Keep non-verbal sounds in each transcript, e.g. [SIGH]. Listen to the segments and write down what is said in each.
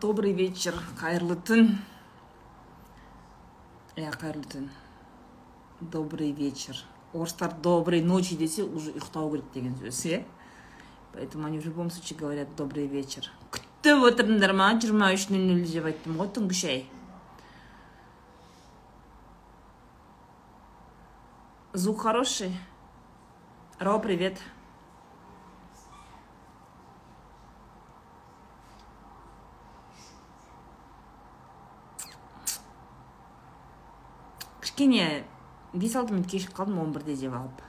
добрый вечер қайырлы түн иә қайырлы түн добрый вечер. Орыстар доброй ночи десе уже ұйықтау керек деген сөз иә поэтому они в любом случае говорят добрый вечер күтіп отырдыңдар ма жиырма үш нөл нөл деп айттым ғой түнгі шай звук хороший? Ро привет. кішкене бес алты минут кешігіп қалдым он бірде деп алып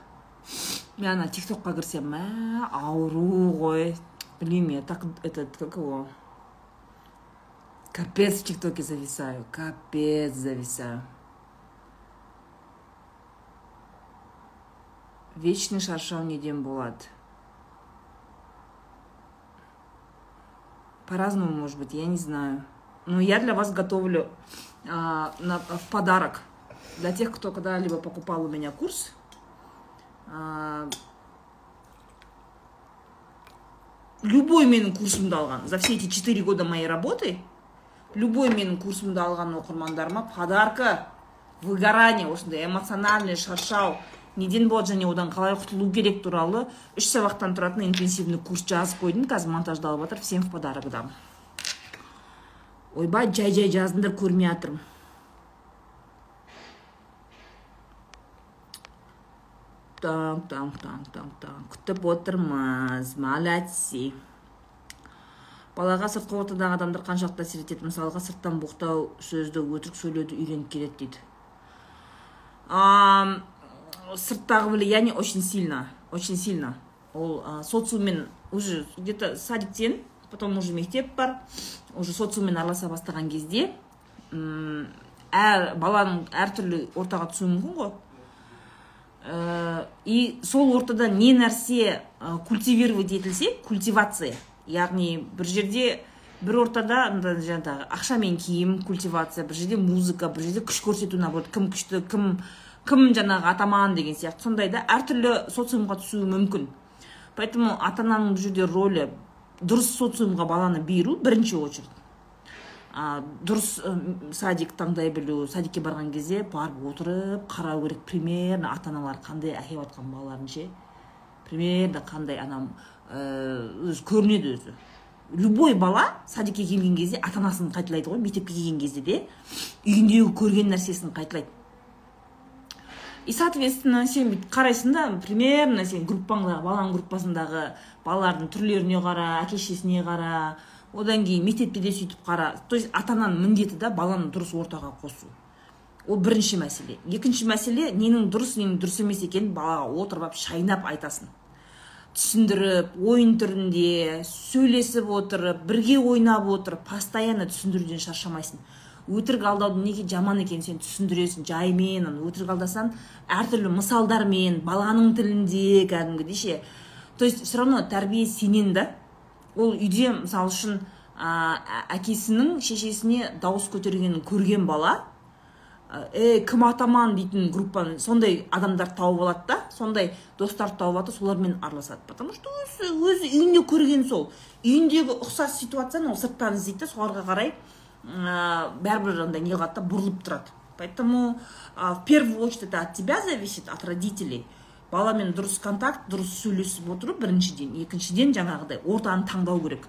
мен ана тик токқа кірсем мә ауру ғой блин я так этот как его капец в тик токе зависаю капец зависаю вечный шаршау неден болады по-разному может быть я не знаю но я для вас готовлю а, на, в подарок Для тех, кто когда-либо покупал у меня курс, любой менің курсымды алған за все эти четыре года моей работы любой менің курсымды алған оқырмандарыма подарка выгорание осындай эмоциональный шаршау неден болады және одан қалай құтылу керек туралы үш сабақтан тұратын интенсивный курс жазып қойдым қазір монтаждалып жатыр всем в подарок дам. Ойбай жай жай жаздыңдар көрмей жатырмын. Так так так так так күтіп отырмыз. Молодцы. Балаға сыртқы ортадағы адамдар қаншалықты әсер етеді? Мысалға сырттан боқтау сөзді өтірік сөйлеуді үйреніп келеді дейді. А, сырттағы влияние очень сильно очень сильно. Ол а, социуммен уже где то садиктен потом уже мектеп бар. Уже социуммен араласа бастаған кезде әр баланың әртүрлі ортаға түсуі мүмкін ғой. И сол ортада не нәрсе э, культивировать етілсе культивация. Яғни бір жерде бір ортада жаңағы ақша мен киім культивация бір жерде музыка бір жерде күш көрсету наоборот кім күшті кім кім жаңағы атаман деген сияқты. Сондай да әртүрлі социумға түсуі мүмкін. Поэтому ата ананың бұл жерде рөлі дұрыс социумға баланы беру бірінші очередь. Дұрыс садик таңдай білу садикке барған кезде барып отырып қарау керек. Примерно ата аналар қандай әкеліп жатқан балаларын ше? Примерно қандай анам өзі көрінеді өзі. Любой бала садикке келген кезде ата анасын қайталайды ғой мектепке келген кезде де. Үйіндегі көрген нәрсесін қайталайды. И соответственно сен бүйтіп қарайсың да примерно сен группаңдағы баланың группасындағы балалардың түрлеріне қара әке шешесіне қара одан кейін мектепте де сөйтіп қара. То есть ата ананың міндеті да баланы дұрыс ортаға қосу. Ол бірінші мәселе. Екінші мәселе ненің дұрыс ненің дұрыс емес екенін балаға отырып алып шайнап айтасың түсіндіріп ойын түрінде сөйлесіп отырып бірге ойнап отырып постоянно түсіндіруден шаршамайсың. Өтірік алдаудың неге жаман екенін сен түсіндіресің жаймен өтірік алдасаң әртүрлі мысалдармен баланың тілінде кәдімгідей ше. То есть все равно тәрбие сенен да ол үйде мысалы үшін ә, әкесінің шешесіне дауыс көтергенін көрген бала е кім атаман? дейтін группаны сондай адамдар тауып алады да сондай достарды тауып алады солармен араласады. Потому что өзі өзі үйінде көрген сол. Үйіндегі ұқсас ситуацияны ол сырттан іздейді да соларға қарай ә, бәрібір андай не қылады да бұрылып тұрады. Поэтому ә, в первую очередь это от тебя зависит от родителей. Баламен дұрыс контакт дұрыс сөйлесіп отыру біріншіден. Екіншіден жаңағыдай ортаны таңдау керек.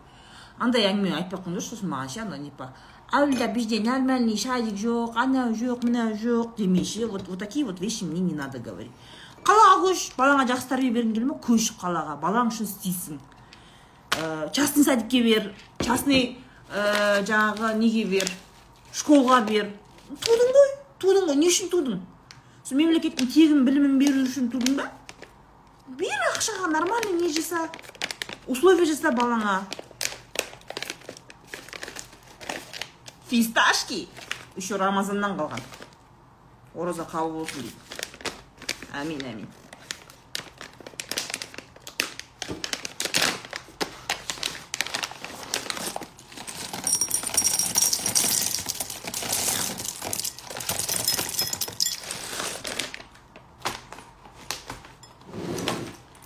Андай әңгіме айтпай ақ сосын маған ше ана типа ауылда бізде нормальный садик жоқ анау жоқ мынау жоқ демей ше вот вот такие вот вещи мне не надо говорить. Қалаға көш балаңа жақсы тәрбие бергің келе ма көш қалаға балаң үшін істейсің. Ә, частный садикке бер частный ә, жаңағы неге бер школға бер тудың ғой тудың ғой не үшін тудың? Сол мемлекеттің тегін білімін беру үшін тудың ба? Бер ақшаға нормальный не жаса условия жаса балаңа фисташки еще рамазаннан қалған ораза қабыл болсын дейді әмин әмин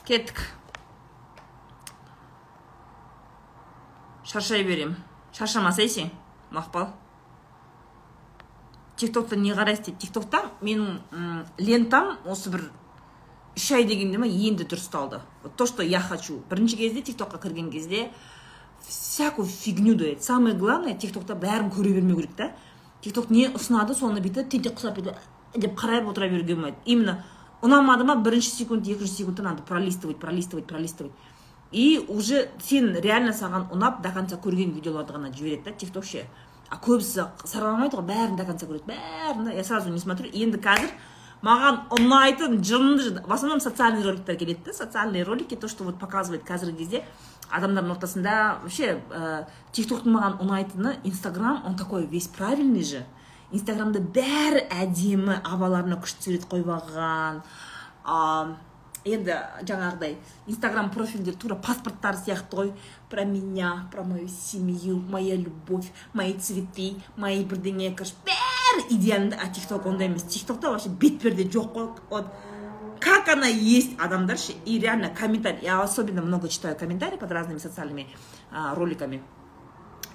кеттік. Шаршай берем. Шаршамасайсың мақпал. Тик токта не қарайсыз дейді тик токта менің лентам осы бір үш ай дегенде ма енді дұрысталды вот то что я хочу. Бірінші кезде тик токқа кірген кезде всякую фигню дает самое главное тик токта бәрін көре бермеу керек та. Тик ток не ұсынады соны бүйтіп тентек құсап бүйтіп деп қарап отыра беруге болмайды. Именно ұнамады ма? Бірінші секунд екінші секундта надо пролистывать пролистывать пролистывать. И уже сен реально саған ұнап до конца көрген видеоларды ғана жібереді да тик ток ше а көбісі сараламайды ғой бәрін до конца көреді бәрін. Я сразу не смотрю. Енді қазір маған ұнайтын жынды в основном социальный роликтер келеді да социальные ролики то что вот показывает қазіргі кезде адамдардың ортасында вообще ә, тик токтың маған ұнайтыны инстаграм он такой весь правильный же. Инстаграмда бәрі әдемі абаларына күшті сурет қойып алған енді жаңағыдай инстаграм профильдер тура паспорттар сияқты ғой. Про меня про мою семью моя любовь мои цветы мои бірдеңе короче бәрі идеальный а тик ток ондай емес. Тик токта вообще бетперде жоқ қой. Вот как она есть адамдар ше и реально комментарий я особенно много читаю комментарии под разными социальными роликами.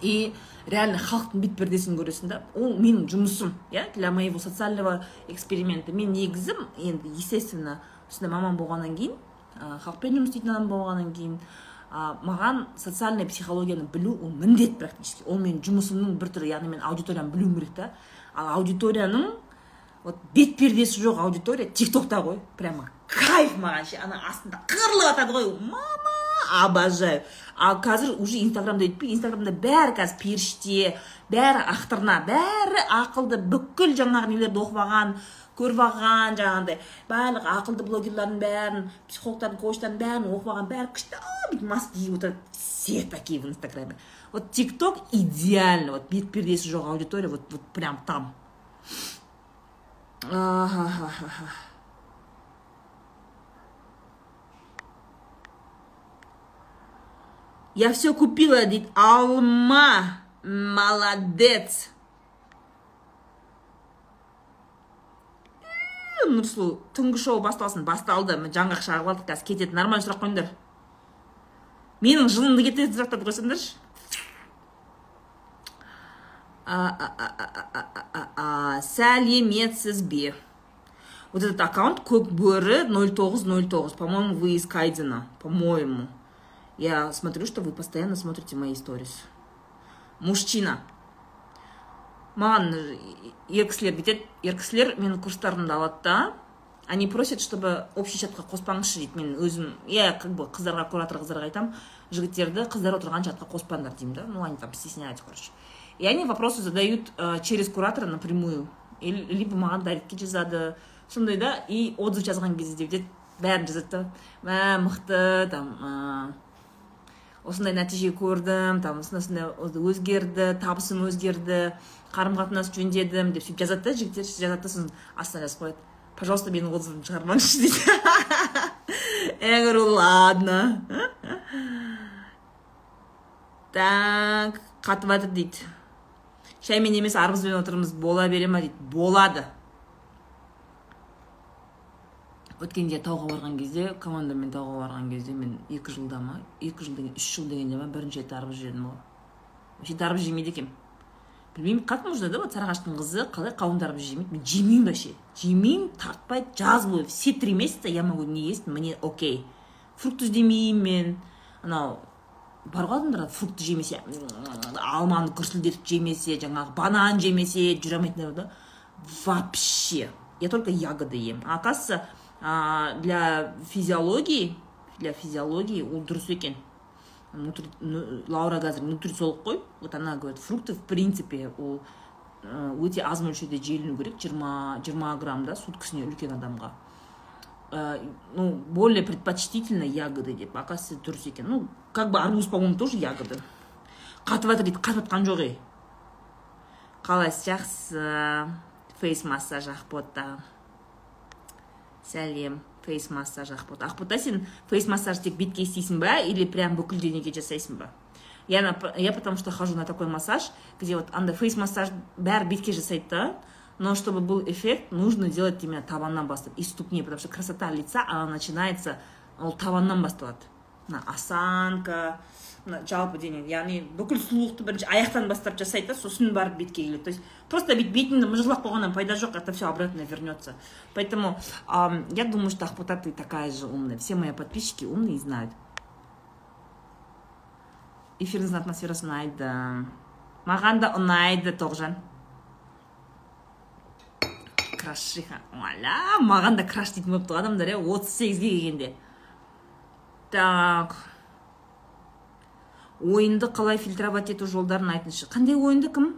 И реально халықтың бетпердесін көресің да ол менің жұмысым иә для моего социального эксперимента. Мен негізі енді естественно осындай маман болғаннан кейін халықпен жұмыс істейтін адам болғаннан кейін маған социальный психологияны білу ол міндет практически. Ол менің жұмысымның бір түрі яғни мен аудиторияны білуім керек та. Ал аудиторияның вот бет пердесі жоқ аудитория. Тик токта ғой. Прямо кайф маған ше. Ана астында қырылып жатады ғой. Мама обожаю. Ал қазір уже инстаграмда өйтпей инстаграмда бәрі қазір періште бәрі ақтырна бәрі ақылды бүкіл жаңағы нелерді оқып алған көріп алған жаңағыдай барлық ақылды блогерлардың бәрін психологтардың коучтардың бәрін оқып алған бәрі күшті. Бүйтіп маска киіп отырады. Все такие в инстаграме. Вот тик ток идеально. Вот бет пердесі жоқ аудитория. Вот вот прям там. Я все купила дейді алма молодец. Нұрсұлу түнгі шоу басталсын басталды. Жаңғақ шағып алдық қазір кетеді нормально сұрақ қойыңдар. Менің жылымды кетіретін сұрақтарды қойсаңдаршы сәлеметсіз вот этот аккаунт көк бөрі 0909 по моему вы из кайдзена по моему я смотрю что вы постоянно смотрите мои сторис. Мужчина. Маған ер кісілер бүйтеді ер кісілер менің курстарымды алады да они просят чтобы общий чатқа қоспаңызшы дейді мен өзім. Иә как бы қыздарға куратор қыздарға айтамын жігіттерді қыздар отырған чатқа қоспаңдар деймін да. Ну они там стесняются короче. И они вопросы задают ә, через куратора напрямую. Либо маған дайректке жазады сондай да и отзыв жазған кезде бүйтеді бәрін жазады да мә мықты там осындай нәтиже көрдім там осындай осындай өзгерді табысым өзгерді қарым қатынас жөндедім деп сөйтіп жазады да жігіттер. Жазады да сосын астына жазып қояды. Пожалуйста менің отзывымды шығармаңызшы [LAUGHS] дейді. Я говорю ладно так қатып жатыр дейді. Шаймен емес арбызбен отырмыз бола бере ма дейді болады өткенде тауға барған кезде командамен тауға барған кезде мен екі жылда ма екі жыл деген үш жыл дегенде ма бірінші рет арбыз жедім ғой вообще арбыз жемейді екенмін білмеймін как можно да вот сарыағаштың қызы қалай қауынды арбыз жемейді мен жемеймін вообще жемеймін тартпайды жаз бойы все три месяца я могу не есть мне окей фрукт іздемеймін мен анау бар ғой адамдар фрукты жемесе алманы гүрсілдетіп жемесе жаңағы банан жемесе жүре алмайтындар да? Вообще. Я только ягоды ем. Оказывается для физиологии для физиологии ол дұрыс екен. Лаура қазір нутрициолог қой. Вот она говорит фрукты в принципе ол өте аз мөлшерде желену керек жиырма жиырма грамм да суткасіне үлкен адамға. Ну более предпочтительно ягоды деп оказывается дұрыс екен ну как бы арбуз по моему тоже ягода. Қатып жатыр дейді қатып жатқан жоқ ей қалайсыз жақсы фейс массаж ақбота сәлем фейс массаж ақбота ақбота сен фейс массаж тек бетке істейсің ба или прям бүкіл денеге жасайсың ба я, я потому что хожу на такой массаж где вот андай фейс массаж бәрі бетке жасайды да но чтобы был эффект нужно делать именно табаннан бастап и ступни потому что красота лица она начинается ол табаннан басталады мына осанка мына жалпы дене яғни бүкіл сұлулықты бірінші аяқтан бастап жасайды да сосын барып бетке келеді. То есть просто бүйтіп бетіңді мыжғылап қойғаннан пайда жоқ это все обратно вернется. Поэтому э, я думаю что ақбота ты такая же умная. Все мои подписчики умные и знают. Эфиріңіздің атмосферасы ұнайды маған да ұнайды тоғжан. Крашиха маля маған да краш дейтін болыпты ғой адамдар иә отыз сегізге келгенде так ойынды қалай фильтровать ету жолдарын айтыңызшы қандай ойынды кім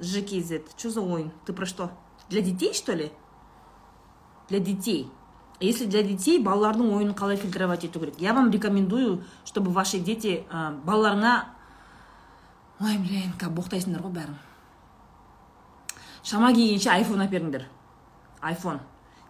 жкз что за ойын ты про что для детей что ли для детей если для детей балалардың ойынын қалай фильтровать ету керек я вам рекомендую чтобы ваши дети ә, балаларыңа ой блин как боқтайсыңдар ғой бәрін шама келгенше айфон әперіңдер айфон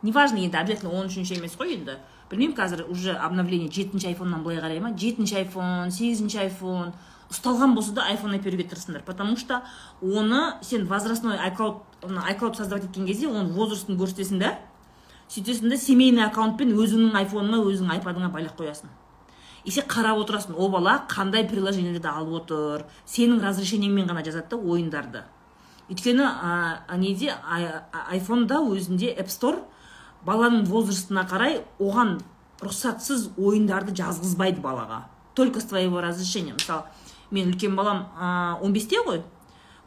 неважно енді обязательно он үшінші емес қой енді. Білмеймін қазір уже обновление жетінші айфоннан былай қарай ма? Жетінші айфон сегізінші айфон. Ұсталған болса да айфон әперуге тырысыңдар. Потому что оны сен возрастной айклауд айклауд создавать еткен кезде оның возрастын көрсетесің да? Сөйтесің да семейный аккаунтпен өзіңнің айфоныңа өзіңнің айпадыңа байлап қоясың. И сен қарап отырасың о бала қандай приложениелерді алып отыр сенің разрешениеңмен ғана жазады да ойындарды өйткені ә, неде? Айфонда өзінде app store баланың возрастына қарай оған рұқсатсыз ойындарды жазғызбайды балаға. Только с твоего разрешения. Мысалы мен үлкен балам он бесте ғой.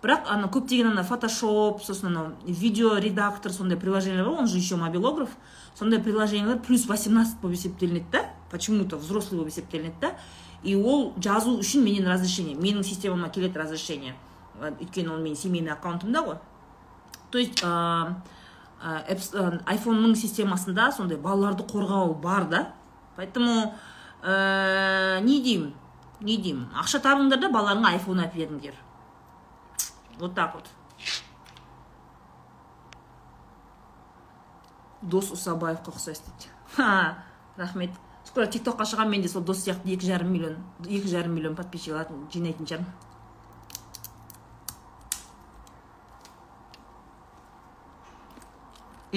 Бірақ ана көптеген ана фотошоп сосын анау видео редактор сондай приложениелер бар он же еще мобилограф. Сондай приложениелер плюс 18 болып есептелінеді да. Почему то взрослый болып есептелінеді да. И ол жазу үшін менен разрешение. Менің системама келеді разрешение. Өйткені ол менің семейный аккаунтымда ғой то есть айфонның системасында сондай балаларды қорғау бар да. Поэтому не деймін не деймін. Ақша табыңдар да балаларыңа айфон әперіңдер вот так вот. Дос ұсабаевқа ұқсайсыз дейді. Рахмет. Скоро тик токқа шығамын мен де сол дос сияқты екі жарым миллион екі жарым миллион подписчик жинайтын шығармын.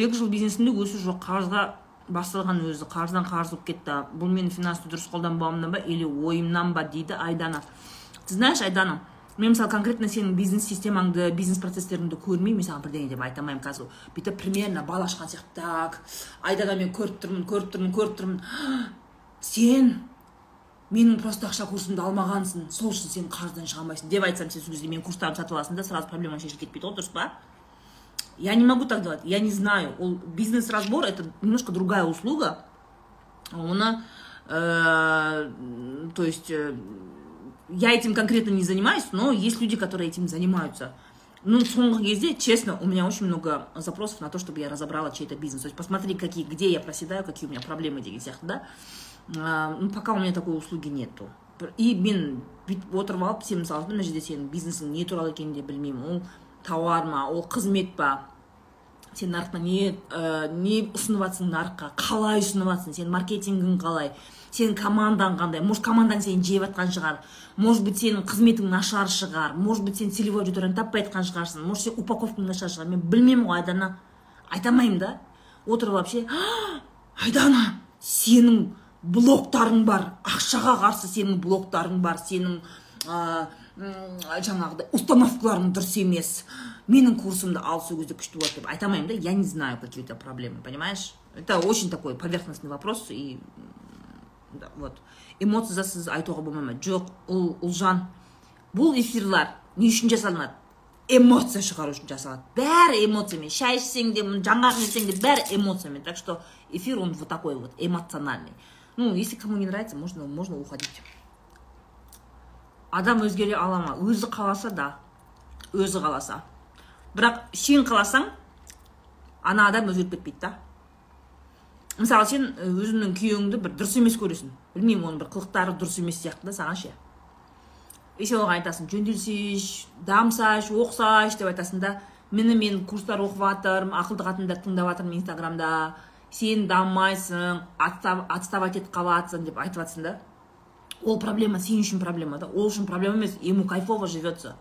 Екі жыл бизнесімде өсу жоқ. Қарызға басталған өзі қарыздан қарыз болып кетті. Бұл менің финансты дұрыс қолданбауымнан ба или ойымнан ба дейді айдана. Ты знаешь айдана мен мысалы конкретно сенің бизнес системаңды бизнес процесстеріңді көрмей мен саған бірдеңе деп айта алмаймын қазір. Бүйтіп примерно бал ашқан сияқты так айдана мен көріп тұрмын көріп тұрмын көріп тұрмын. Сен менің просто ақша курсымды алмағансың. Сол үшін сен қарыздан шыға алмайсың. Деп айтсам сен сол кезде менің курстарымды сатып аласың да сразу проблема шешіліп кетпейді ғой дұрыс па? Я не могу так делать, я не знаю. Бизнес-разбор это немножко другая услуга. Она, э, то есть, э, я этим конкретно не занимаюсь, но есть люди, которые этим занимаются. Ну, соңғы кезде, честно, у меня очень много запросов на то, чтобы я разобрала чей-то бизнес. То есть, посмотри, какие, где я проседаю, какие у меня проблемы деген сияқты, да. Э, ну, пока у меня такой услуги нету. И мен бүйтіп отырып алып сен мысалы мына жерде сенің бизнесің не туралы екенін де білмеймін ол тауар ма ол қызмет па? Сен нарықта не ә, не ұсынып жатрсың нарыққа? Қалай ұсынып жатрсың сенің маркетингің қалай? Сенің командаң қандай? Может командаң сені жеп жатқан шығар? Может быть сенің қызметің нашар шығар? Может быть сен целевой аудиторияны таппай жатқан шығарсың? Может сен упаковкаң нашар шығар? Мен білмеймін ғой айдана. Айта алмаймын да. Отырып ше айдана сенің блоктарың бар. Ақшаға қарсы сенің блоктарың бар. Сенің жаңағыдай установкаларың дұрыс емес. Менің курсымды ал сол кезде күшті болады деп айта алмаймын да. Я не знаю какие у тебя проблемы понимаешь? Это очень такой поверхностный вопрос и да, вот. Эмоциясыз айтуға болмайды жоқ ұл ұлжан бұл эфирлар не үшін жасалынады? Эмоция шығару үшін жасалады. Бәрі эмоциямен. Шай ішсең де жаңғақ жесең де бәрі эмоциямен. Так что эфир он вот такой вот эмоциональный. Ну если кому не нравится можно можно уходить. Адам өзгере ала ма? Өзі қаласа да. Өзі қаласа. Бірақ сен қаласаң ана адам өзгеріп кетпейді да мысалы сен өзіңнің күйеуіңді бір дұрыс емес көресің. Білмеймін оның бір қылықтары дұрыс емес сияқты да саған ше. И сен оған айтасың жөнделсейші дамысайшы оқысайшы деп айтасың да міне мен курстар оқып жатырмын ақылды қатындар тыңдап жатырмын инстаграмда. Сен дамымайсың отставать етіп қалып деп айтып жатрсың да. Ол проблема сен үшін проблема да? Ол үшін проблема емес ему кайфово живется.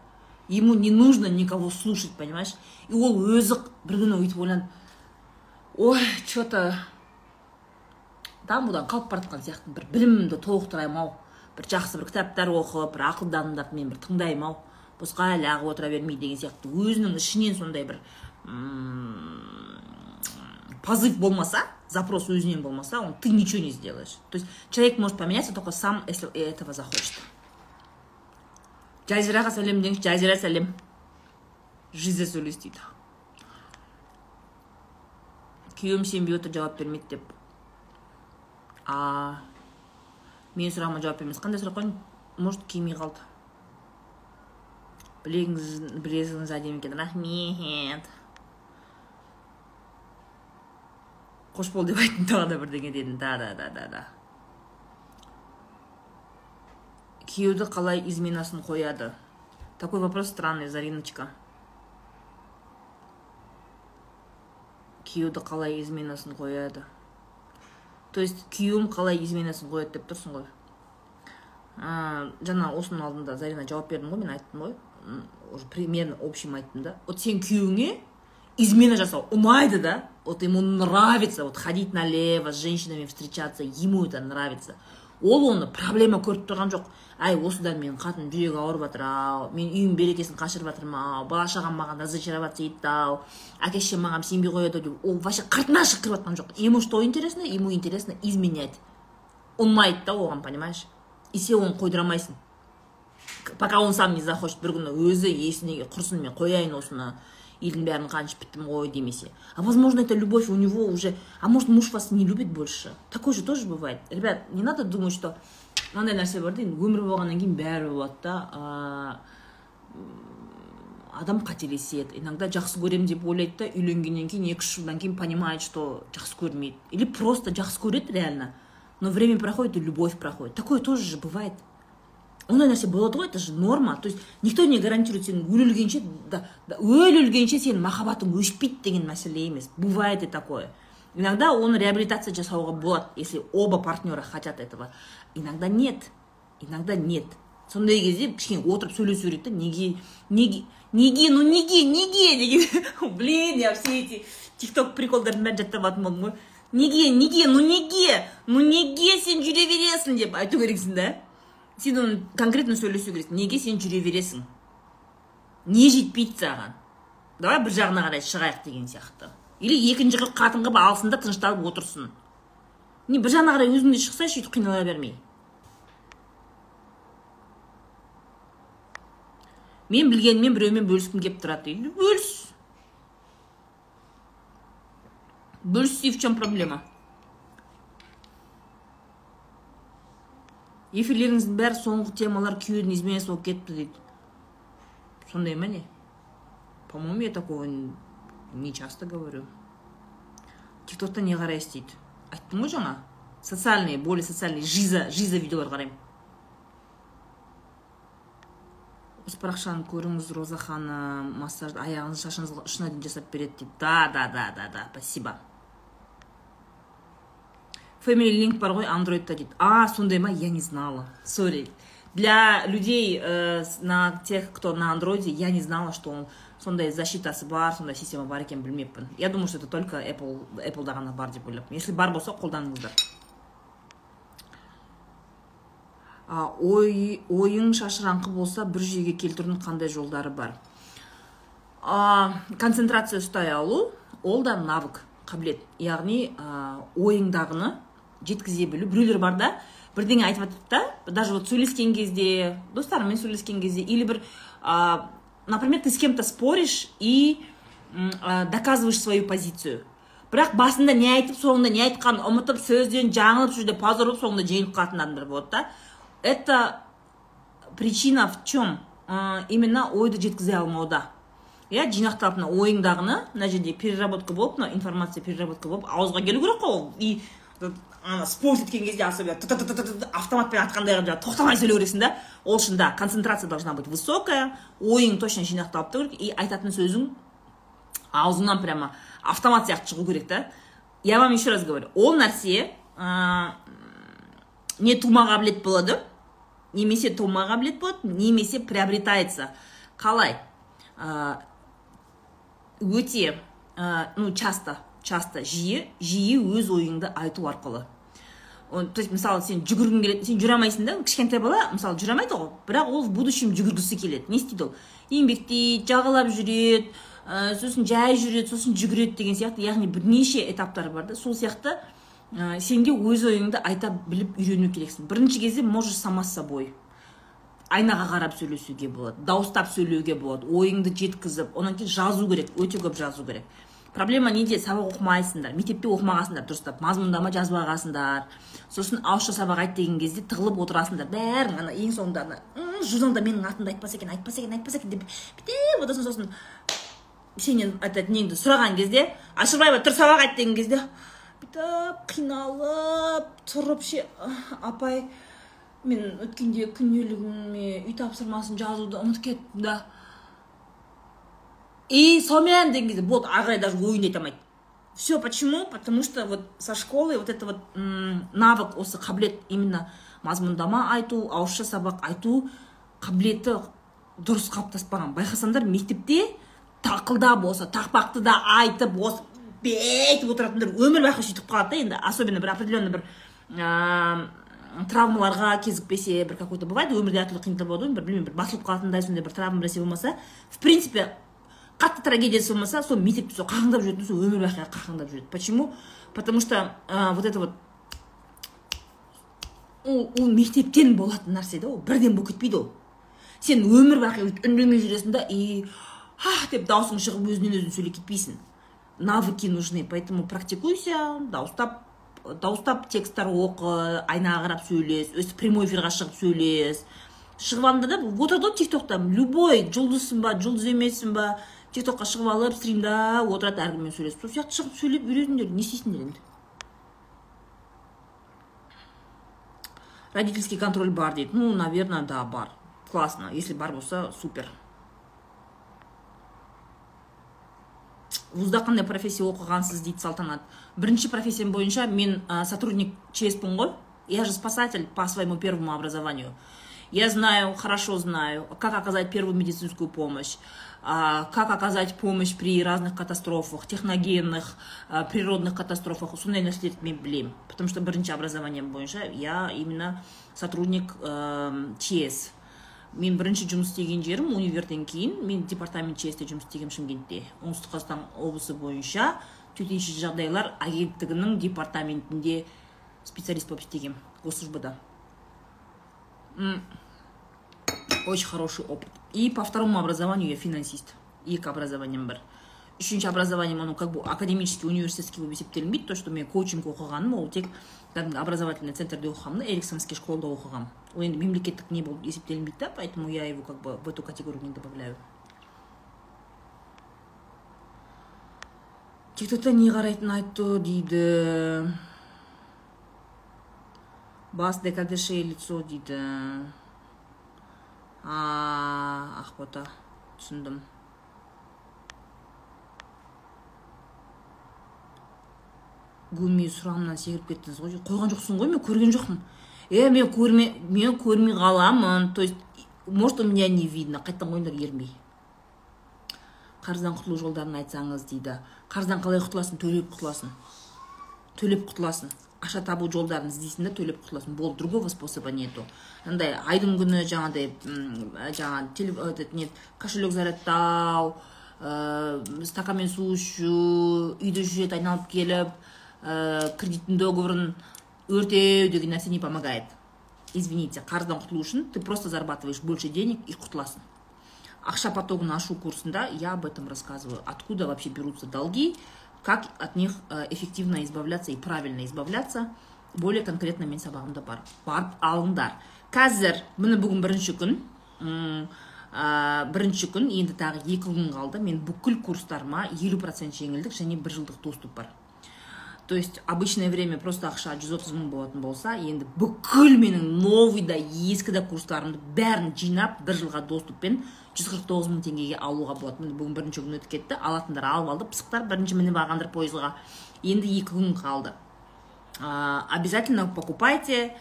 Ему не нужно никого слушать понимаешь? И ол өзі бір күні өйтіп ойланды. Ой че то тамбудан қалып бара жатқан сияқтымын бір білімімді толықтыраймын ау. Бір жақсы бір кітаптар оқып бір ақылданып мен бір тыңдаймын ау. Босқа әлі ағып отыра бермей деген сияқты. Өзінің ішінен сондай бір позыв болмаса запрос өзінен болмаса он ты ничего не сделаешь. То есть человек может поменяться только сам если этого захочет. Жазираға сәлем деңізші жазира сәлем жиза сөйлес дейді күйеуім сенбей отыр жауап бермейді деп. А менің сұрағыма жауап бермес қандай сұрақ қойдың может кимей қалды білегіңіз білезіңіз әдемі екен рахмет қош бол деп айттым тағы да бірдеңе дедім. Да да да да да. Күйеуді қалай изменасын қояды? Такой вопрос странный зариночка. Күйеуді қалай изменасын қояды? То есть күйеуім қалай изменасын қояды деп тұрсың ғой. Ә, жаңа осының алдында зарина жауап бердім ғой мен айттым ғой. Уже примерно общем айттым да. Вот сен күйеуіңе измена жасау ұнайды да вот ему нравится вот ходить налево с женщинами встречаться ему это нравится. Ол оны проблема көріп тұрған жоқ. Әй осыдан менің қатыным жүрегі ауырып жатыр ау мен үйім берекесін қашырып жатырмын ау бала шағам маған разочароваться етті ау әке шешем маған сенбей қояды деп ол вообще қыртына шығып кіріп жатқан жоқ. Ему что интересно? Ему интересно изменять. Ұнайды да оған понимаешь? И сен оны қойдыра алмайсың пока он сам не захочет бір күні өзі есіне құрсын мен қояйын осыны. Елдің бәрін қаншып біттім ғой демесе а возможно это любовь у него уже а может муж вас не любит больше? Такое же тоже бывает. Ребят не надо думать что мынандай нәрсе бар да енді өмір болғаннан кейін бәрі болады да адам қателеседі иногда жақсы көремін деп ойлайды да үйленгеннен кейін екі үш жылдан кейін понимает что жақсы көрмейді или просто жақсы көреді реально но время проходит и любовь проходит. Такое тоже же бывает. Ондай нәрсе болады ғой это же норма. То есть никто не гарантирует сен өле өлгенше да, да, өле өлгенше сенің махаббатың өшпейді деген мәселе емес. Бывает и такое. Иногда оны реабилитация жасауға болады если оба партнера хотят этого. Иногда нет иногда нет. Сондай кезде кішкене отырып сөйлесу керек та неге неге неге ну неге неге деген. [LAUGHS] Блин я все эти тикток приколдардың бәрін жаттап алатын болдым ғой. Неге неге ну неге ну неге сен жүре бересің деп айту керексің да? Сен оны конкретно сөйлесу керексің неге сен жүре бересің? Не жетпейді саған. Давай бір жағына қарай шығайық деген сияқты. Или екінші қыз қатын қылып алсын да тынышталып отырсын. Не бір жағына қарай өзің де шықсайшы сөйтіп қинала бермей. Мен білгеніммен біреумен бөліскім келіп тұрады дейді. Бөліс. Бөліс в чем проблема? Эфирлеріңіздің бәрі соңғы темалар күйеудің изменасы болып кетті дейді. Сондай ма не? По моему я такого не часто говорю. Тиктокта не қарайсыз дейді. Айттым ғой жаңа. Социальный более социальный жиза жиза видеолар қараймын. Осы парақшаны көріңіз роза ханым массаж аяғыңызды шашыңызға ұшына дейін жасап береді дейді. Да да да да да спасибо. Family Link бар ғой андроидта дейді а сондай ма я не знала сори для людей э, на тех кто на андроиде я не знала что он сондай защитасы бар сондай система бар екенін білмеппін я думаю что это только apple appleда ғана бар деп ойлаппын если бар болса қолданыңыздар ой ойың шашыраңқы болса бір жүйеге келтірудің қандай жолдары бар? А, концентрация ұстай алу ол да навык қабілет. Яғни ойыңдағыны жеткізе білу. Біреулер бар да бірдеңе айтып жатады да даже вот сөйлескен кезде достарыңмен сөйлескен кезде или бір ә, например ты с кем то споришь и ә, доказываешь свою позицию. Бірақ басында не айтып соңында не айтқанын ұмытып сөзден жаңылып жүрді позор болып соңында жеңіліп қалатын адамдар болады да. Это причина в чем ә, именно ойды жеткізе алмауда. Иә жинақталып мына ойыңдағыны мына жерде переработка болып мына информация переработка болып ауызға келу керек қой ол. И ана спорт еткен кезде особенно автоматпен айтқандай қылып жаңағы тоқтамай сөйлеу керексің да ол үшін да концентрация должна быть высокая ойың точно жинақталып тұру керек и айтатын сөзің аузыңнан прямо автомат сияқты шығу керек та я вам еще раз говорю ол нәрсе ә, не тума қабілет болады немесе тума қабілет болады немесе приобретается қалай ә, өте ә, ну часто часто жиі жиі өз ойыңды айту арқылы. То есть мысалы сен жүгіргің келеді сен жүре алмайсың да кішкентай бала мысалы жүре алмайды ғой бірақ ол в будущем жүгіргісі келеді. Не істейді ол? Еңбектейді жағалап жүреді ә, сосын жай жүреді сосын жүгіреді деген сияқты яғни бірнеше этаптар бар да. Сол сияқты ә, сен де өз ойыңды айта біліп үйрену керексің. Бірінші кезде можешь сама с собой. Айнаға қарап сөйлесуге болады дауыстап сөйлеуге болады ойыңды жеткізіп одан кейін жазу керек өте көп жазу керек. Проблема неде сабақ оқымайсыңдар мектепте оқымағансыңдар дұрыстап мазмұндама жазбағансыңдар. Сосын ауызша сабақ айт деген кезде тығылып отырасыңдар. Бәрің ана ең соңында ана журналда менің атымды айтпаса екен айтпаса екен айтпаса екен деп бүйтіп отырсың сосын сенен айтады неңді сұраған кезде ашырбаева тұр сабақ айт деген кезде бүйтіп қиналып тұрып ше апай мен өткенде күнделігіме үй тапсырмасын жазуды ұмытып кеттім да и сонымен деген кезде болды ары қарай даже ойын айта алмайды все почему? Потому что вот со школы вот это вот навык осы қабілет именно мазмұндама айту ауызша сабақ айту қабілеті дұрыс қалыптаспаған. Байқасаңдар мектепте тақылдап осы тақпақты да айтып осы бүйтіп отыратындар өмір бақи сөйтіп қалады да енді. Особенно бір определенный бір ыыы травмаларға кезікпесе бір какой то бывает өмірде әртүрлі қиындықтар болады ғой. Бір білмеймін бір басылып қалатындай сондай бір травма нәрсе болмаса в принципе қатты трагедиясы болмаса сол мектепте сол қақаңдап жүретін сол өмір бақи қақаңдап жүреді. Почему? Потому что ә, вот это вот ол, ол мектептен болатын нәрсе да ол бірден болып кетпейді ол. Сен өмір бақи үндемей жүресің да и ах деп даусың шығып өзінен өзің сөйлеп кетпейсің. Навыки нужны поэтому практикуйся дауыстап дауыстап тексттер оқы айнаға қарап сөйлес өзі прямой эфирға шығып сөйлес. Шығып да отырады ғой тик токта любой жұлдызсың ба жұлдыз емессің ба тик токқа шығып алып стримдап отырады әркіммен сөйлесіп. Сол сияқты шығып сөйлеп үйреніңдер не істейсіңдер енді? Родительский контроль бар дейді. Ну наверное да бар. Классно. Если бар болса супер. Вузда қандай профессия оқығансыз дейді салтанат. Бірінші профессиям бойынша мен ә, сотрудник чеспін ғой. Я же спасатель по своему первому образованию. Я знаю хорошо знаю как оказать первую медицинскую помощь как оказать помощь при разных катастрофах техногенных природных катастрофах сондай нәрселерді мен білемін потому что бірінші образованием бойынша я именно сотрудник чес мен бірінші жұмыс істеген жерім универден кейін мен департамент чсте жұмыс істегенмін шымкентте оңтүстік қазақстан облысы бойынша төтенше жағдайлар агенттігінің департаментінде специалист болып істегенмін госслужбада. Очень хороший опыт. И по второму образованию я финансист. Екі образованием бар үшінші образованием оно как бы академический университетский болып есептелінбейді то что мен коучинг оқығаным ол тек кәдімгі образовательный центрде оқығанмын да эриксонский школада оқығанмын ол енді мемлекеттік не болып есептелінбейді да поэтому я его как бы в эту категорию не добавляю. Тиктокта не қарайтын айтты дейді. Бас декадеше лицо дейді. Ақбота түсіндім. Гуми сұрағымнан секіріп кеттіңіз ғой. Қойған жоқсың ғой мен көрген жоқпын. Е мен көрме мен көрмей қаламын. То есть может у меня не видно. Қайтадан қойыңдар ермей. Қарыздан құтылу жолдарын айтсаңыз дейді. Қарыздан қалай құтыласың? Төлеп құтыласың. Төлеп құтыласың. Ақша табу жолдарын іздейсің да төлеп құтыласың болды другого способа нету. Андай айдың күні жаңағыдай жаңағы не кошелек зарядтау ә, стаканмен су ішу үйде жүреді айналып келіп ә, кредиттің договорын өртеу деген нәрсе не помогает. Извините қарыздан құтылу үшін ты просто зарабатываешь больше денег и құтыласың ақша потогын ашу курсында я об этом рассказываю. Откуда вообще берутся долги? Как от них э, эффективно избавляться и правильно избавляться более конкретно мен сабағымда бар барып алыңдар қазір міне бүгін бірінші күн. Ә, бірінші күн енді тағы екі күн қалды. Мен бүкіл курстарыма елу процент жеңілдік және бір жылдық доступ бар. То есть обычное время просто ақша жүз отыз мың болатын болса енді бүкіл менің новый да ескі да курстарымды бәрін жинап бір жылға доступпен жүз қырық тоғыз мың теңгеге алуға болады міне бүгін бірінші күн өтіп кетті. Алатындар алып алды. Пысықтар бірінші мініп алғандар пойызға. Енді екі күн қалды. Ә, обязательно покупайте.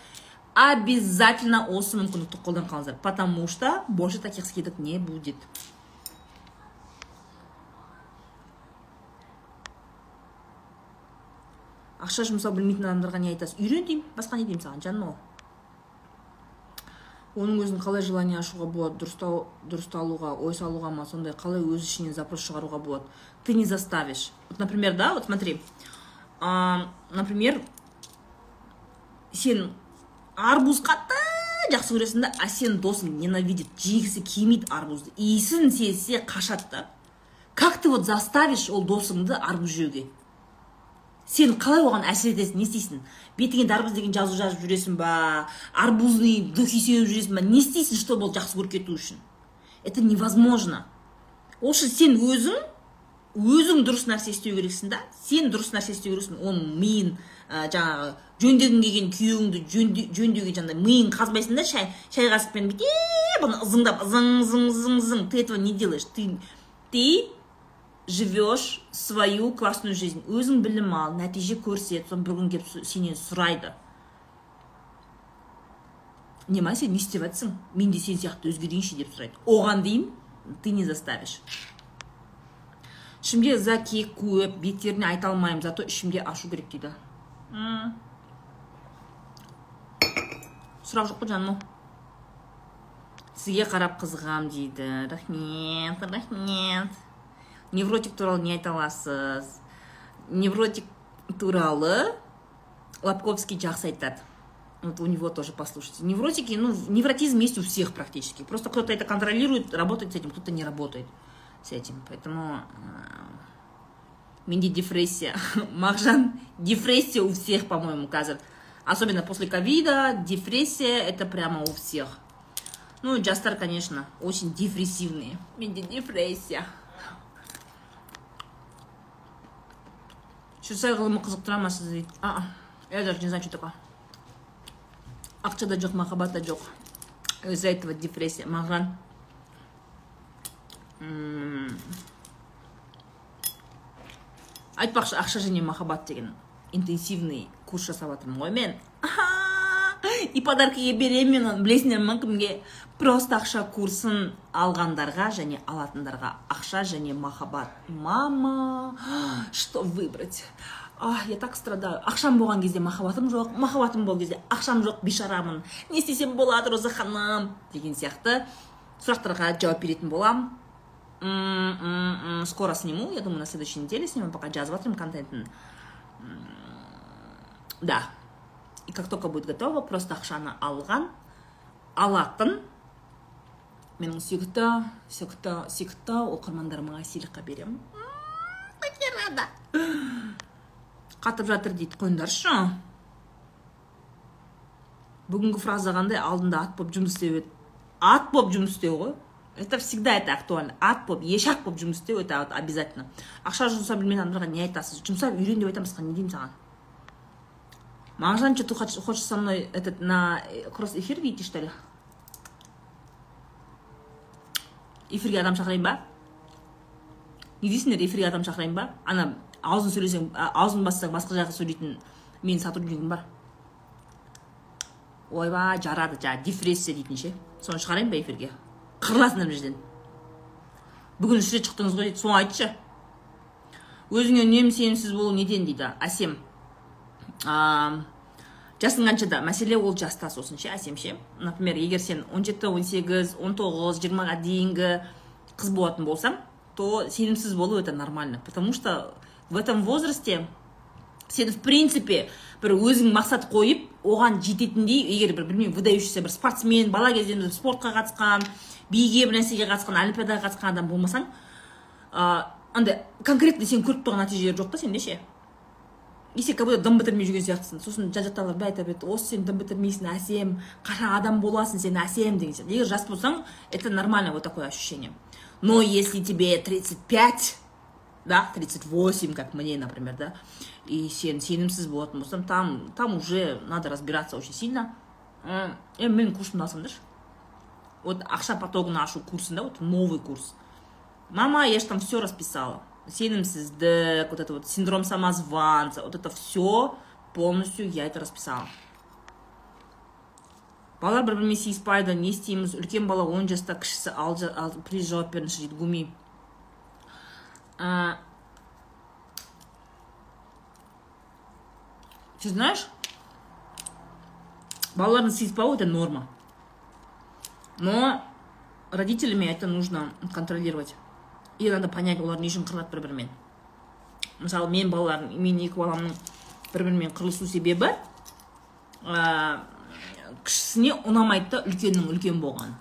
Обязательно осы мүмкіндікті қолданып потому что больше таких скидок не будет. Ақша жұмсау білмейтін адамдарға не айтасыз? Үйрен деймін. Басқа не деймін саған жаным ау. Оның өзін қалай желание ашуға болады дұрыстау дұрысталуға ой салуға ма сондай қалай өз ішінен запрос шығаруға болады? Ты не заставишь. Вот например да вот смотри. А, например сен арбуз қатты жақсы көресің да а сенің досың ненавидит жегісі келмейді арбузды. Иісін сезсе қашады да. Как ты вот заставишь ол досыңды арбуз жеуге? Сен қалай оған әсер етесің? Не істейсің? Бетіңе дарбыз деген жазу жазып жүресің ба? Арбузный духи сеуіп жүресің ба? Не істейсің чтобы ол жақсы көріп кету үшін? Это невозможно. Үшін сен өзің өзің дұрыс нәрсе істеу керексің да. Сен дұрыс нәрсе істеу керексің. Оның миын ә, жаңағы жөндегің келген күйеуіңді жөндеуге жаңағыдай миын қазбайсың да шай шай қасықпен бүйтіп ызыңдап ызың ызың ызың ызың ты этого не делаешь. Ты ты живешь свою классную жизнь. Өзің білім ал нәтиже көрсет соны бір күн келіп сенен сұрайды. Ма сен не істеп жатрсың мен де сен сияқты өзгерейінші деп сұрайды. Оған дейін ты не заставишь. Ішімде заки көп беттеріне айта алмаймын зато ішімде ашу керек дейді. Сұрақ жоқ қой жаным сізге қарап қызығам дейді. Рахмет рахмет. Невротик туралы не айта аласыз невротик туралы лобковский жақсы айтады. Вот у него тоже послушайте. Невротики ну невротизм есть у всех практически. Просто кто-то это контролирует работает с этим кто-то не работает с этим. Поэтому менде депрессия [LAUGHS] мағжан депрессия у всех по моему қазір особенно после ковида депрессия это прямо у всех. Ну жастар конечно очень депрессивные менде депрессия швейцария ғылымы қызықтыра ма сізді дейді а я даже не знаю что такое ақша да жоқ махаббат та жоқ из за этого депрессия маған айтпақшы ақша және махаббат деген интенсивный курс жасап жатырмын ғой мен. И подаркіге беремін оны білесіңдер ма кімге просто ақша курсын алғандарға және алатындарға ақша және махаббат. Мама что выбрать? А я так страдаю. Ақшам болған кезде махаббатым жоқ махаббатым болған кезде ақшам жоқ бейшарамын не істесем болады роза ханым деген сияқты сұрақтарға жауап беретін боламын скоро сниму я думаю на следующей неделе сниму пока жазып жатырмын контентін да. И как только будет готово просто ақшаны алған алатын менің сүйікті сүйікті сүйікті оқырмандарыма сыйлыққа беремін. Рада қатып жатыр дейді қойыңдаршы. Бүгінгі фраза қандай? Алдында ат болып жұмыс істеу еді. Ат болып жұмыс істеу ғой. Это всегда это актуально. Ат болып ешақ болып жұмыс істеу это обязательно. Ақша жұмсап білмейтін адамдарға не айтасыз? Жұмсап үйрен деп айтамын басқа не деймін саған? Мағжан, что ты хочешь, со мной этот, на кросс-эфир выйти, что ли? Эфирге адам шақырайын ба не дейсіңдер эфирге адам шақырайын ба ана аузын сөйлесең аузын бассаң басқа жаққа сөйлейтін менің сотруднигім бар ойбай жарады жаңағы депрессия дейтін ше соны шығарайын ба эфирге қырыласыңдар мына жерден бүгін үш рет шықтыңыз ғой дейді соны айтшы өзіңе үнемі сенімсіз болу неден дейді әсем жасың қаншада мәселе ол жаста сосын ше әсем ше. Например егер сен 17 18 19 жиырмаға дейінгі қыз болатын болсаң то сенімсіз болу это нормально потому что в этом возрасте сен в принципе бір өзің мақсат қойып оған жететіндей егер бір білмеймін выдающийся бір спортсмен бала кезден спортқа қатысқан биге бір нәрсеге қатысқан олимпиадаға қатысқан адам болмасаң ыыы андай конкретно сен көріп тұрған нәтижелер жоқ та сенде ше. Сен как будто дым бітірмей жүрген сияқтысың сосын жан жақтағылар бәрі айта береді осы сен дым бітірмейсің әсем қашан адам боласың сен әсем деген сияқты егер жас болсаң это нормально вот такое ощущение но если тебе 35 да 38 как мне например да? И сен сенімсіз болатын болсаң там там уже надо разбираться очень сильно. Енді менің курсымды алсаңдаршы вот ақша потогын ашу курсында вот новый курс. Мама я же там все расписала. сенімсіздік вот это вот синдром самозванца вот это все полностью я это расписала балалар бір бірімен сыйыспайды не істейміз үлкен бала он жаста кішісі алты плиз жауап беріңізші дейді гуми ты знаешь балалардың сыйыспауы это норма но родителями это нужно контролировать И надо понять олар не үшін қырылады бір бірімен мысалы мен балаларым менің екі баламның бір бірімен қырылысу себебі ә, кішісіне ұнамайды да үлкеннің үлкен болғаны.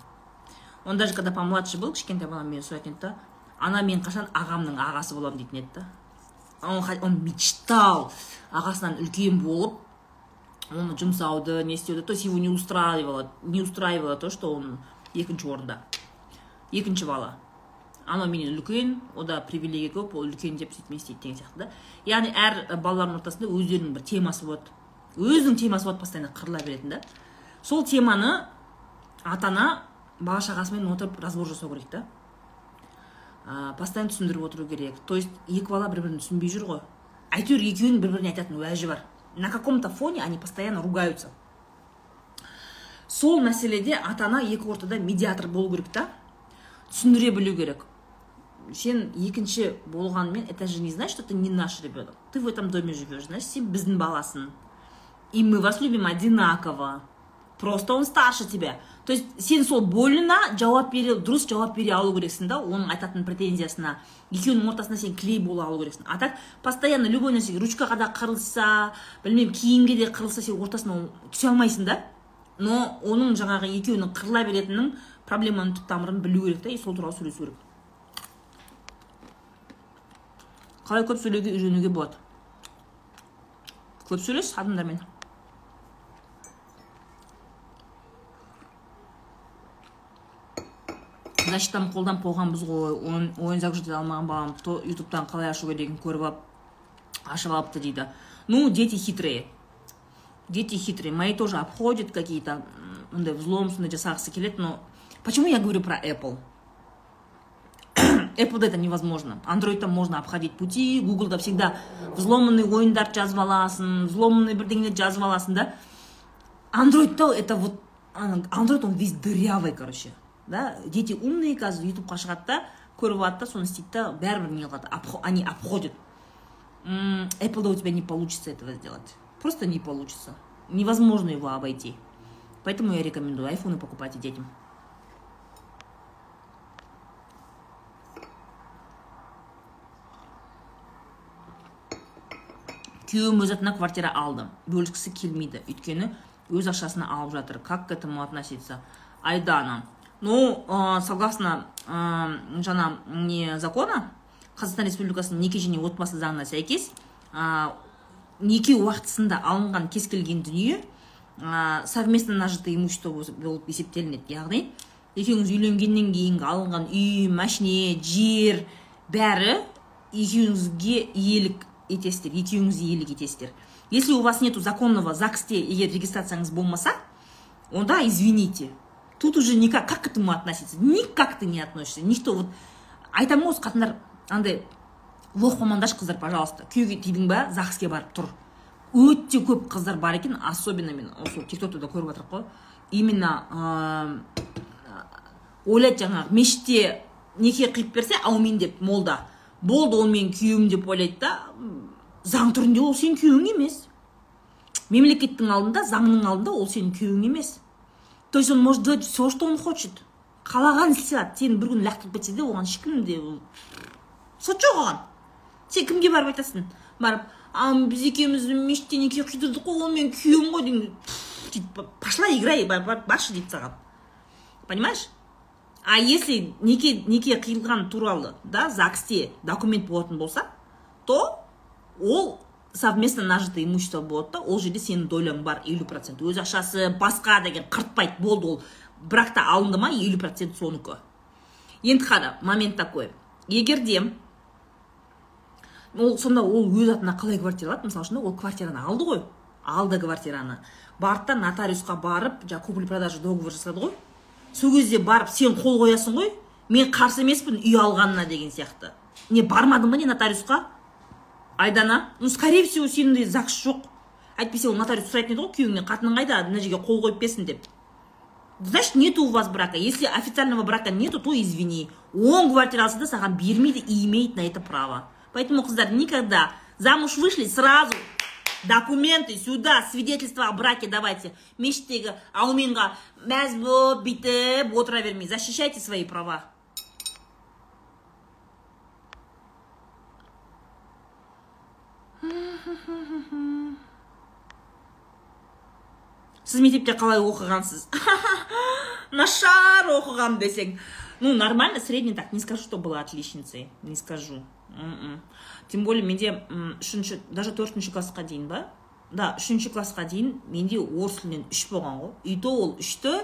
Он даже когда помладше был кішкентай балам мені сұрайтын еді да ана мен қашан ағамның ағасы боламын дейтін еді да. Он, он мечтал ағасынан үлкен болып оны жұмсауды не істеуді то есть его не устраивало не устраивало то что он екінші орында. Екінші бала. Анау менен үлкен ода привилегия көп ол үлкен деп сөйтіп істейді деген сияқты да яғни әр балалардың ортасында өздерінің бір темасы болады өзінің темасы болады постоянно қырыла беретін да сол теманы ата ана бала шағасымен отырып разбор жасау керек та ә, постоянно түсіндіріп отыру керек то есть екі бала бір бірін түсінбей жүр ғой әйтеуір екеуінің бір біріне айтатын уәжі бар на каком то фоне они постоянно ругаются сол мәселеде ата ана екі ортада медиатор болу керек та түсіндіре білу керек сен екінші болғанымен это же не значит что ты не наш ребенок ты в этом доме живешь значит сен біздің баласың и мы вас любим одинаково. Просто он старше тебя. То есть сен сол бойына жауап бере дұрыс жауап бере алу керексің да оның айтатын претензиясына екеуінің ортасында сен клей бола алу керексің. А так постоянно любой нәрсеге ручкаға да қырылса білмеймін киімге де қырылса сен ортасына түсе алмайсың да. Но оның жаңағы екеуінің қырыла беретінінің проблеманың түп тамырын білу керек та и сол туралы сөйлесу керек. Қалай көп сөйлеуге үйренуге болады? Көп сөйлес адамдармен защитаны қолданып болғанбыз ғой ойын закрыть алмаған балам ютубтан қалай ашу керегін көріп алып ашып алыпты дейді. Ну дети хитрые. Дети хитрые. Мои тоже обходят какие то мындай взлом сондай жасағысы келеді но почему я говорю про apple? Apple это невозможно. Android'та можно обходить пути, Google'да всегда взломанный ойындарды жазып аласың, взломанный бірдеңелерді жазып аласың, да. Android'та это вот, Android он весь дырявый, короче. Да? Дети умные, қазір ютубқа шығады да, көріп алады да, соны істейді да, бәрібір не қылады, они обходят. Apple'да у тебя не получится этого сделать. Просто не получится. Невозможно его обойти. Поэтому я рекомендую айфоны покупать детям. Күйеуім өз атына квартира алды бөліскісі келмейді. Өйткені өз ақшасына алып жатыр. Как к этому относиться? Айдана ну ә, согласно ә, жаңа не закона қазақстан республикасының неке және отбасы заңына сәйкес ә, неке уақытысында алынған кез келген дүние ә, совместно нажитое имущество болып есептелінеді. Яғни екеуіңіз үйленгеннен кейінгі алынған үй машине жер бәрі екеуіңізге иелік етесіздер екеуіңіз иелік етесіздер. Если у вас нету законного загсте егер регистрацияңыз болмаса онда извините. Тут уже никак как к этому относиться? Никак ты не относишься. Никто вот айтамын ғой осы қатындар андай лох мамандаш қыздар пожалуйста күйеуге тидің ба? Загске барып тұр өте көп қыздар бар екен особенно мен осы тик токта да көріп жатырмын ғой. Именно ойлайды жаңағы мешітте неке қиып берсе аумин деп молда. Болды ол менің күйеуім деп ойлайды да. Заң түрінде ол сенің күйеуің емес. Мемлекеттің алдында заңның алдында ол сенің күйеуің емес. То есть он может делать все что он хочет. Қалаған істей алады сені бір күні лақтырып кетсе де оған ешкім де сот жоқ оған. Сен кімге барып айтасың? Барып а біз екеуміз мешітте неке қидырдық қой ол менің күйеуім ғой дейді пошла играй баршы дейді саған. Понимаешь? А если неке неке қиылған туралы да загсте документ болатын болса то ол совместно нажитое имущество болады да ол жерде сенің доляң бар елу процент. Өз ақшасы басқа деген қыртпайды болды ол. Бракта алынды ма елу процент сонікі енді қара момент такой. Егер де ол сонда ол өз атына қалай квартира алады? Мысалы үшін ол квартираны алды ғой. Алды квартираны. Барды да нотариусқа барып жаңағы купли продажа договор жасады ғой. Сол кезде барып сен қол қоясың ғой мен қарсы емеспін үй алғанына деген сияқты. Не бармадың ба не нотариусқа? Айдана ну скорее всего сенде загс жоқ. Әйтпесе ол нотариус сұрайтын еді ғой күйеуіңнен қатының қайда? Мына жерге қол қойып берсін деп. Значит нету у вас брака. Если официального брака нету то извини. Он квартира алса да саған бермейді и имеет на это право. Поэтому қыздар никогда замуж вышли сразу. документы сюда свидетельство о браке давайте мешіттегі ауменға мәз болып бүйтіп отыра бермей защищайте свои права сіз мектепте қалай оқығансыз [LAUGHS] нашар оқыған десең ну нормально средний так не скажу что была отличницей не скажу м-м. Тем более менде үшінші даже төртінші классқа дейін ба? Да үшінші классқа дейін менде орыс тілінен үш болған ғой. И то ол үшті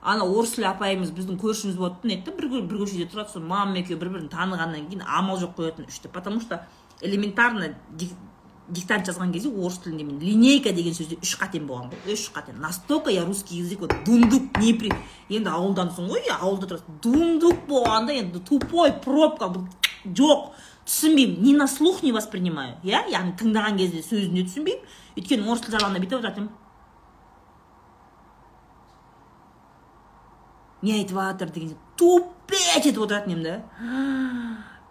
ана орыс тілі апайымыз біздің көршіміз болатын еді бір бір көшеде тұрады сол мамам екеуі бір бірін танығаннан кейін амал жоқ қоятын үшті. Потому что элементарно диктант жазған кезде орыс тілінде мен линейка деген сөзде үш қатем болған ғой. Үш қатем настолько я русский язык вот дундук не при. Енді ауылдансың ғой ауылда тұрасың дундук болғанда енді тупой пробка жоқ. Түсінбеймін. Ни на слух не воспринимаю. Иә яғни тыңдаған кезде сөзін де түсінбеймін. Өйткені орыс тілі жағында бүйтіп отыратын не айтып жатыр деген тупеть етіп отыратын едім да.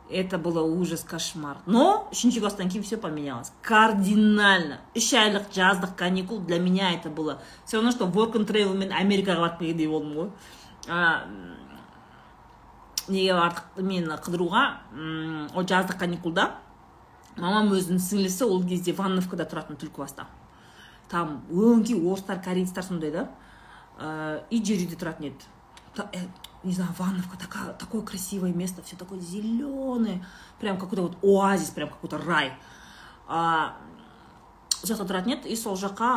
Это было ужас кошмар. Но үшінші класстан кейін все поменялось. Кардинально. Үш айлық жаздық каникул для меня это было все равно что work and travel мен америкаға барып келгендей болдым ғой. Неге бардық мен қыдыруға ол жаздық каникулда мамам өзінің сіңлісі ол кезде ванновкада тұратын түлкібаста. Там өңкей орыстар корейцтар сондай да и жер үйде тұратын еді. Не знаю, Ванновка, такая, такое красивое место, все такое зеленое, прям какой-то вот оазис, прям какой-то рай. А, жақта тұратын еді и сол жаққа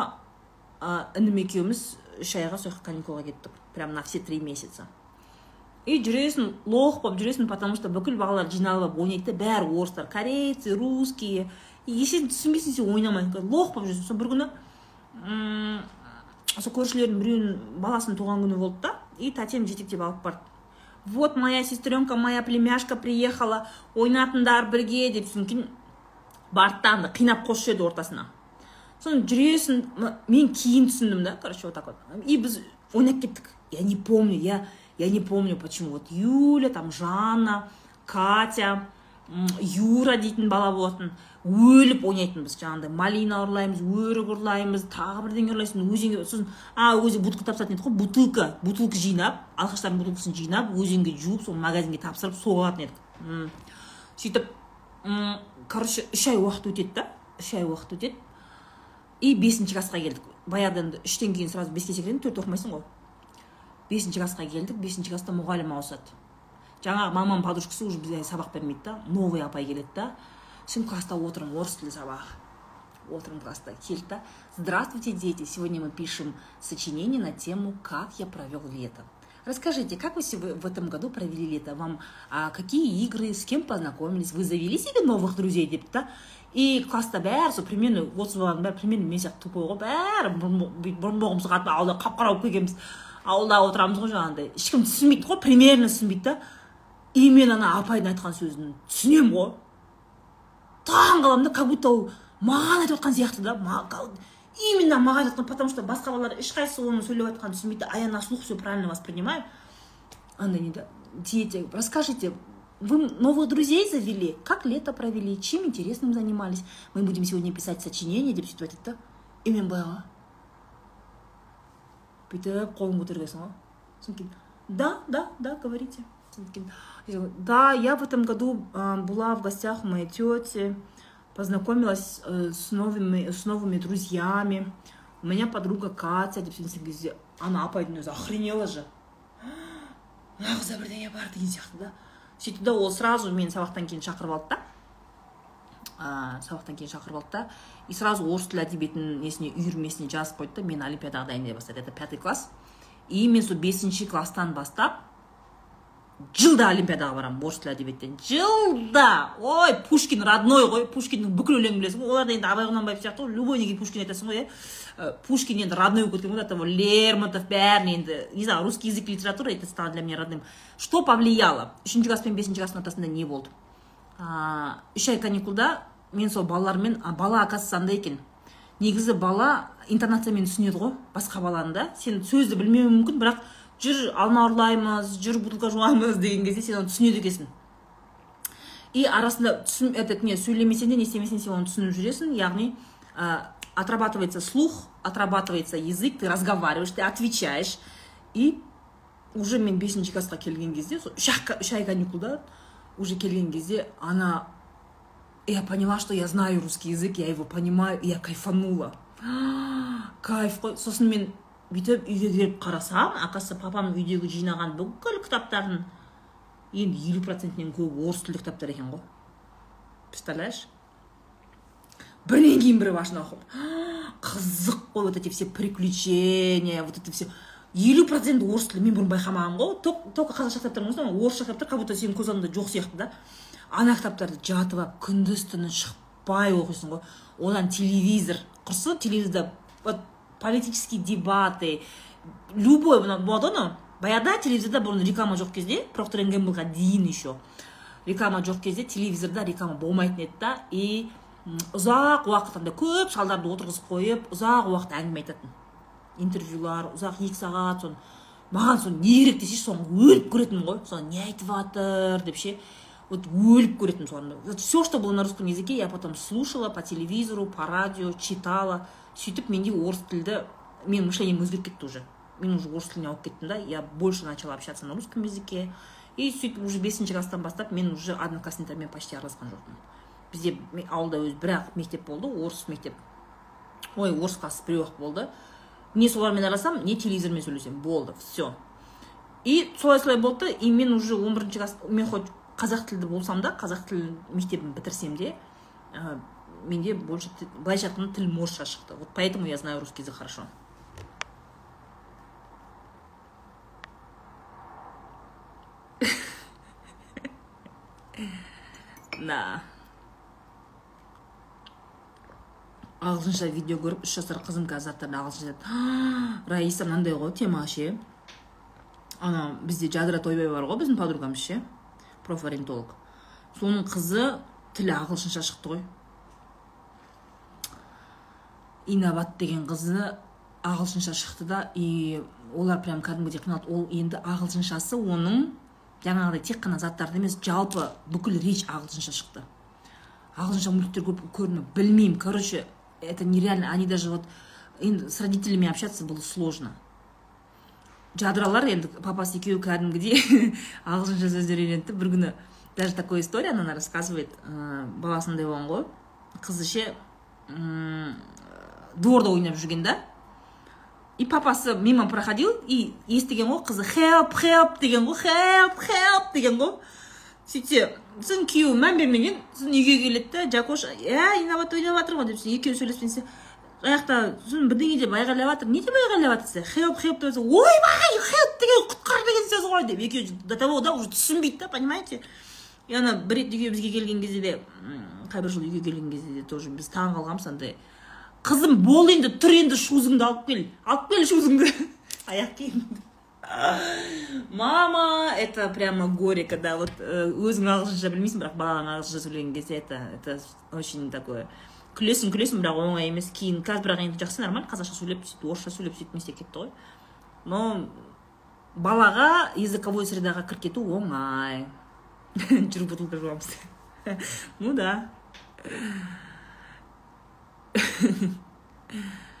інім екеуміз үш айға сол жаққа каникулға кеттік прям на все три месяца. И жүресің лох болып жүресің потому что бүкіл балалар жиналып алып ойнайды да бәрі орыстар корейцы русские. Ештеңе түсінбейсің сен ойнамай лох болып жүрсің сол бір күні сол көршілердің біреуінің баласының туған күні болды да и тәтем жетектеп алып барды. Вот моя сестренка моя племяшка приехала ойнатындар бірге деп содан кейін барды да қинап қосып жіберді ортасына. Сосын жүресің мен кейін түсіндім да короче вот так вот. И біз ойнап кеттік. Я не помню я я не помню почему. Вот юля там жанна катя юра дейтін бала болатын өліп ойнайтынбыз жаңағыдай малина ұрлаймыз өрік ұрлаймыз тағы бірдеңе ұрлайсың өзенге сосын а өзі бутылка тапсыратын еді ғой бутылка бутылка жинап алқаштардың бутылкасын жинап өзенге жуып сол магазинге тапсырып соғатын едік. Сөйтіп короче үш ай уақыт өтеді да үш ай уақыт өтеді. И бесінші классқа келдік. Баяғыда енді үштен кейін сразу беске секірген төрт оқымайсың ғой. Бесінші классқа келдік бесінші класста мұғалім ауысады. Жаңағы мамамның подружкасы уже бізге сабақ бермейді да новый апай келеді да. Сосын класста отырмын орыс тілі сабағы отырмын класста келді да. Здравствуйте дети сегодня мы пишем сочинение на тему как я провел лето. Расскажите, как вы в этом году провели лето? Вам а, какие игры, с кем познакомились? Вы завели себе новых друзей депті да? И класста бәрі сол примерно отыз баланың бәрі примерно мен сияқты тупой ғой. Бәрі мұрынбоғымыз қатып ауылда қап қара болып келгенбіз. Ауылда отырамыз ғой жаңағыдай ешкім түсінбейді ғой примерно түсінбейді да. И мен ана апайдың айтқан сөзін түсінемін ғой. Таң қаламын да как будто ол маған айтып жатқан сияқты да именно маған айтып потому что басқа балалар ешқайсысы оның сөйлеп жатқанын түсінбейді а я на слух все правильно воспринимаю андай не да дети расскажите вы новых друзей завели? Как лето провели? Чем интересным занимались? Мы будем сегодня писать сочинение деп сөйтіп айтады да? И мен баяғы бүйтіп қолын көтергенсің ғой содан кейін да да да говорите да я в этом году была в гостях у моей тети познакомилась э, с новыми с новыми друзьями у меня подруга катя деп сөйлескен кезде ана апайдың өзі охренела же мына қызда бірдеңе бар деген сияқты да сөйтті да ол сразу мені сабақтан кейін шақырып алды да Сабақтан кейін шақырып алды да и сразу орыс тілі әдебиетінің несіне үйірмесіне жазып қойды да мені олимпиадаға дайындай бастады. Это пятый класс. И мен сол бесінші класстан бастап жылда олимпиадаға барамын орыс тілі әдебиеттен. Жылда! Ой пушкин родной ғой пушкиннің бүкіл өлеңін білесің ғой. Олар енді абай құнанбаев сияқты ғой любой неге пушкин айтасың ғой иә. Пушкин енді родной болып кеткен ғой того лермонтов бәрін енді не знаю русский язык литература это стало для меня родным. Что повлияло? Үшінші класс пен бесінші класстың ортасында не болды? Үш ай каникулда мен сол балалармен бала оказывается андай екен. Негізі бала интонациямен түсінеді ғой басқа баланы да. Сен сөзді білмеуің мүмкін бірақ жүр алма ұрлаймыз жүр бутылка жуамыз деген кезде сен оны түсінеді екенсің. И арасында түсін этот не сөйлемесең де не істемесең сен оны түсініп жүресің. Яғни а, отрабатывается слух отрабатывается язык ты разговариваешь ты отвечаешь. И уже мен бесінші классқа келген кезде сол шай каникулда уже келген кезде она я поняла что я знаю русский язык я его понимаю и я кайфанула. [GASPS] Кайф. Қой сосын мен бүйтіп үйге келіп қарасам оказывается папам үйдегі жинаған бүкіл кітаптарын енді елу процентінен көбі орыс тілді кітаптар екен ғой. Представляешь? Бірінен кейін бірі башына оқып [GASPS] қызық қой вот эти все приключения вот это все елу процент орыс тілі. Мен бұрын байқамағанмын ғой. Только қазақша кітаптар болса орысша кітаптар как будто сенің көз алдыңда жоқ сияқты да. Ана кітаптарды жатып алып күндіз түні шықпай оқисың ғой. Одан телевизор құрсын телевизорда вот политические дебаты любой болады ғой баяғыда телевизорда бұрын реклама жоқ кезде проктор гэмблға дейін еще. Реклама жоқ кезде телевизорда реклама болмайтын еді да. И ұзақ уақыт андай көп шалдарды отырғызып қойып ұзақ уақыт әңгіме айтатын. Интервьюлар ұзақ екі сағат соны маған соны не керек десейші соны өліп көретінмін ғой. Соны не айтып жатыр деп ше. Вот өліп көретінмін соны. Все что было на русском языке я потом слушала по телевизору по радио читала. Сөйтіп менде орыс тілді менің мышлением өзгеріп кетті уже. Мен уже орыс тіліне ауып кеттім да я больше начала общаться на русском языке. И сөйтіп уже бесінші класстан бастап мен уже одноклассниктармен почти араласқан жоқпын. Бізде ауылда өзі бір ақ мектеп болды орыс мектеп. Ой орыс классы біреу ақ болды. Не солармен араласамын не телевизормен сөйлесемін болды все и солай солай болды и мен уже он бірінші класс мен хоть қазақ тілді болсам да қазақ тіл мектебін бітірсем де ә, менде больше былайша айтқанда тілім орысша шықты. Вот поэтому я знаю русский язык хорошо. [LAUGHS] Да. Ағылшынша видео көріп үш жасар қызым қазір заттарды ағылшынша айтады [GASPS] раиса мынандай ғой тема ше ана бізде жадыра тойбай бар ғой біздің подругамыз ше профориентолог. Соның қызы тілі ағылшынша шықты ғой. Инабат деген қызы ағылшынша шықты да и олар прям кәдімгідей қиналды. Ол енді ағылшыншасы оның жаңағыдай тек қана заттарды емес жалпы бүкіл речь ағылшынша шықты. Ағылшынша мультиктер көп көрдім білмеймін. Короче это нереально. Они даже вот с родителями общаться было сложно. Жадыралар енді папасы екеуі кәдімгідей ағылшынша сөздер үйренді бір күні даже такой история она рассказывает ә, баласындай болған ғой қызы ше дворда ойнап жүрген да и папасы мимо проходил и естіген ғой қызы help help деген ғой help help деген ғой сөйтсе сосын күйеуі мән бермеген сосын үйге келеді да жакош ә инабат ойнап жатыр ғой деп екеуі сөйлесіп несе жақта сосын бірдеңе деп айғайлап жатыр не деп айғайлап жатыр десе help help деп ойбай help деген құтқар деген сөз ғой деп екеуі до того да уже түсінбейді да понимаете? И ана бір рет үйге бізге келген кезде де қай жыл үйге келген кезде де тоже біз таң қалғанбыз андай. Қызым бол енді тұр енді шузыңды алып кел алып кел шузыңды [LAUGHS] аяқ киіміңді мама это прямо горе когда вот өзің ағылшынша білмейсің бірақ балаң ағылшынша сөйлеген кезде это это очень такое күлесің күлесің бірақ оңай емес кейін қазір бірақ енді жақсы нормально қазақша сөйлеп сөйтіп орысша сөйлеп сөйтіп не кетті ғой но балаға языковой средаға кіріп кету оңай. [LAUGHS] Жүріп бутылка жуамыз [LAUGHS] ну да. [LAUGHS]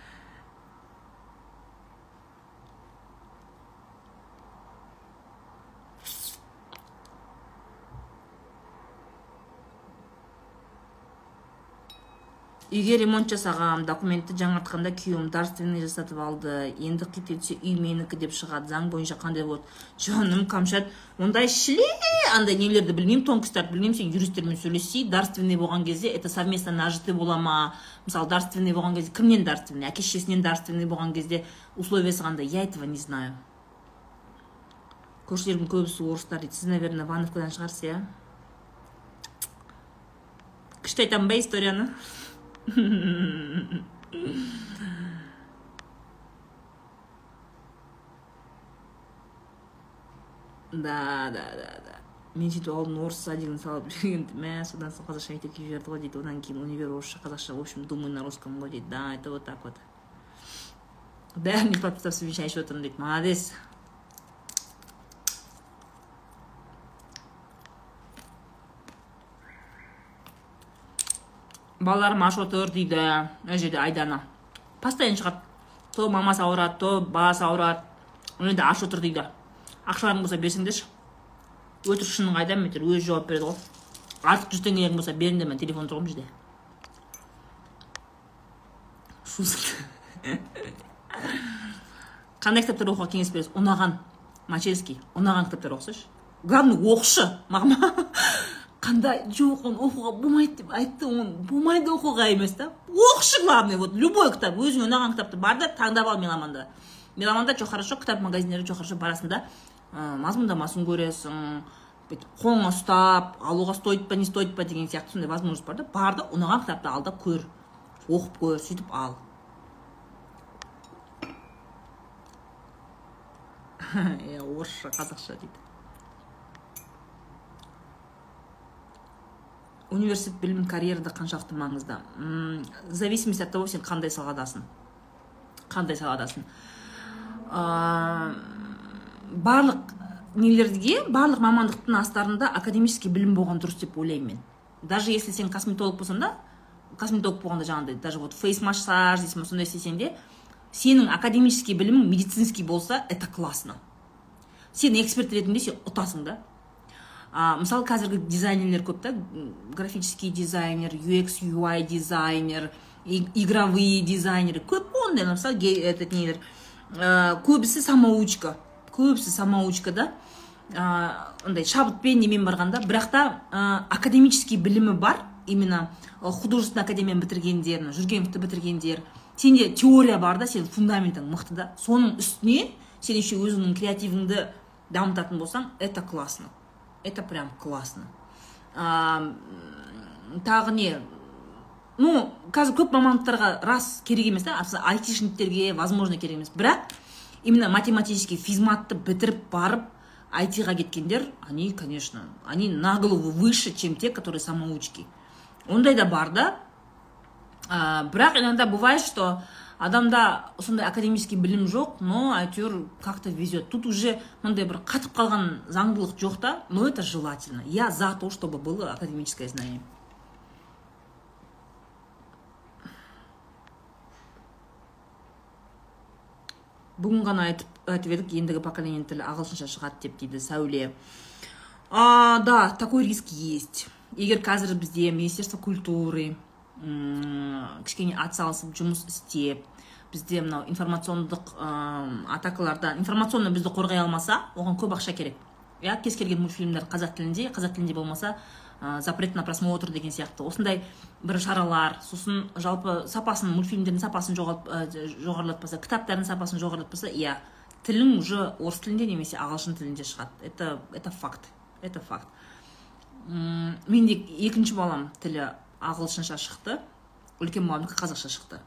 үйге ремонт жасағам документті жаңартқанда күйеуім дарственный жасатып алды енді қит етсе үй менікі деп шығады заң бойынша қандай болады? Жаным камшат ондай шле андай нелерді білмеймін тонкостарды білмеймін сен юристтермен сөйлессей дарственный болған кезде это совместно нажитый бола ма? Мысалы дарственный болған кезде кімнен дарственный әке шешесінен дарственный болған кезде условиясы қандай я этого не знаю. Көршілерімнің көбісі орыстар дейді. Сіз наверное вановкадан шығарсыз иә? Күшті айтамын ба историяны? Да да да да. Мен сөйтіп алдын орыс садигін салып жүрген мә содан соң қазақша мектепке жіберді ғой дейді одан кейін универ орысша қазақша в общем думаю на русском ғой дейді да это вот так вот. Бәріне подписав совещание айтып отырмын дейді молодец балаларым аш отыр дейді мына жерде айдана. Постоянно шығады. То мамасы ауырады то баласы ауырады. Енді аш отыр дейді. Ақшаларың болса берсеңдерші. Өтірік шының қайда метр өзі жауап береді ғой. Артық жүз теңгелерің болса беріңдер мен телефон тұр ғой мына жерде қандай кітаптар оқуға кеңес бересіз? Ұнаған. Мачевский. Ұнаған кітаптар оқысайшы. Главный оқышы. Маған қандай жоқ оны оқуға болмайды деп айтты оны болмайды оқуға емес та. Оқышы главный вот любой кітап өзіңе ұнаған кітапты бар да таңдап ал меломанда. Меломанда че хорошо кітап магазиндері че хорошо барасың да мазмұндамасын көресің бүйтіп қолыңа ұстап алуға стоит па не стоит па деген сияқты сондай возможность бар да. Бар да ұнаған кітапты ал да көр оқып көр сөйтіп ал. [LAUGHS] Иә орысша қазақша дейді. Университет білім карьерада қаншалықты маңызды? М, в зависимости от того сен қандай саладасың қандай саладасың ә, барлық нелерге барлық мамандықтың астарында академический білім болған дұрыс деп ойлаймын мен. Даже если сен косметолог болсаң да косметолог болғанда жаңағыдай даже вот фейс массаж дейсің ба сондай істесең де сенің академический білімің медицинский болса это классно. Сен эксперт ретінде сен ұтасың да. А, мысалы қазіргі дизайнерлер көп та графический дизайнер UX UI дизайнер игровые дизайнеры. Көп ондай мысалы этот нелер көбісі самоучка. Көбісі самоучка да? Андай шабытпен немен барғанда бірақ та ә, академический білімі бар именно художественный академияны бітіргендер мына жүргеновті бітіргендер. Сенде теория бар да сенің фундаментің мықты да. Соның үстіне сен еще өзіңнің креативіңді дамытатын болсаң это классно. Это прям классно. А, тағы не ну қазір көп мамандықтарға рас керек емес та айтишниктерге возможно керек емес. Бірақ именно математический физматты бітіріп барып айтиға кеткендер они конечно они на голову выше чем те которые самоучки. Ондай да бар да. А, бірақ иногда бывает что адамда сондай академический білім жоқ но әйтеуір как то везет. Тут уже мындай бір қатып қалған заңдылық жоқ та но это желательно. Я за то чтобы было академическое знание. Бүгін ғана айтып айтып едік ендігі поколение тілі ағылшынша шығады деп дейді сәуле. А, да такой риск есть. Егер қазір бізде министерство культуры кішкене атсалысып жұмыс істеп бізде мынау информациондық м, атакаларда информационно бізді қорғай алмаса оған көп ақша керек. Иә кез келген мультфильмдер қазақ тілінде қазақ тілінде болмаса ә, запрет на просмотр деген сияқты. Осындай бір шаралар сосын жалпы сапасын мультфильмдердің сапасын ә, жоғарылатпаса кітаптардың сапасын жоғарылатпаса иә тілің уже орыс тілінде немесе ағылшын тілінде шығады. Это это факт это факт. Менде екінші балам тілі ағылшынша шықты. Үлкен баламдікі қазақша шықты.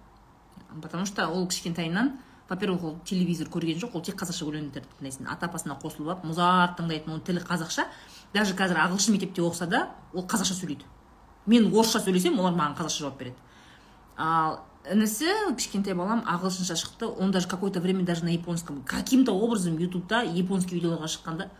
Потому что ол кішкентайынан во первых ол телевизор көрген жоқ ол тек қазақша өлеңдерді тыңдайтын ата апасына қосылып алып музарт тыңдайтын оның тілі қазақша. Даже қазір ағылшын мектепте оқыса да ол қазақша сөйлейді. Мен орысша сөйлесем олар маған қазақша жауап береді. Ал інісі кішкентай балам ағылшынша шықты. Он даже какое то время даже на японском каким то образом ютубта японский видеоларға шыққанда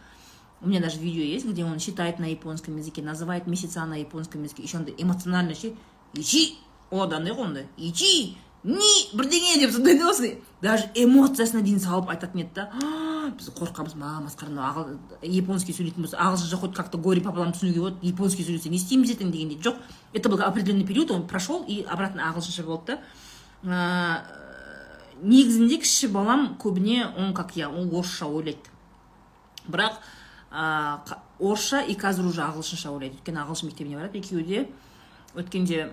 у меня даже видео есть где он читает на японском языке называет месяца на японском языке. Еще андай эмоционально ше ичи ол андай ғой ондай ичи ни бірдеңе деп сондай да осылай даже эмоциясына дейін салып айтатын еді да. «А, біз қорқамыз ма ағыл- японский сөйлейтін болса ағылшынша хоть как то горе пополам түсінуге болады японский сөйлесе не істейміз ертең дегендей жоқ это был определенный период он прошел и обратно ағылшынша болды да. Негізінде кіші балам көбіне он как я ол орысша ойлайды бірақ ә, орысша и қазір уже ағылшынша ойлайды. Өйткені ағылшын мектебіне барады. Екеуі де өткенде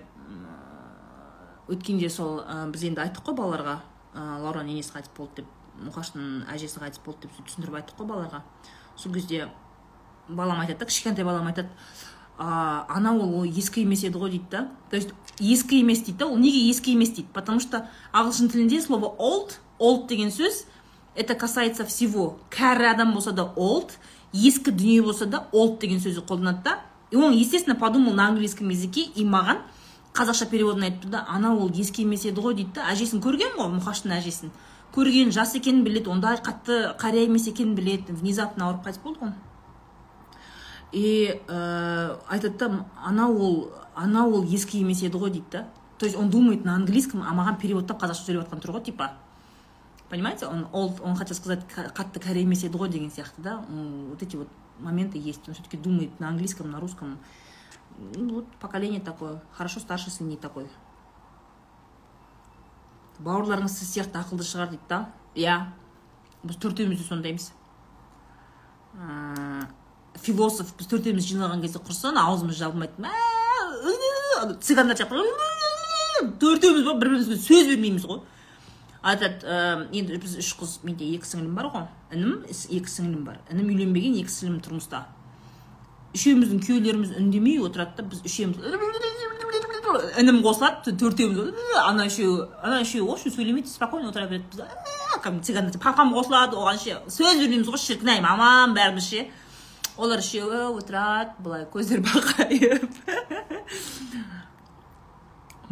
өткенде сол ә, біз енді айттық қой балаларға ә, лаураның енесі қайтыс болды деп мұқаштың әжесі қайтыс болды деп түсіндіріп айттық қой балаларға. Сол кезде балам айтады да кішкентай балам айтады а, анау ол ескі емес еді ғой дейді да. То есть ескі емес дейді да ол неге ескі емес дейді? Потому что ағылшын тілінде слово old old деген сөз это касается всего. Кәрі адам болса да old ескі дүние болса да old деген сөзді қолданады да. И он естественно подумал на английском языке и маған қазақша переводын айтты да анау ол ескі емес еді ғой дейді да. Әжесін көрген ғой мұқаштың әжесін? Көрген жас екенін біледі ондай қатты қария емес екенін біледі внезапно ауырып қайтыс болды ғой и ә, айтады да ана ол ана ол ескі емес еді ғой дейді да. То есть он думает на английском а маған переводтап қазақша сөйлеп жатқан тұр ғой типа. Понимаете он ол он хотел сказать қатты кәрі емес еді ғой деген сияқты да? Вот эти вот моменты есть он все таки думает на английском на русском. Ну, вот поколение такое хорошо старший сын не такой. Бауырларыңыз сіз сияқты ақылды шығар дейді да? Иә. Біз төртеуміз де сондаймыз. Философ біз төртеуміз жиналған кезде құрсын аузымыз жабылмайды цыгандар сияқты төртеуміз бір бірімізге сөз бермейміз ғой. Айтады ә, енді біз үш қыз менде екі сіңілім бар ғой. Інім екі сіңілім бар. Інім үйленбеген екі сіңілім тұрмыста. Үшеуміздің күйеулеріміз үндемей отырады да біз үшеуміз інім қосылады төртеуміз ана үшеуі ана үшеуі вообще сөйлемейді спокойно отыра береді. Кәдімгі цыгандар папам қосылады оған ше сөз бермейміз ғой шіркін ай мамам бәріміз ше. Олар үшеуі отырады былай көздері бақайып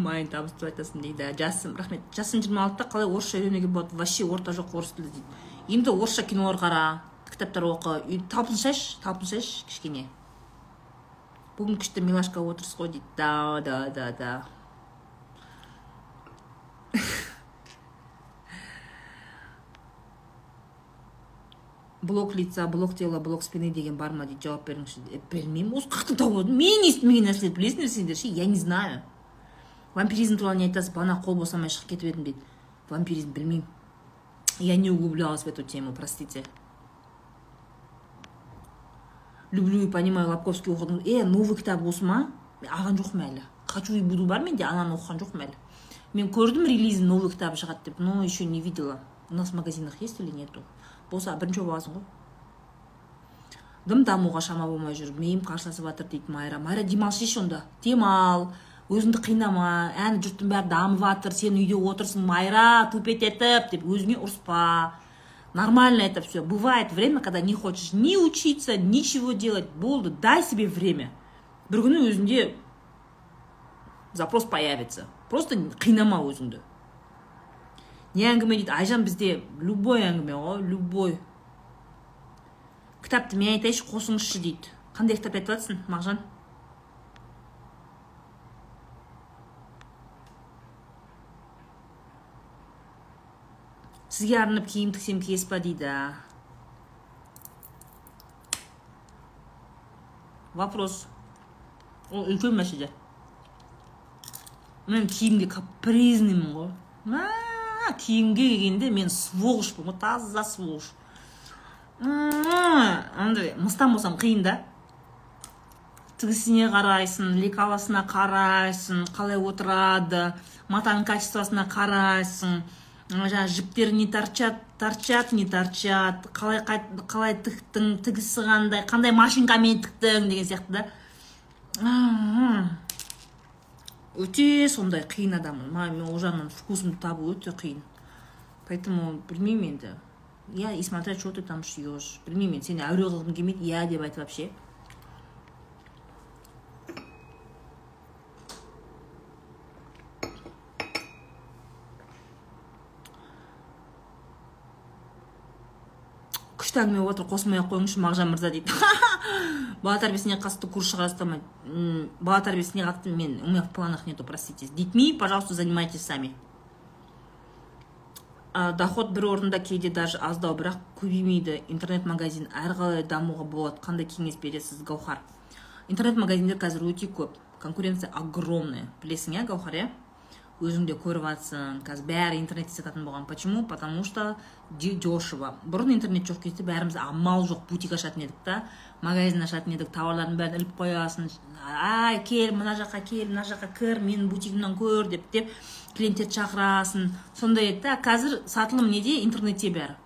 майын табыстап айтасың дейді. Жасым рахмет. Жасым жиырма алтыда қалай орысша үйренуге болады? Вообще орта жоқ орыс тілі дейді. Енді орысша кинолар қара кітаптар оқы. Талпынсайшы талпынсайшы кішкене. Бүгін күшті милашка отырсыз ғой дейді. Да да да да. [LAUGHS] Блок лица блок тела блок спины деген бар ма дейді? Жауап беріңізші. Білмеймін. Осы қаяқтан тауып мен естімеген нәрселерді білесіңдер сендер ше? Я не знаю. Вампиризм туралы не айтасыз бағана қол босамай шығып кетіп едім дейді. Вампиризм білмеймін. Я не углублялась в эту тему простите. Люблю и понимаю лобковский оқыдым е новый кітап осы ма? Алған жоқпын әлі? Хочу и буду бар менде? Ананы оқыған жоқпын әлі? Мен көрдім релизін новый кітабы шығады деп но еще не видела. У нас в магазинах есть или нету? Болса бірінші болып аласың ғой. Дым дамуға шама болмай жүр. Миым қарсыласып жатыр дейді майра. Майра демалсайшы онда. Демал. Өзіңді қинама әне жұрттың бәрі дамып жатыр сен үйде отырсың майра тупеть етіп деп өзіңе ұрыспа Нормально это все. Бывает время, когда не хочешь ни учиться, ничего делать. Болды, дай себе время. Бір күні өзіңде запрос появится. Просто қинама өзіңді. Не әңгіме дейді, айжан бізде любой әңгіме ғой, любой. Кітапты мен айтайыншы қосыңызшы дейді. Қандай кітап айтып жатрсың, мағжан? Сізге арнап киім тіксем киесіз ба дейді вопрос ол үлкен мәселе мен киімге капризнымын ғой киімге келгенде мен сволочьпын ғой таза сволочь андай мыстан болсам қиын да тігісіне қарайсың лекаласына қарайсың қалай отырады матаның качествосына қарайсың жаңағы жіптер не торчат торчат не торчат қалай қалай тіктің тігісі қандай қандай машинкамен тіктің деген сияқты да. Өте сондай қиын адаммын маған мен ол жағынан вкусымды табу өте қиын. Поэтому білмеймін енді. Иә и смотря что ты там шьешь білмеймін мен сені әуре қылғым келмейді. Иә деп айтып вообще. Күшті әңгіме болып жатыр қосылмай ақ қойыңызшы мағжан мырза дейді. [LAUGHS] Бала тәрбиесіне қатысты курс шығарасыздар ма бала тәрбиесіне қатысты мен у меня в планах нету простите. Детьми пожалуйста занимайтесь сами. Доход бір орында кейде даже аздау бірақ көбеймейді. Интернет магазин әрі қалай дамуға болады. Қандай кеңес бересіз гаухар? Интернет магазиндер қазір өте көп. Конкуренция огромная. Білесің иә гаухар иә? Өзің де көріп жатсың қазір бәрі интернетте сататын болған. Почему? Потому что дешево бұрын интернет жоқ кезде бәріміз амал жоқ бутик ашатын едік та магазин ашатын едік тауарлардың бәрін іліп қоясың. Ай кел мына жаққа кел мына жаққа кір менің бутигімнен көр деп деп клиенттерді шақырасың. Сондай еді да қазір сатылым неде? Интернетте бәрі.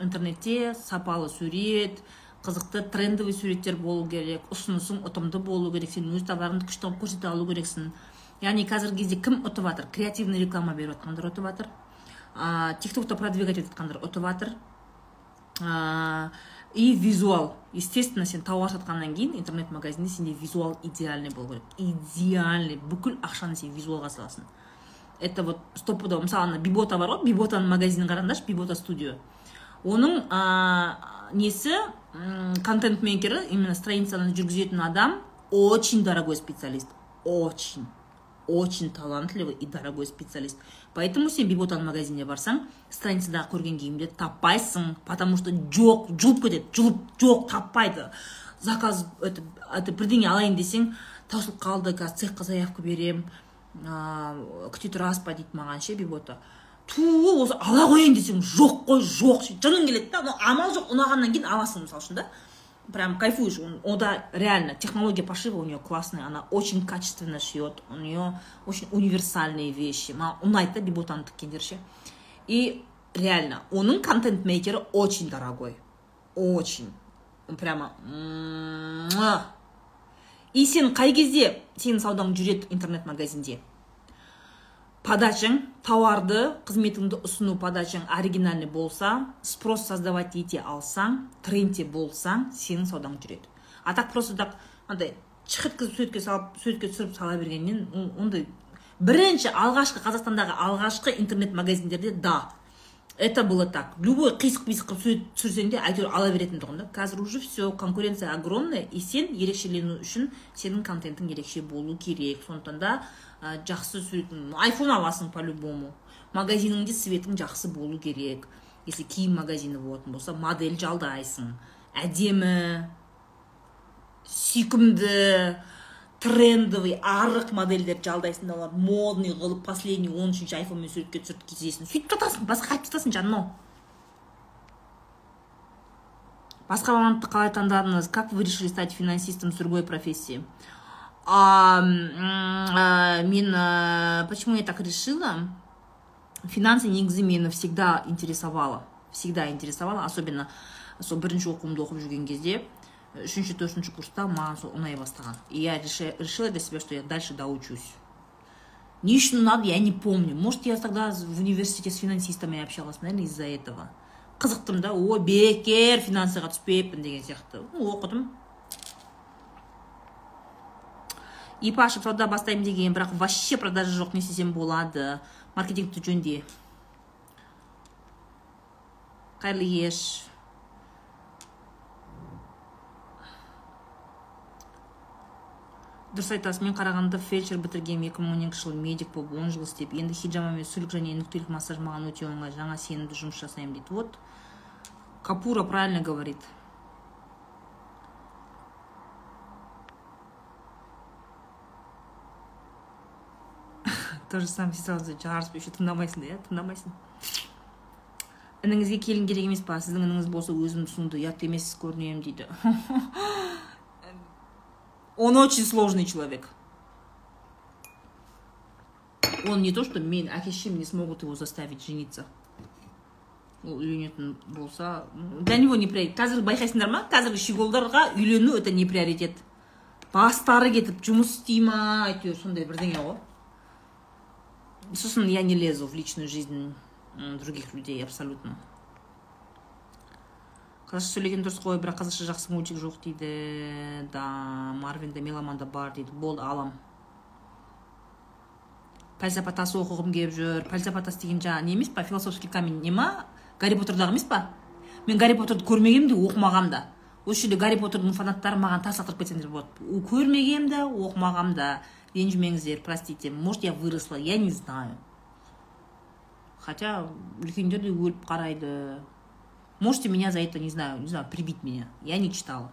Интернетте сапалы сурет қызықты трендовый суреттер болу керек ұсынысың ұтымды болу керек сен өз товарыңды күшті қылып көрсете алу керексің. Яғни қазіргі кезде кім ұтып жатыр креативный реклама беріп жатқандар ұтып жатыр тик токта продвигать етіп жатқандар ұтып жатыр и визуал. Естественно сен тауар сатқаннан кейін интернет магазинде сенде визуал идеальный болу керек. Идеальный. Бүкіл ақшаны сен визуалға саласың. Это вот стопудово. Мысалы ана бибота бар ғой. Биботаның магазинін қараңдаршы бибота студио. Оның ә, несі контент мейкері именно страницаны жүргізетін адам очень дорогой специалист. Очень. Очень талантливый и дорогой специалист. Поэтому сен биботаның магазиніне барсаң страницадағы көрген киімді таппайсың потому что жоқ жұлып кетеді жұлып жоқ таппайды заказ это, бірдеңе алайын десең таусылып қалды қазір цехқа заявка берем. Ыыы күте тұрасыз ба дейді маған ше бибота ту осы ала қояйын десең жоқ қой жоқ жының келеді да амал жоқ ұнағаннан кейін аласың мысалы үшін да. Прям кайфуешь. Онда реально технология пошива у нее классная она очень качественно шьет у нее очень универсальные вещи. Маған ұнайды да ше и реально оның контент мейкері очень дорогой. Очень. Прямо и сен қай кезде сенің саудаң жүреді интернет магазинде подачаң тауарды қызметіңді ұсыну подачаң оригинальный болса спрос создавать ете алсаң трендте болсаң сенің саудаң жүреді. А так просто так андай шығыткізіп суретке салып суретке түсіріп сала бергеннен ондай бірінші алғашқы қазақстандағы алғашқы интернет магазиндерде да это было так. Любой қисық писық қылып сурет түсірсең де әйтеуір ала беретін тұғын да? Қазір уже все конкуренция огромная и сен ерекшелену үшін сенің контентің ерекше болу керек. Сондықтан да ә, жақсы суретін айфон аласың по любому магазиніңде светің жақсы болу керек. Если киім магазині болатын болса модель жалдайсың. Әдемі сүйкімді трендовый арық модельдерді жалдайсың да олар модный қылып последний он үшінші айфонмен суретке түсіріп кезесің сөйтіп жатасың басқа айтып жатасың жаным басқа мамандықты қалай таңдадыңыз? Как вы решили стать финансистом с другой профессии? А, а, мен а, почему я так решила? Финансы негізі мені всегда интересовало всегда интересовало особенно сол бірінші оқуымды оқып жүрген кезде. Үшінші төртінші курста маған сол ұнай бастаған и я решила для себя что я дальше доучусь. Не үшін ұнады я не помню. Может я тогда в университете с финансистами общалась наверное из за этого. Қызықтым да? О бекер финансыға түспеппін деген сияқты. Оқыдым. Ип ашып сауда бастаймын деген бірақ вообще продажа жоқ не істесем болады. Маркетингті жөнде. Қайырлы кеш. Дұрыс айтасыз мен қарағандыда фельдшер бітіргенмін екі мың он екінші жылы медик болып он жыл істеп енді хиджамамен сүлік және нүктелік массаж маған өте оңай жаңа сенімді жұмыс жасаймын дейді. Вот капура правильно говорит. [LAUGHS] То же самое сразу жарысып еще тыңдамайсың да иә тыңдамайсың ініңізге келін керек емес па? Сіздің ініңіз болса өзім түсінді ұят емес көрінемін дейді. [LAUGHS] Он очень сложный человек. Он не то, что мен әке шешем не смогут его заставить жениться. ол үйленетін болса для него не приоритет қазір байқайсыңдар ма қазіргі щеголдарға үйлену это не приоритет бастары кетіп жұмыс істей ма әйтеуір сондай бірдеңе ғой сосын я не лезу в личную жизнь других людей абсолютно қазақша сөйлеген дұрыс қой бірақ қазақша жақсы мультик жоқ дейді. Да марвинде меломанда бар дейді. Болды алам. Пәлсапа тасы оқығым келіп жүр. Пәлсапа тас деген жаңағы не емес па? Философский камень не ма? Гарри поттердағы емес па? Мен гарри поттерді көрмегенмін де оқымағам да. Осы жерде гарри поттердің фанаттары маған тас лақтырып кетсеңдер болады. Көрмегенмін да оқымағам да. Ренжімеңіздер простите. Может я выросла я не знаю. Хотя үлкендер де өліп қарайды. Можете меня за это, не знаю, не знаю, прибить меня. Я не читала.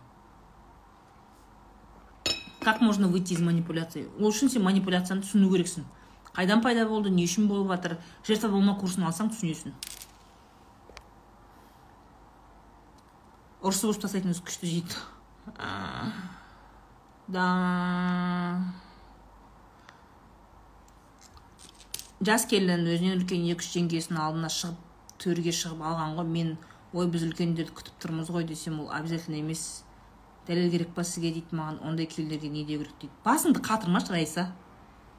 Как можно выйти из манипуляции? үшін сен манипуляцияны түсіну керексің қайдан пайда болды не үшін болып жатыр жертва болма курсын алсаң түсінесің ұрысып ұрысып тастайтын өзі күшті жейді да. Жас келін өзінен үлкен екі үш жеңгесінің алдына шығып төрге шығып алған ғой мен ой біз үлкендерді күтіп тұрмыз ғой десем ол обязательно емес. Дәлел керек па сізге? дейді маған. Ондай келіндерге не деу керек? дейді. Басыңды қатырмашы раиса.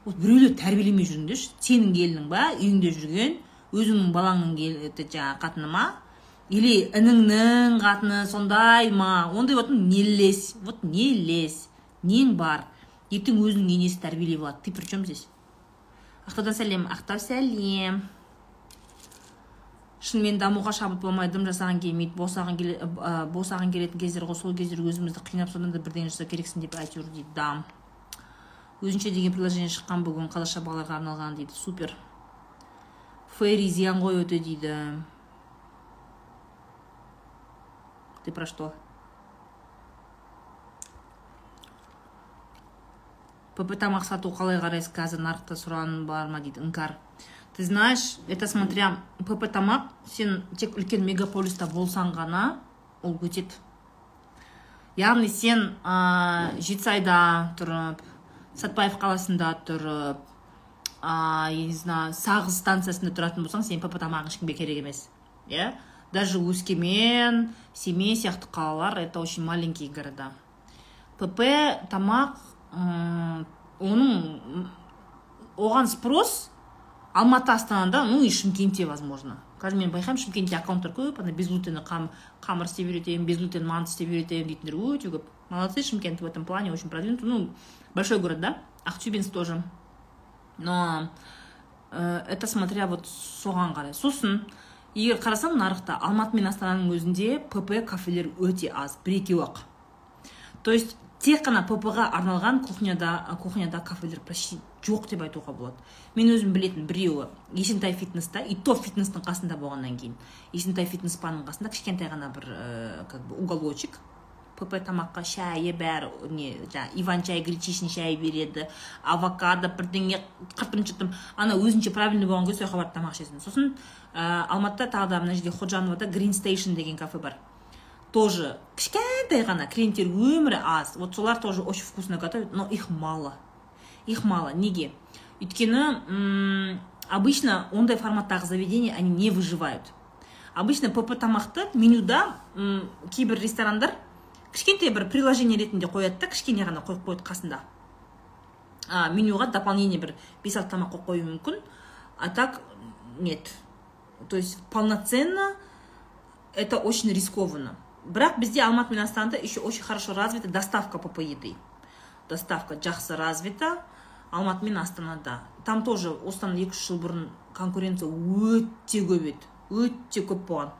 Вот біреулерді тәрбиелемей жүріңдерші сенің келінің ба үйіңде жүрген өзіңнің балаңның жаңағы қатыны ма? Или ініңнің қатыны сондай ма? Ондай вот не лезь. Вот не лезь. Нең бар? Ертең өзінің енесі тәрбиелеп алады ты при чем здесь? Ақтаудан сәлем ақтау сәлем шынымен дамуға шабыт болмай дым жасаған келмейді босағың келе, ә, босағың келетін кездер ғой сол кездер өзімізді қинап содан да бірдеңе жасау керексің деп әйтеуір дейді дам. Өзінше деген приложение шыққан бүгін қазақша балаларға арналған дейді. Супер. Фейри зиян ғой өте дейді. Ты про что? Тамақ сату қалай қарайсыз? Қазір нарықта сұраным бар ма дейді. Іңкар ты знаешь это смотря пп тамақ сен тек үлкен мегаполиста болсаң ғана ол өтеді. Яғни сен ә, жетісайда тұрып сәтбаев қаласында тұрып а, я не знаю сағыз станциясында тұратын болсаң сен пп тамағың ешкімге керек емес иә? Даже өскемен семей сияқты қалалар это очень маленькие города. пп тамақ оның оған спрос алматы астанада ну и шымкентте возможно. Қазір мен байқаймын шымкентте аккаунттар көп ана безглютенный қам, қамыр істеп үйретемін безглютен манты істеп үйретемін дейтіндер өте көп. Молодцы шымкент в этом плане очень продвинутый. Ну большой город да? Актюбинск тоже. Но э, это смотря вот соған қарай. Сосын егер қарасаң нарықта алматы мен астананың өзінде пп кафелер өте аз бір екеу ақ. То есть тек қана пп ға арналған кухняда кухняда кафелер почти жоқ деп айтуға болады. Мен өзім білетін біреуі есентай фитнеста и то фитнестің қасында болғаннан кейін есентай фитнес спаның қасында кішкентай ғана бір ә, как бы уголочек пп тамаққа шайы бәрі не жаңағы иван чай гречишный шай береді авокадо бірдеңе қыртым жыртым ана өзінше правильный болған кезде сол жаққа барып тамақ ішесің. Сосын ә, алматыда тағы да мына жерде ходжановада грин стейшн деген кафе бар. Тоже кішкентай ғана клиенттер өмірі аз. Вот солар тоже очень вкусно готовят но их мало. Их мало. Неге? Өйткені обычно ондай форматтағы заведения они не выживают. Обычно пп тамақты менюда кейбір ресторандар кішкентай бір приложение ретінде қояды да кішкене ғана қойып қояды қасында. А, менюға дополнение бір бес алты тамақ қойып қоюы мүмкін а так нет. То есть полноценно это очень рискованно. Бірақ бізде алматы мен астанада еще очень хорошо развита доставка пп еды доставка жақсы развита алматы мен астанада. Там тоже осыдан екі үш жыл бұрын конкуренция өте көп еді өте көп болған.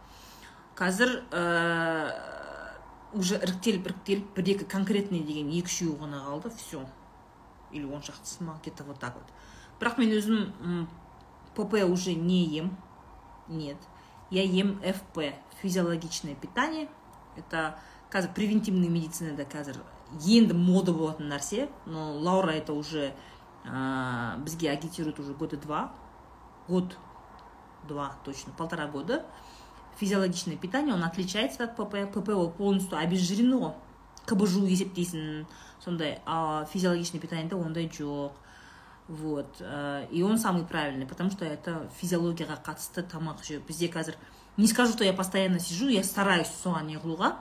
Қазір ә, уже іріктеліп іріктеліп бір екі конкретный деген екі үшеуі ғана қалды все или он шақтысы ма где то вот так вот. Бірақ мен өзім пп уже не ем нет. Я ем фп физиологичное питание. Это қазір превентивный медицинада қазір енді мода болатын нәрсе но лаура это уже ә, бізге агитирует уже года два. Год два точно полтора года. Физиологичное питание он отличается от пп. Пп ол полностью обезжиренный ғой кбжу есептейсің сондай а физиологичное питаниеде ондай жоқ вот э, и он самый правильный потому что это физиологияға қатысты тамақ жеу бізде қазір не скажу что я постоянно сижу я стараюсь соған не қылуға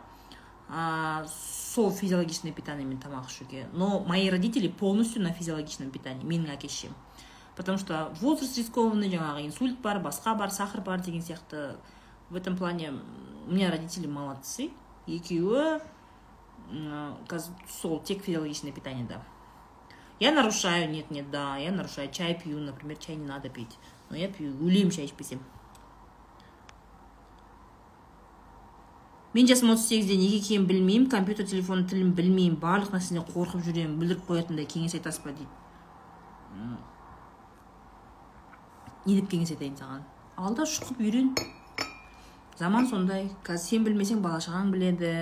сол физиологичное питаниемен тамақ ішуге но мои родители полностью на физиологичном питании менің әке шешем потому что возраст рискованный жаңағы инсульт бар басқа бар сахар бар деген сияқты. В этом плане у меня родители молодцы. Екеуі қазір сол тек физиологичное питание да. Я нарушаю нет нет да. Я нарушаю чай пью например чай не надо пить. Но я пью өлемін шай ішпесем мен жасым отыз сегізде неге екенін білмеймін компьютер телефон тілін білмеймін барлық нәрседен қорқып жүремін бүлдіріп қоятындай кеңес айтасыз ба дейді. Не деп кеңес айтайын саған? Алда шұқып үйрен. Заман сондай. Қазір сен білмесең бала шағаң біледі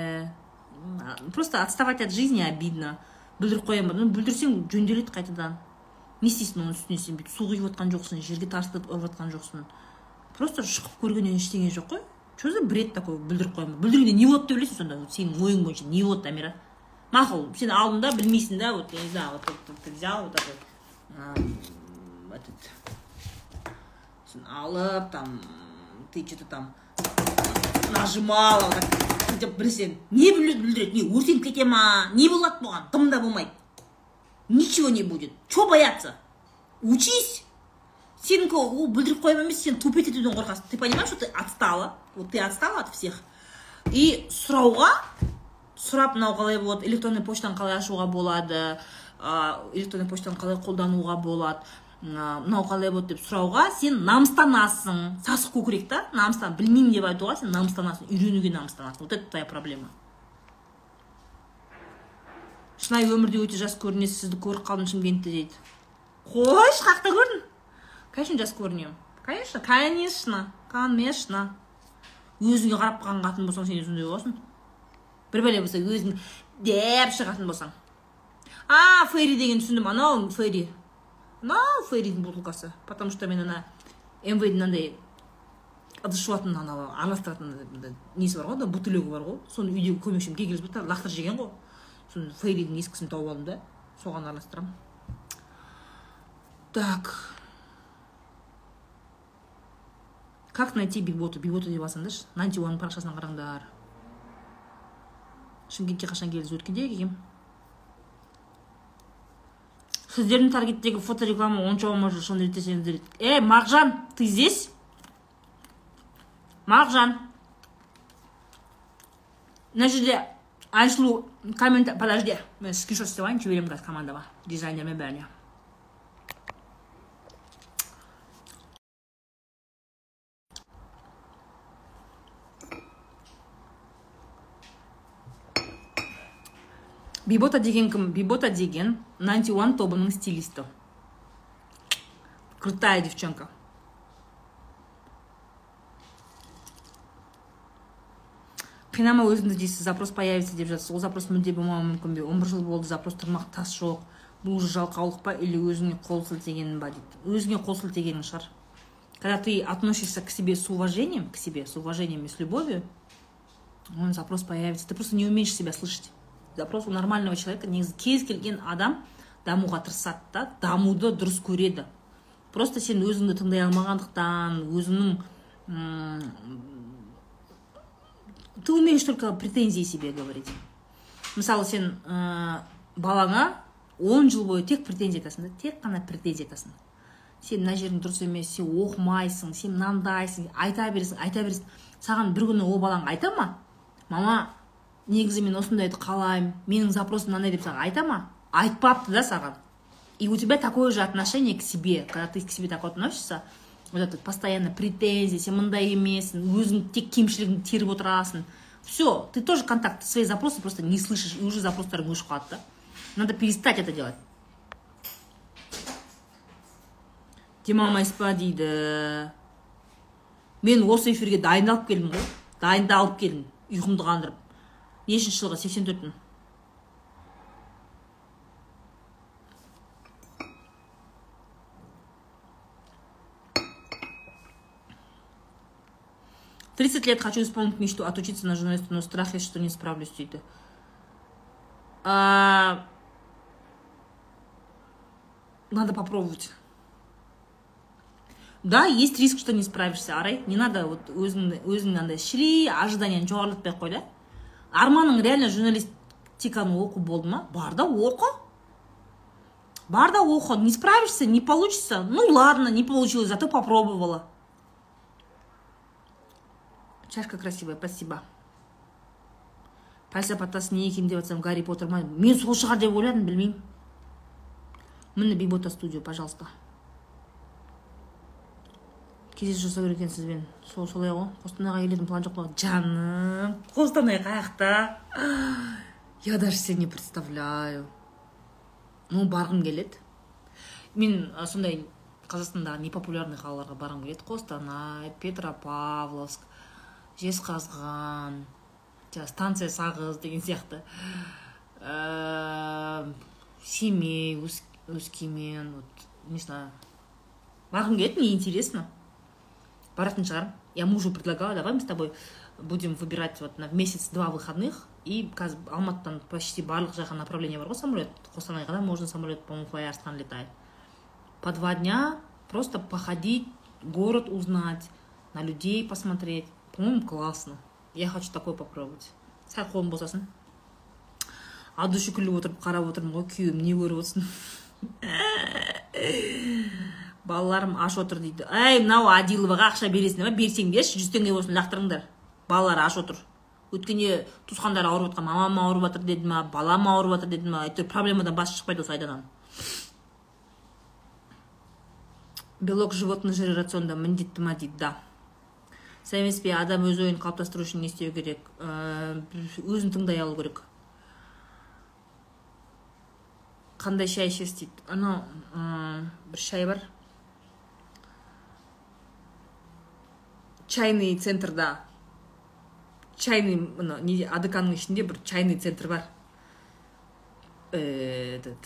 просто отставать от жизни обидно. Бүлдіріп қоямын ба? Ну бүлдірсең жөнделеді қайтадан. Не істейсің оның үстіне сен? Бүйтіп су құйып жатқан жоқсың жерге тарсытып ұрып жатқан жоқсың. Просто шұқып көргеннен ештеңе жоқ қой. Что за бред такой бүлдіріп қоямын бүлдіргенде не болады деп ойлайсың сонда? Сенің ойың бойынша не болады дамира мақұл сен алдың білмейсің да вот я не знаю вот ты взял вот такой этот сен алып там ты что то там нажимала вот так деп білсең не бүлдіреді не өртеніп кете ма не болады бұған дым да болмайды ничего не будет. Че бояться? Учись. Сенікі ол бүлдіріп қоямын емес сен тупеть етуден қорқасың. Ты понимаешь что ты отстала? Вот ты отстала от всех. И сұрауға сұрап мынау қалай болады? Электронный почтаны қалай ашуға болады? Электронный почтаны қалай қолдануға болады? Мынау қалай болады деп сұрауға сен намыстанасың. Сасық көкірек та намыстан. Білмеймін деп айтуға сен намыстанасың. Үйренуге намыстанасың. Вот это твоя проблема. Шынайы өмірде өте жас көрінесіз. Сізді көріп қалдым шымкентте дейді. Қойшы қаяқта көрдің? Конечно жас көрінемін конечно конечно конечно. Өзіңе қарап қалған қатын болсаң сен сондай боласың. Бір бәле болса өзің деп шығатын болсаң. А фейри деген түсіндім. Анау фейри. Мынау фейридің бутылкасы. Потому что мен ана мвдің мынандай ыдыс жуатын анау араластыратын несі бар ғой бутылегі бар ғой. Соны үйдегі көмекшім келгізіп жатыр лақтырып жеген ғой. Соны фейридің ескісін тауып алдым да соған араластырамын. Так. Как найти биботу биботу деп алсаңдаршы найнти уанның парақшасынан қараңдар. Шымкентке қашан келдіңіз өткенде келгем сіздердің таргеттегі фотореклама онша болмай соны реттесеңіздер. Ей мағжан ты здесь? Мағжан. Мына жерде айсұлу коммент подожди. Мен скриншот істеп алайын жіберемін қазір командама дизайнермен бәріне. Бибота деген кім бибота деген 91 тобының стилисті крутая девчонка қинама өзіңді дейсіз запрос появится деп жатсыз ол запрос мүлде болмауы мүмкін бе он бір жыл болды запрос тұрмақ тас жоқ бұл уже жалқаулық па или өзіңе қол сілтегенің ба дейді өзіңе қол сілтегенің шығар когда ты относишься к себе с уважением к себе с уважением и с любовью он запрос появится. Ты просто не умеешь себя слышать. У нормального человека негізі кез келген адам дамуға тырысады да дамуды дұрыс көреді. Просто сен өзіңді тыңдай алмағандықтан өзіңнің ты умеешь только претензии себе говорить. Мысалы сен ә, балаңа он жыл бойы тек претензия айтасың да тек қана претензия айтасың. Сен мына жерің дұрыс емес сен оқымайсың сен мынандайсың айта бересің айта бересің. Саған бір күні ол балаң айта ма? Мама негізі мен осындайды қалаймын менің запросым мынандай деп саған айта ма? Айтпапты да саған. И у тебя такое же отношение к себе когда ты к себе так относишься вот это постоянно претензия сен мындай емессің өзің тек кемшілігіңді теріп отырасың. Все ты тоже контакт свои запросы просто не слышишь и уже запростарың өшіп қалады да? Надо перестать это делать. Демалмайсыз па дейді мен осы эфирге дайындалып келдім ғой. Дайындалып келдім ұйқымды қандырып. Нешінші жылғы сексен төртпін тридцать лет хочу исполнить мечту отучиться на журналиста но страх есть что не справлюсь дейді надо попробовать. Да есть риск что не справишься арай. Не надо вот өзің өзің андай шіри ожиданияны жоғарылатпай ақ қой да арманың реально журналистиканы оқу болды ма? Бар да оқы. Бар да оқы. Не справишься не получится. Ну ладно не получилось зато попробовала. Чашка красивая спасибо. Пәлсапа тас не екен деп жатсам гарри поттер ма? Мен сол шығар деп ойладым білмеймін. Міне бибота студио пожалуйста. Кездесу жасау керек екен сізбен. Сол солай ғой. Қостанайға келетін план жоқ па жаным қостанай қаяқта я даже себе не представляю. Ну барғым келеді. Мен сондай қазақстандағы непопулярный қалаларға барғым келеді. Қостанай петропавловск жезқазған станция сағыз деген сияқты. Ә, семей өскемен вот не знаю. Барғым келеді мне интересно. Баратын шығармын я мужу предлагала давай мы с тобой будем выбирать вот на месяц два выходных и қазір алматыдан почти барлық жаққа направление бар ғой самолет қостанайға да можно самолет по моему флайарстан летает. По два дня просто походить город узнать на людей посмотреть. По-моему классно. Я хочу такое попробовать. Сәл қолым босасын души күліп отырып қарап отырмын ғой күйеуім не көріп отырсын балаларым аш отыр дейді. Әй мынау адиловаға ақша бересіңдер ма берсеңдерші жүз теңге болсын лақтырыңдар. Балалары аш отыр. Өткенде туысқандары ауырып жатқан мамам ауырып жатыр деді ма балам ауырып жатыр деді ма әйтеуір проблемадан басы шықпайды осы айдананың белок животный жиры рационда міндетті ма дейді да. Сәл емес адам өз ойын қалыптастыру үшін не істеу керек? Өзін тыңдай алу керек. Қандай шай ішесіз дейді? Анау бір шай бар. Чайный центрда чайный мына не адканың ішінде бір чайный центр бар. Этот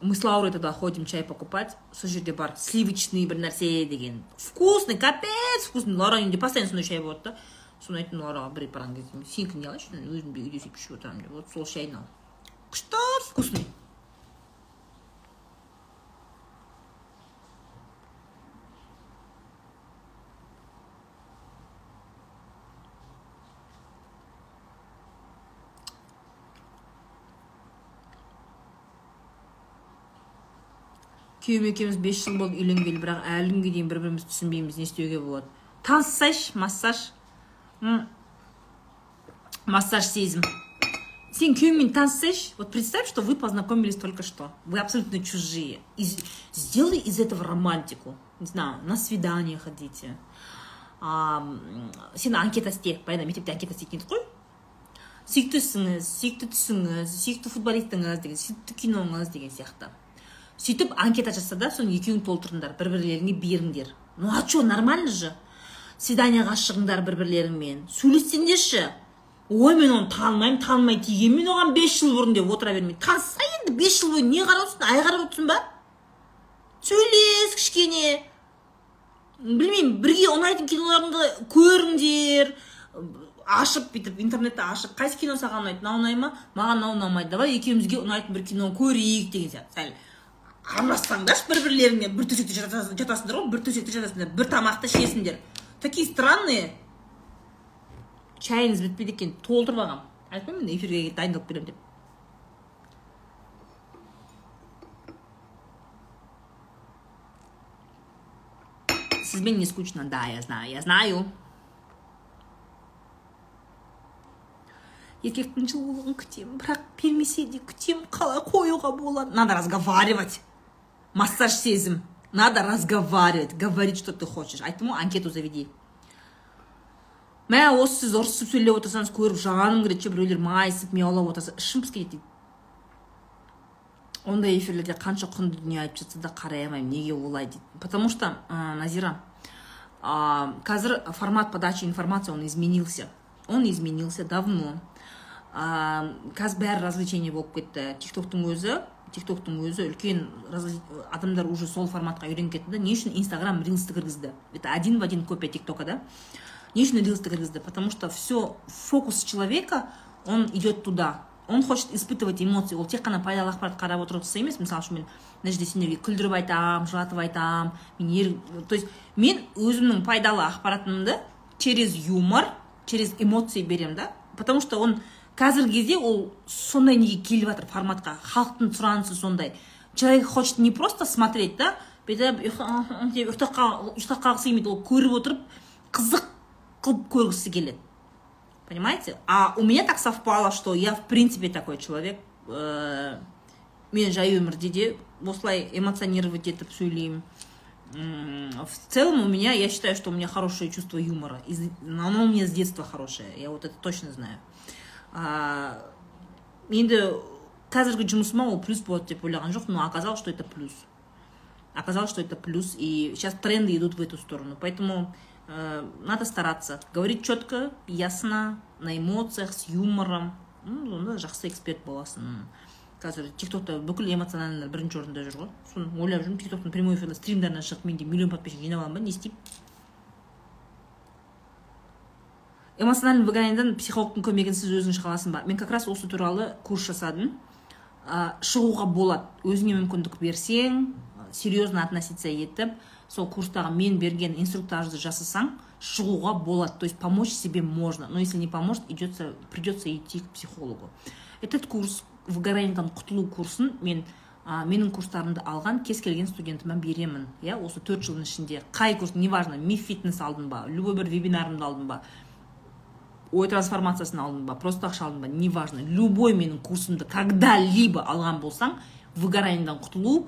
мы с лаурой туда ходим чай покупать сол жерде бар сливочный бір нәрсе деген вкусный капец вкусный. Лаураның үйінде постоянно сондай шай болады да. Соны айттым лаураға бір рет барған кезде сенікі не алайыншы өзім үйде сөйтіп ішіп отырамын деп вот сол шайын ал күшті вкусный? күйеуім екеуміз бес жыл болып үйленгелі бірақ әлі күнге дейін бір бірімізді түсінбейміз не істеуге болады таныссайшы массаж М. массаж сезім сен күйеуіңмен таныссайшы вот представь что вы познакомились только что вы абсолютно чужие Из- сделай из этого романтику не знаю на свидание ходите а, м, сен анкета істе баяғыда мектепте анкета істейтін едік қой сүйікті ісіңіз сүйікті түсіңіз сүйікті футболистіңіз деген сүйікті киноңыз деген сияқты сөйтіп анкета жазса да соны екеуің толтырыңдар бір бірлеріңе беріңдер. Ну а че нормально же? Свиданиеға шығыңдар бір бірлеріңмен сөйлессеңдерші. Ой мен оны танымаймын танымай тиген мен оған бес жыл бұрын деп отыра бермей таныса енді бес жыл бойы не қарап отырсың? Ай қарап отырсың ба? Сөйлес кішкене. Білмеймін бірге ұнайтын киноларыңды көріңдер. Ашып бүйтіп интернетте ашып қайсы кино саған ұнайды? Мынау ұнай ма? Маған мынау ұнамайды. Давай екеумізге ұнайтын бір киноны көрейік деген сияқты. Сәл. Аралассаңдаршы бір бірлеріңмен бір төсекте жатасың- жатасыңдар ғой бір төсекте жатасыңдар бір тамақты ішесіңдер. Такие странные. Шайыңыз бітпейді екен толтырып алғанмын айтпаймын мен эфирге дайындалып беремін деп. Сізбен не скучно? Да я знаю я знаю. Еркектің жылулығын күтемін бірақ бермесе де күтемін қалай қоюға болады. Надо разговаривать. Массаж сезім надо разговаривать говорить что ты хочешь. Айттым ғой анкету заведи. Мә осы сіз ұрысып сөйлеп отырсаңыз көріп жаным кіреді ше біреулер майысып мияулап отырса ішім пысып кетеді дейді ондай эфирлерде қанша құнды дүние айтып жатса да қарай алмаймын неге олай дейді потому что ә, назира а, қазір формат подачи информации он изменился. Он изменился давно. А, қазір бәрі развлечение болып кетті тиктоктың өзі тиктоктың өзі үлкен адамдар уже сол форматқа үйреніп кетті да. Не үшін инстаграм рилсті кіргізді? Это один в один копия тиктока да? Не үшін рилсті кіргізді? Потому что все фокус человека он идет туда. Он хочет испытывать эмоции. Ол тек қана пайдалы ақпарат қарап отырғысы емес. Мысалы үшін мен мына жерде сендерге күлдіріп айтамын жылатып айтамын мен ер... то есть мен өзімнің пайдалы ақпаратымды через юмор через эмоции беремін да? Потому что он қазіргі кезде ол сондай неге келіп жатыр форматқа? Халықтың сұранысы сондай. Человек хочет не просто смотреть да? Бүйтіп деп ұйықтап қал- ұйықтап қалғысы келмейді. Ол көріп отырып қызық қылып көргісі келеді. Понимаете? А у меня так совпало что я в принципе такой человек Э, мен жай өмірде де осылай эмоционировать етіп сөйлеймін в целом у меня я считаю что у меня хорошее чувство юмора. Оно у меня с детства хорошее я вот это точно знаю. А, енді қазіргі жұмысыма ол плюс болады деп ойлаған жоқпын но оказалось что это плюс. Оказалось что это плюс и сейчас тренды идут в эту сторону. Поэтому э, надо стараться. Говорить четко ясно на эмоциях с юмором. Ну, онда жақсы эксперт боласың. Қазір тиктокта бүкіл эмоциональныйлар бірінші орында жүр ғой. Соны ойлап жүрмін. Тиктоктың прямой эфирде стримдарынан шығып мен де миллион подписчик жинап аламын ба не істеймін. Эмоциональный выгоняниеден психологтың көмегінсіз өзің шыға аласың ба? Мен как раз осы туралы курс жасадым. Ә, шығуға болады. Өзіңе мүмкіндік берсең серьезно относиться етіп сол курстағы мен берген инструктажды жасасаң шығуға болады. То есть помочь себе можно но если не поможет идется, придется идти к психологу. Этот курс выгораниеден құтылу курсын мен а, менің курстарымды алған кез келген студентіме беремін. Иә осы төрт жылдың ішінде қай курс неважно миф фитнес алдым ба любой бір вебинарымды алдым ба ой трансформациясын алдың ба просто ақша алдың ба неважно. Любой менің курсымды когда либо алған болсаң выгораниеден құтылу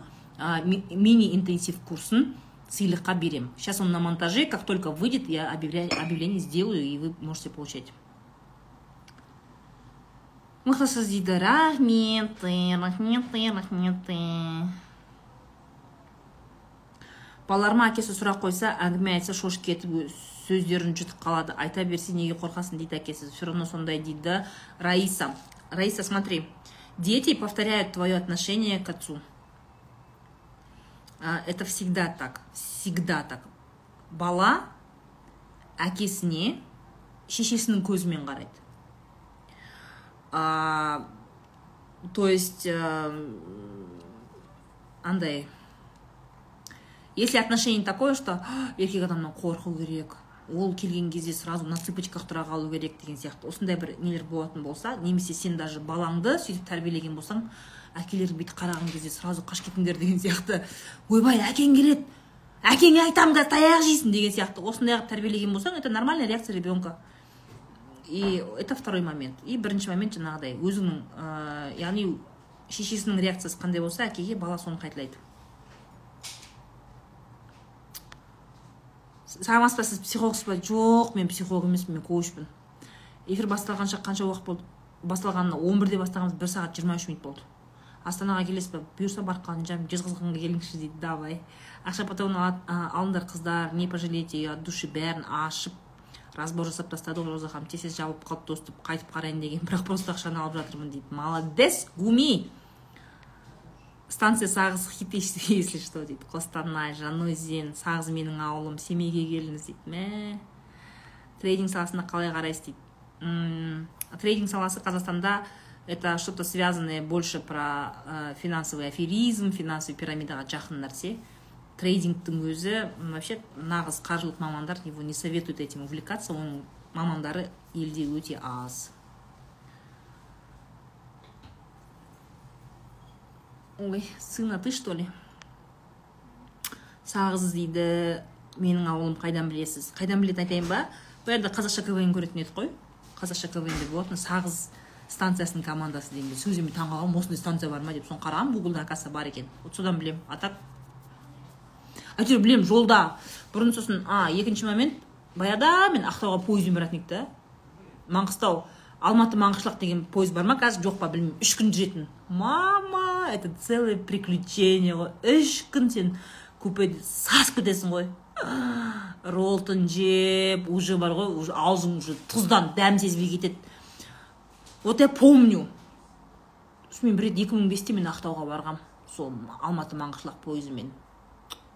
ми- мини интенсив курсын сыйлыққа берем. Сейчас он на монтаже как только выйдет я объявление, объявление сделаю и вы можете получать. Мықтысыз дейді рахмет рахмет рахмет балаларыма әкесі сұрақ қойса әңгіме айтса шошып кетіп сөздерін жұтып қалады. Айта берсе неге қорқасың дейді әкесі. Все равно сондай дейді раиса. Раиса смотри. Дети повторяют твое отношение к отцу. Это всегда так. Всегда так. Бала әкесіне шешесінің көзімен қарайды. А, то есть андай. Если отношение такое что еркек адамнан қорқу керек ол келген кезде сразу на цыпочках тұра қалу керек деген сияқты. Осындай бір нелер болатын болса немесе сен даже балаңды сөйтіп тәрбиелеген болсаң әкелер бүйтіп қараған кезде сразу қашып кетіңдер деген сияқты. Ойбай әкең келеді. Әкеңе айтамын да таяқ жейсің деген сияқты. Осындай қылып тәрбиелеген болсаң это нормальная реакция ребенка. И это второй момент. И бірінші момент жаңағыдай өзіңнің ә, яғни шешесінің реакциясы қандай болса әкеге бала соны қайталайды. Саламатсыз ба сіз психологсыз ба? Жоқ мен психолог емеспін мен коучпын. Эфир басталғанша қанша уақыт болды? Басталғанына он бірде бастағанымыз бір сағат жиырма үш минут болды. Астанаға келесіз ба? Бұйырса барып қалжам жезқазғанға келіңізші дейді давай. Ақша потом алыңдар қыздар не пожалейте от души бәрін ашып разбор жасап тастады ғой роза ханым. Тез тез жабылып қалып доступ қайтып қарайын деген бірақ просто ақшаны алып жатырмын дейді. Молодец гуми! Станция сағыз хит [LAUGHS] если что дейді. Қостанай жаңаөзен сағыз менің ауылым семейге келіңіз дейді. Мә. Трейдинг саласына қалай қарайсыз дейді. Трейдинг саласы қазақстанда это что то связанное больше про ә, финансовый аферизм финансовый пирамидаға жақын нәрсе. Трейдингтің өзі вообще нағыз қаржылық мамандар его не советуют этим увлекаться. Оның мамандары елде өте аз. Ой сына ты что ли? Сағыз дейді менің ауылым қайдан білесіз? Қайдан білетін айтайын ба? Жерде қазақша квн көретін едік қой. Қазақша квн де болатын сағыз станциясының командасы дегенде сөзіме таңқалғанмын осындай станция бар ма деп соны қарағанмын гуглда оказывается бар екен. Вот содан білемін а так әйтеуір білемін жолда. Бұрын сосын а екінші момент баяғыда мен ақтауға пойызбен баратын едік та. Маңғыстау. Алматы маңғышлақ деген пойыз бар ма? Қазір жоқ па білмеймін. Үш күн жүретін. Мама это целое приключение. Ғой үш күн сен купеде сасып кетесің ғой. [GASPS] Роллтон жеп уже бар ғой уже аузың уже тұздан дәм сезбей кетеді. Вот я помню. Мен бір рет екі мың бесте мен ақтауға барғам. Сол алматы маңғышлақ пойызымен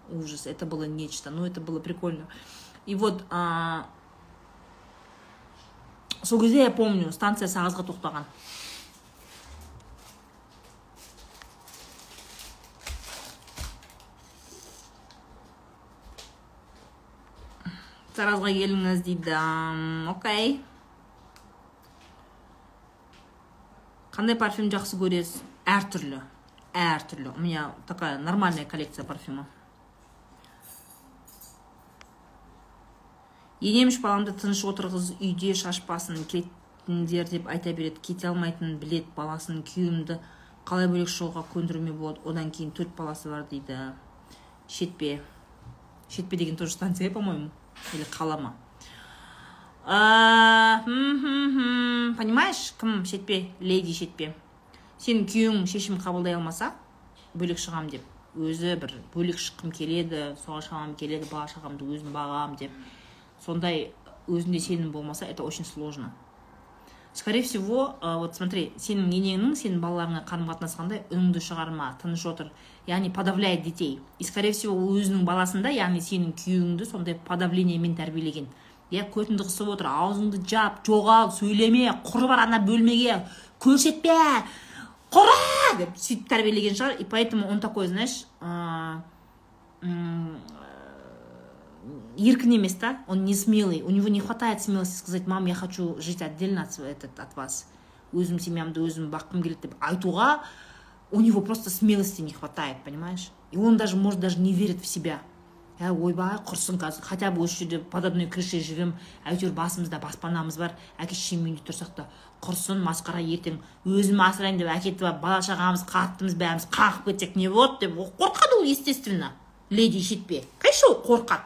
ужас это было нечто. Ну это было прикольно. И вот а, сол кезде я помню станция сағызға тоқтаған. Таразға келіңіз дейді окей. Қандай парфюм жақсы көресіз? Әртүрлі әртүрлі. У меня такая нормальная коллекция парфюма енем үш баламды тыныш отырғызып үйде шашпасын кетіңдер деп айта береді. Кете алмайтынын білет баласын күйеуімді қалай бөлек шығуға көндіруіме болады. Одан кейін төрт баласы бар дейді. Шетпе. Шетпе деген тоже станция по моему или қала ма понимаешь кім? Шетпе. Леди шетпе. Сенің күйеуің шешім қабылдай алмаса бөлек шығам деп. Өзі бір бөлек шыққым келеді соған шығамын келеді бала шағамды өзім бағамын деп. Сондай өзінде сенім болмаса это очень сложно. Скорее всего вот смотри сенің енеңнің сенің балаларыңа қарым қатынас қандай? Үніңді шығарма тыныш отыр яғни подавляет детей. И скорее всего өзінің баласында яғни сенің күйеуіңді сондай подавлениемен тәрбиелеген. Иә көтіңді қысып отыр аузыңды жап жоғал сөйлеме құры бар ана бөлмеге көрсетпе құра деп сөйтіп тәрбиелеген шығар. И поэтому он такой знаешь еркін емес та он не смелый. У него не хватает смелости сказать мам я хочу жить отдельно от, этот, от вас. Өзім семьямды өзім баққым келеді деп айтуға у него просто смелости не хватает понимаешь? И он даже может даже не верит в себя. Ә ойбай құрсын қазір хотя бы осы жерде под одной крышей живем әйтеуір басымызда баспанамыз бар әке шешемнің үйінде тұрсақ та құрсын масқара ертең өзім асырайын деп әкетіп алып бала шағамыз қаттымыз бәріміз қаңғып кетсек не болады деп қорқады ол естественно. Леди шетпе қайшы ол қорқады.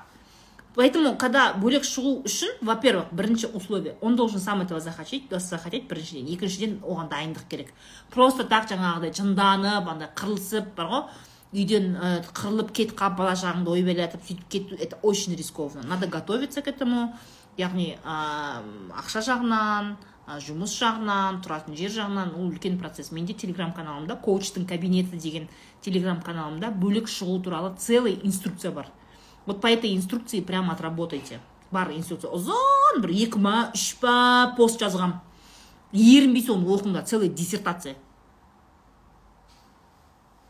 Поэтому когда бөлек шығу үшін во первых бірінші условие он должен сам этого захотеть захотеть біріншіден екіншіден оған дайындық керек. Просто так жаңағыдай жынданып андай қырылысып бар ғой. Үйден ә, қырылып кетіп қалып бала шағаңды ойбайлатып сөйтіп кету это очень рискованно. Надо готовиться к этому. Яғни ә, ақша жағынан жұмыс жағынан тұратын жер жағынан ол үлкен процесс. Менде телеграм каналымда коучтың кабинеті деген телеграм каналымда бөлек шығу туралы целый инструкция бар. Вот по этой инструкции прямо отработайте. Бар инструкция ұзын бір екі ма үш па пост жазғам. Ерінбей соны оқыңдар целый диссертация.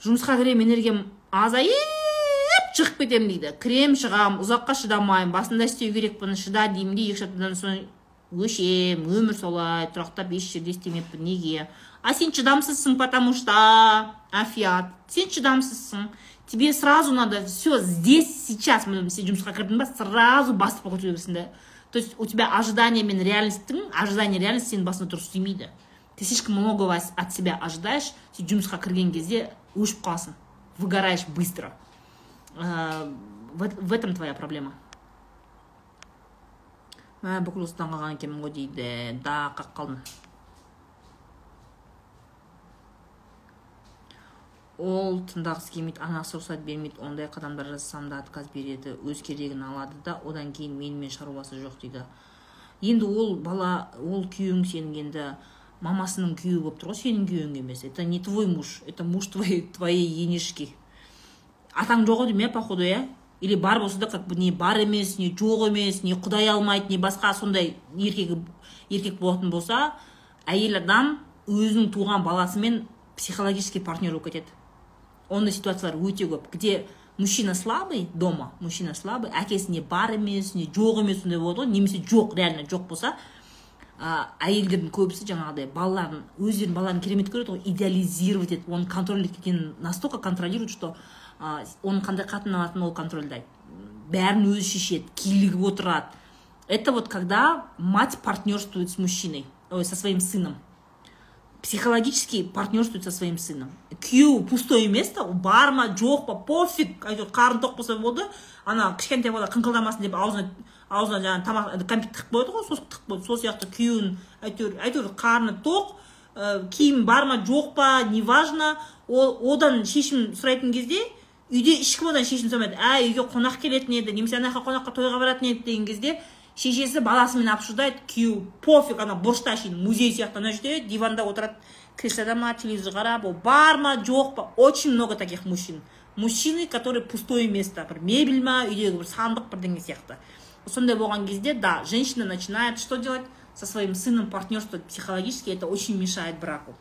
Жұмысқа кіремін энергиям азайып шығып кетемін дейді. Кірем шығам ұзаққа шыдамаймын басында істеу керекпін шыда деймін де екі аптадан соң өшем өмір солай тұрақтап еш жерде істемеппін неге? А сен шыдамсызсың потому что афиат. Сен шыдамсызсың. Тебе сразу надо все здесь сейчас сен жұмысқа кірдің ба сразу басып көтере бересің да. То есть у тебя ожидание мен реальностьтің ожидание реальность сенің басыңа дұрыс істемейді ты слишком многого от себя ожидаешь сен жұмысқа кірген кезде өшіп қаласың выгораешь быстро. В, этом твоя проблема. Мә бүкіл осыдан қалған екенмін ғой дейді. Да қалып қалдым ол тыңдағысы келмейді анасы рұқсат бермейді ондай қадамдар жасасам да отказ береді өз керегін алады да одан кейін менімен шаруасы жоқ дейді. Енді ол бала ол күйеуің сенің енді мамасының күйеуі болып тұр ғой сенің күйеуің емес. Это не твой муж это муж твоей твоей енешки. Атаң жоқ ау деймін иә походу иә? Или бар болса да как бы не бар емес не жоқ емес не құдай алмайды не басқа сондай еркегі еркек болатын болса әйел адам өзінің туған баласымен психологический партнер болып кетеді. Ондай ситуациялар өте көп где мужчина слабый дома мужчина слабый әкесі не бар емес не жоқ емес сондай болады ғой немесе жоқ реально жоқ болса ә, әйелдердің көбісі жаңағыдай балаларын өздерінің балаларын керемет көреді ғой идеализировать етіп оны контроль еткен настолько контролирует что оның қандай қатын алатынын ол контрольдайды. Бәрін өзі шешеді килігіп отырады. Это вот когда мать партнерствует с мужчиной ой со своим сыном. Психологически партнерствует со своим сыном. Күйеуі пустое место бар ма жоқ па пофиг әйтеуір қарны тоқ болса болды ана кішкентай бала қыңқылдамасын деп аузына аузына жаңағы тамақ кәмпит тығып қояды ғой сосық тығып қояды сол сияқты күйеуін әйтеуір әйтеуір қарны тоқ ә, киім бар ма жоқ па неважно. Ол одан шешім сұрайтын кезде үйде ешкім одан шешім сұрамайды ә үйге қонақ келетін еді немесе ана жаққа қонаққа тойға баратын еді деген кезде шешесі баласымен обсуждает күйеуі пофиг ана бұрышта әшейін музей сияқты ана жерде диванда отырады креслода ма телевизор қарап ол бар ма жоқ па? Очень много таких мужчин. Мужчины которые пустое место бір мебель ма үйдегі бір сандық бірдеңе сияқты. Сондай болған кезде да женщина начинает что делать? Со своим сыном партнерствовать психологически это очень мешает браку.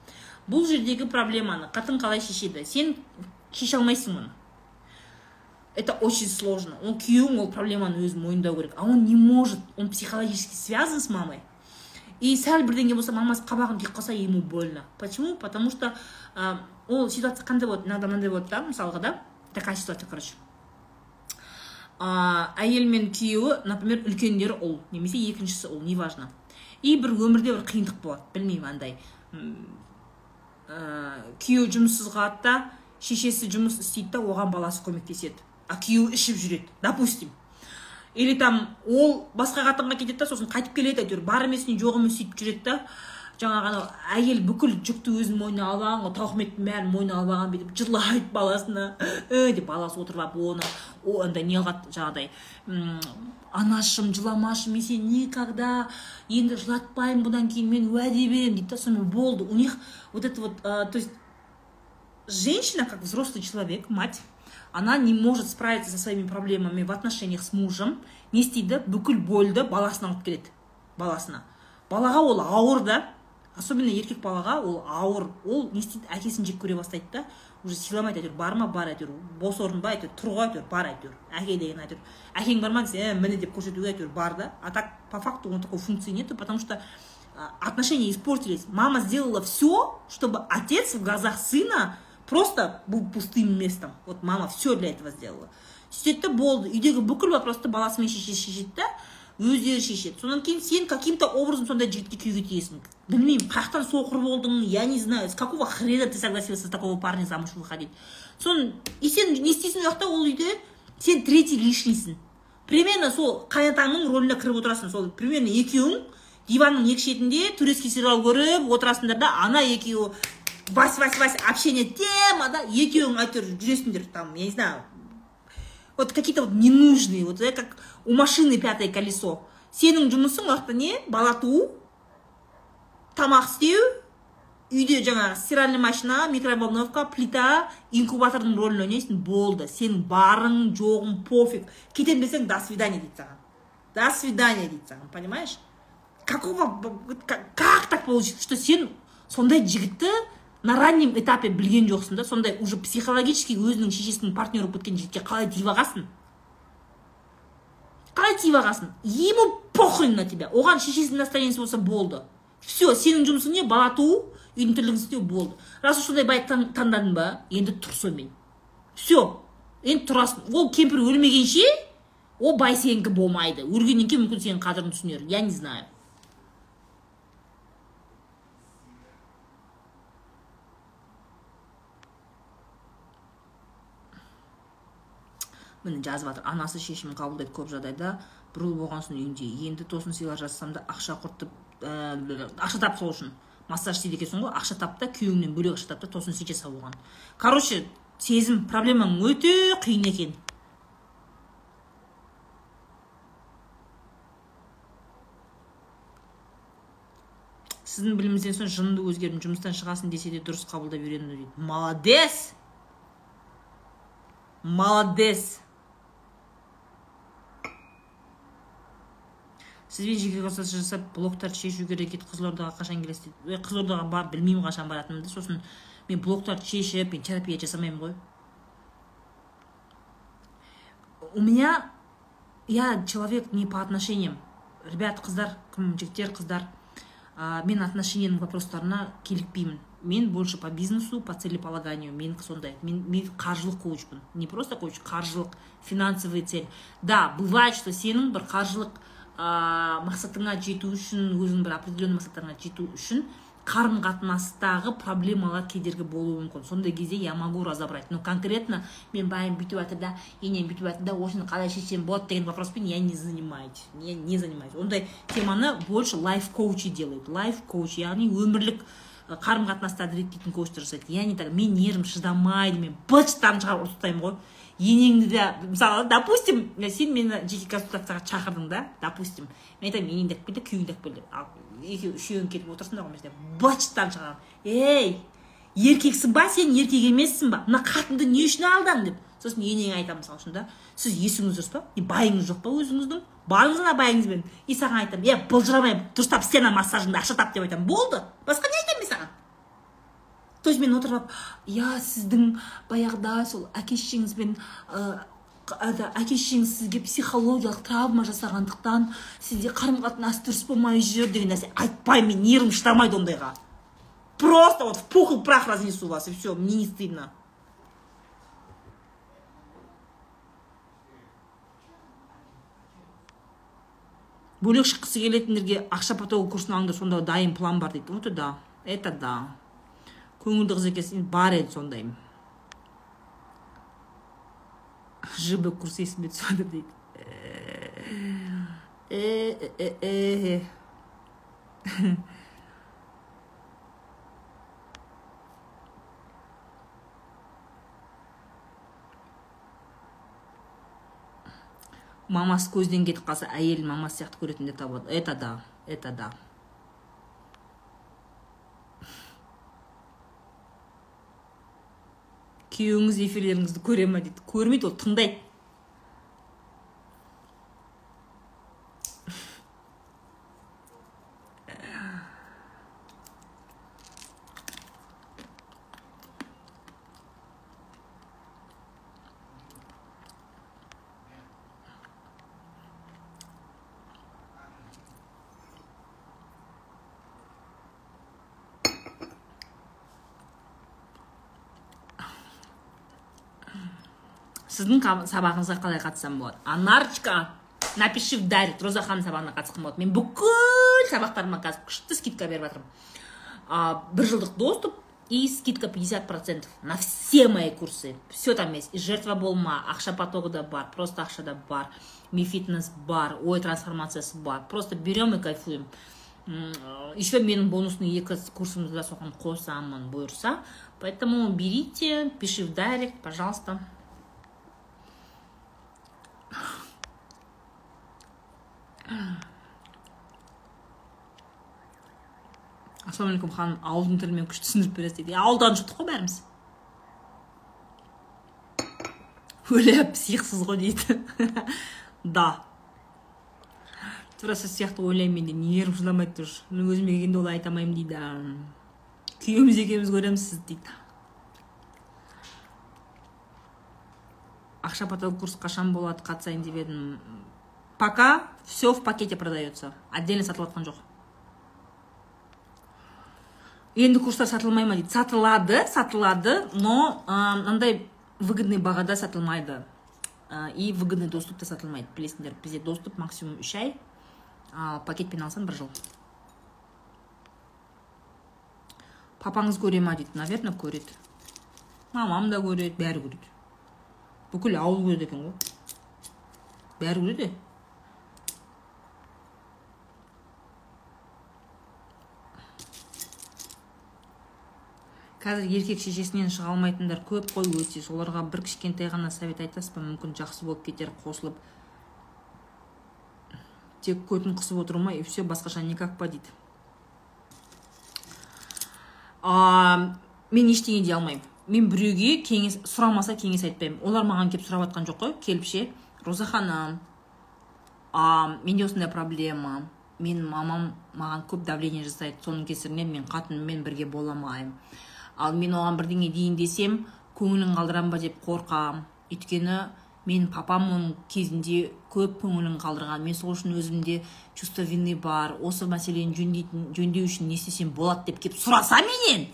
Бұл жердегі проблеманы қатын қалай шешеді? Сен шеше алмайсың оны это очень сложно. Он күйеуің ол проблеманы өзі мойындау керек. А он не может он психологически связан с мамой. И сәл бірдеңе болса мамасы қабағын түйіп қалса ему больно. Почему? Потому что ә, ол ситуация қандай болады? Иногда мынандай болады да мысалға да? Такая ситуация короче. Ә, әйел мен күйеуі например үлкендері ұл немесе екіншісі ұл неважно. И бір өмірде бір қиындық болады білмеймін андай. Ә, күйеуі жұмыссыз қалады да шешесі жұмыс істейді да оған баласы көмектеседі. А күйеуі ішіп жүреді допустим. Или там ол басқа қатынға кетеді да сосын қайтып келеді әйтеуір бар емес не жоқ емес сөйтіп жүреді да. Жаңағы анау әйел бүкіл жүкті өзінің мойнына алып алған ғой тауқыметтің бәрін мойнына алып алған бүйтіп жылайды баласына. Ә, деп баласы отырып алып оны андай не қылады жаңағыдай. Анашым жыламашы мен сені никогда енді жылатпаймын бұдан кейін мен уәде беремін дейді да сонымен болды. У них вот это вот то есть женщина как взрослый человек мать она не может справиться со своими проблемами в отношениях с мужем не істейді бүкіл больді баласына алып келеді. Баласына. Балаға ол ауыр да особенно еркек балаға ол ауыр. Ол не істейді әкесін жек көре бастайды да уже сыйламайды әйтеуір бар ма бар әйтеуір бос орын ба әйтеуір тұр ғой әйтеуір бар әйтеуір әке деген әйтеуір. Әкең бар ма десе ә, міне деп көрсетуге әйтеуір бар да. А так по факту он такой функции нету потому что отношения испортились. Мама сделала все чтобы отец в глазах сына просто был пустым местом. Вот мама все для этого сделала. Сөйтеді да болды үйдегі бүкіл вопросты баласымен шеше шешеді да? Өздері шешеді содан кейін сен каким то образом сондай жігітке күйеуге тиесің. Білмеймін қай жақтан соқыр болдың я не знаю с какого хрена ты согласился за такого парня замуж выходить? Соны и сен не істейсің ол ол үйде сен третий лишнийсің примерно сол қайнатаңның рөліне кіріп отырасың. Сол примерно екеуің диванның екі шетінде турецкий сериал көріп отырасыңдар да ана екеуі. Вась вась вась общение темада екеуің әйтеуір жүресіңдер там я не знаю. Вот какие то вот ненужные вот как у машины пятое колесо. Сенің жұмысың уақытта не? Бала туу тамақ істеу үйде жаңағы стиральный машина микроволновка плита инкубатордың рөлін ойнайсың болды. Сенің барың жоғың пофиг. Кетемін десең до свидания дейді саған. До свидания дейді саған понимаешь? Какого как так получится что сен сондай жігітті на раннем этапе білген жоқсың да сондай уже психологически өзінің шешесінің партнері болып кеткен жігітке қалай тиіп алғансың қалай тиіп алғансың ему похуй на тебя. Оған шешесінің настроениесі болса болды. Все сенің жұмысың не? Бала туу үйдің тірлігін істеу болды. Раз уж сондай бай таңдадың ба енді тұр сонымен. Все енді тұрасың. Ол кемпір өлмегенше ол бай сенікі болмайды. Өлгеннен кейін мүмкін сенің қадірін түсінер. Я не знаю. Міне жазып жатыр анасы шешім қабылдайды көп жағдайда. Бір ұл болған соң үйінде енді тосын сыйлар жасасам да ақша құртып ә, ақша тап сол үшін. Массаж істейді екенсің ғой ақша тап та күйеуіңнен бөлек ақша тап та тосын сый жаса оған. Короче сезім проблемаң өте қиын екен. Сіздің біліміңізден соң жынды өзгердім жұмыстан шығасың десе де дұрыс қабылдап үйренді дейді. Молодец! Молодец! Сізбен жеке консультация жасап блоктарды шешу керек еді қызылордаға қашан келесіз дейді қызылордаға бар білмеймін қашан баратынымды. Сосын мен блоктарды шешіп мен терапия жасамаймын ғой. У меня я человек не по отношениям. Ребят қыздар кім жігіттер қыздар ә, мен отношенияның вопростарына килікпеймін мен больше по бизнесу по целеполаганию. Мен сондай мен, мен қаржылық коучпын. Не просто коуч қаржылық финансовый цель. Да бывает что сенің бір қаржылық ә, мақсатыңа жету үшін өзің бір определенный мақсаттарыңа жету үшін қарым қатынастағы проблемалар кедергі болуы мүмкін. Сондай кезде я могу разобрать. Но конкретно мен байым бүйтіп жатыр да енем бүйтіп жатыр да осыны қалай шешсем болады деген вопроспен я не занимаюсь. Я не занимаюсь. Ондай теманы больше лайф коучи делают лайф коуч яғни өмірлік қарым қатынастарды реттейтін коучтар жасайды. Я не так мен нервім шыдамайды мен быттан шығарып ұрып тастаймын ғой. Енеңді де мысалы допустим сен мені жеке консультацияға шақырдың да допустим. Мен айтамын енеңді алып кел күйеуіңді алып кел ал екеуі үшеуің келіп отырсыңдар ғой мына жерде шығарамын ей еркексің ба сен еркек емессің ба? Мына қатынды не үшін алдың деп. Сосын енең айтады мысалы үшін да сіз есіңіз дұрыс па? Не байыңыз жоқ па өзіңіздің? Барыңыз ана байыңызбен. И саған айтамын е былжырамай дұрыстап істе ана массажыңды ақша тап деп айтамын. Болды. Басқа не айтамын мен саған? То есть мен отырып иә сіздің баяғыда сол әке шешеңізбен әке шешеңіз сізге психологиялық травма жасағандықтан сізде қарым қатынас дұрыс болмай жүр деген нәрсе. Айтпаймын мен нервім шыдамайды ондайға. Просто вот в пух и прах разнесу вас и все мне не стыдно. Бөлек шыққысы келетіндерге ақша потогы курсын алыңдар сонда дайын план бар дейді. Вот да это да. Көңілді қыз екенсің бар еді сондай. Жб курсы есіме түсіп жатыр дейді. Мамасы көзден кетіп қалса әйелін мамасы сияқты көретіндер табады. Это да это да. Күйеуіңіз эфирлеріңізді көре ма дейді? Көрмейді ол тыңдайды. Сіздің сабағыңызға қалай қатыссам болады? Анарочка напиши в дайрект. Роза ханым сабағына қатысқым болады. Мен бүкіл сабақтарыма қазір күшті скидка беріп жатырмын. Бір жылдық доступ и скидка 50% на все мои курсы. Все там есть. И жертва болма ақша потогы да бар просто ақша да бар. Ми фитнес бар ой трансформациясы бар. Просто берем и кайфуем. Еще менің бонусный екі курсымды да соған қосамын бұйырса поэтому берите пиши в директ пожалуйста. Ассалаумағалейкум ханым ауылдың тілімен күшті түсіндіріп бересіз дейді. Ауылдан шықтық қой бәріміз? Өлә психсыз ғой дейді. [LAUGHS] Да. Тура сіз сияқты ойлаймын мен де нервім шыдамайды тоже өзіме келгенде олай айта алмаймын дейді. Күйеуіміз екеуміз көреміз сізді дейді. Ақша поток курс қашан болады қатысайын деп едім. Пока все в пакете продается отдельно сатылып жатқан жоқ енді курстар сатылмай ма дейді сатылады сатылады но мынандай выгодный бағада сатылмайды и выгодный доступта сатылмайды білесіңдер бізде доступ максимум үш ай ал пакетпен алсаң бір жыл папаңыз көре ма дейді наверное көреді мамам да көреді бәрі көреді бүкіл ауыл көреді екен ғой бәрі көреді қазір еркек шешесінен шыға алмайтындар көп қой өте. Соларға бір кішкентай ғана совет айтасыз ба мүмкін жақсы болып кетер қосылып тек көтін қысып отыру ма и все басқаша никак па дейді. А, мен ештеңе дей алмаймын. Мен біреуге кеңес сұрамаса кеңес айтпаймын. Олар маған келіп сұрап жатқан жоқ қой келіп ше роза ханым а, менде осындай проблема. Мен мамам маған көп давление жасайды. Соның кесірінен мен қатыныммен бірге бола алмаймын. Ал мен оған бірдеңе дейін десем көңілін қалдырам ба деп қорқам. Өйткені мен папам оның кезінде көп көңілін қалдырған. Мен сол үшін өзімде чувство вины бар осы мәселені жөндейтін жөндеу үшін не істесем болады деп келіп сұраса менен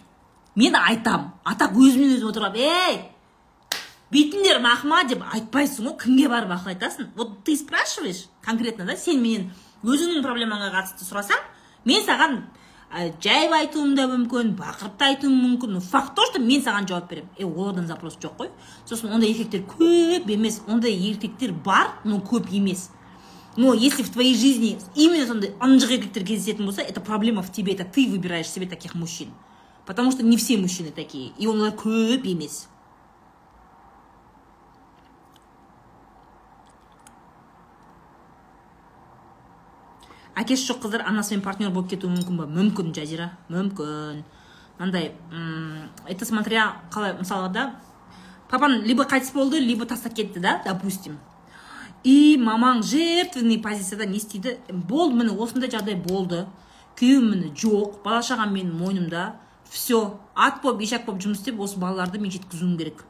мен айтам. Атақ өзімен өзім отырып ей бүйтіңдер мақма деп айтпайсың ғой кімге барып ақыл айтасың? Вот ты спрашиваешь конкретно да? Сен менен өзіңнің проблемаңа қатысты сұрасаң мен саған жайып айтуым да мүмкін бақырып та айтуым мүмкін. Факт то что мен саған жауап беремін. Е олардан запрос жоқ қой. Сосын ондай еркектер көп емес ондай еркектер бар но көп емес. Но если в твоей жизни именно сондай ынжық еркектер кездесетін болса это проблема в тебе это ты выбираешь себе таких мужчин. Потому что не все мужчины такие и олар көп емес. Әкесі жоқ қыздар анасымен партнер болып кетуі мүмкін ба мүмкін жазира мүмкін. Мынандай это смотря қалай мысалы да папаң либо қайтыс болды либо тастап кетті да допустим. И мамаң жертвенный позицияда не істейді. Болды міне осындай жағдай болды. Күйеуім міне жоқ бала шағам менің мойнымда все ат болып ешак болып жұмыс істеп осы балаларды мен жеткізуім керек.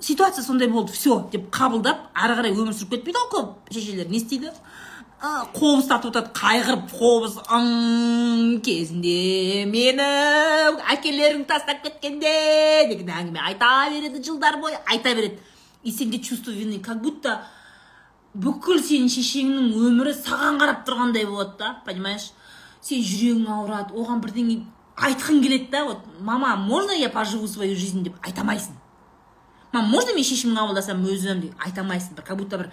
Ситуация сондай болды все деп қабылдап ары қарай өмір сүріп кетпейді ғой көп шешелер. Не істейді? Қобыз тартып отырады қайғырып қобыз кезінде. Мені әкелерің тастап кеткенде деген әңгіме айта береді жылдар бойы айта береді. И сенде чувство вины как будто бүкіл сенің шешеңнің өмірі саған қарап тұрғандай болады да понимаешь? Сен жүрегің ауырады оған бірдеңе айтқың келеді да вот мама можно я поживу свою жизнь? деп айта алмайсың мама можно мен шешім қабылдасам өзім? деп айта алмайсың бір как будто бір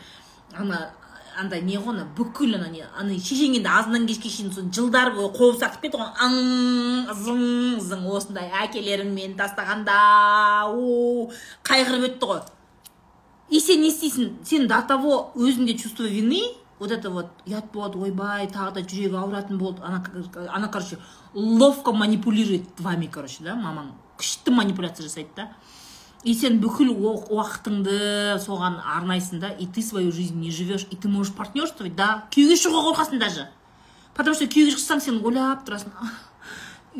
ана андай не ғой ана бүкіл ана не ана шешең енді азаннан кешке шейін сол жылдар бойы қобыз тартып кетті ғой. Аң зың зың. Осындай әкелерің мені тастағанда у қайғырып өтті ғой. И сен не істейсің? Сен до того өзіңде чувство вины вот это вот ұят болады ойбай тағы да жүрегі ауыратын болды. Ана ана короче ловко манипулирует вами короче да мамаң. Күшті манипуляция жасайды да. И сен бүкіл уақытыңды соған арнайсың да и ты свою жизнь не живешь и ты можешь партнерствовать да? Күйеуге шығуға қорқасың даже. Потому что күйеуге шықсаң сен ойлап тұрасың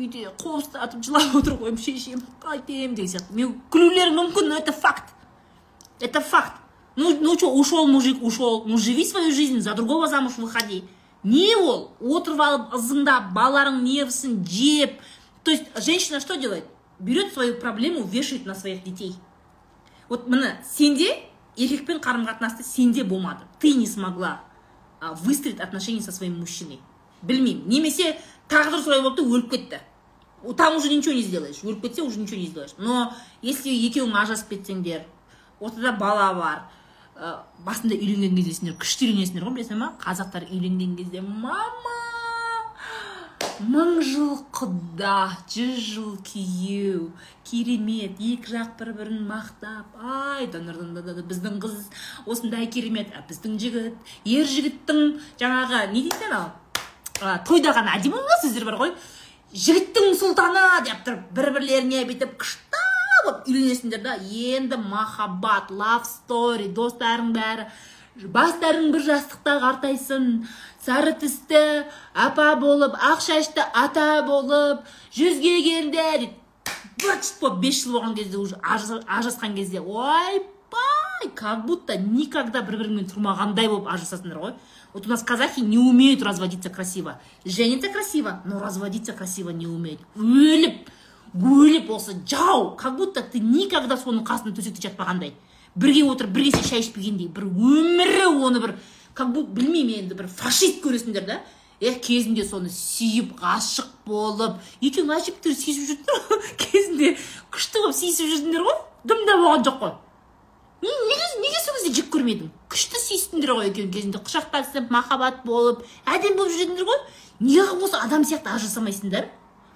үйде қобыз тартып жылап отыр ғой шешем қайтемін деген сияқты. Мен күлулері мүмкін но это факт. Это факт. Ну ну что ушел мужик ушел ну живи свою жизнь за другого замуж выходи. Не ол отырып алып ызыңдап балаларың нервісін жеп. То есть женщина что делает? Берет свою проблему вешает на своих детей. Вот міне сенде еркекпен қарым қатынасты сенде болмады. Ты не смогла выстроить отношения со своим мужчиной. Білмеймін. Немесе тағдыр солай болды өліп кетті. Там уже ничего не сделаешь. Өліп кетсе уже ничего не сделаешь. Но если екеуің ажырасып кетсеңдер ортада бала бар басында үйленген кезде сендер күшті үйленесіңдер ғой білесің ма қазақтар үйленген кезде мама! Мың жыл құда жүз жыл күйеу. Керемет екі жақ бір бірін мақтап. Ай біздің қыз осындай керемет. А біздің жігіт ер жігіттің жаңағы не дейді анау? Тойда ғана әдемі болған сөздер бар ғой. Жігіттің сұлтаны деп тұрып бір бірлеріне бүйтіп күшті болып үйленесіңдер да. Енді махаббат лав стори достарың бәрі. Бастарың бір жастықта қартайсын. Сары түсті апа болып ақ шашты ата болып жүзге келді дейді быт болып бес жыл болған кезде уже ажырасқан кезде ойбай как будто никогда бір біріңмен тұрмағандай болып ажырасасыңдар ғой. Вот у нас казахи не умеют разводиться красиво. Женятся красиво но разводиться красиво не умеют. Өліп өліп осы жау как будто ты никогда соның қасында төсекте жатпағандай бірге отырып бір кесе шай ішпегендей бір өмірі оны бір как будто білмеймін енді бір фашист көресіңдер да. Е кезінде соны сүйіп ғашық болып екеуің әжептәуір сүйісіп жүрдіңдер [LAUGHS] кезінде күшті болып сүйісіп жүрдіңдер ғой. Дым да болған жоқ қой. Неге неге сол кезде жек көрмедің? Күшті сүйістіңдер ғой екеуің кезінде. Құшақтасып махаббат болып әдемі болып жүрдіңдер ғой. Неге осы адам сияқты ажырасамайсыңдар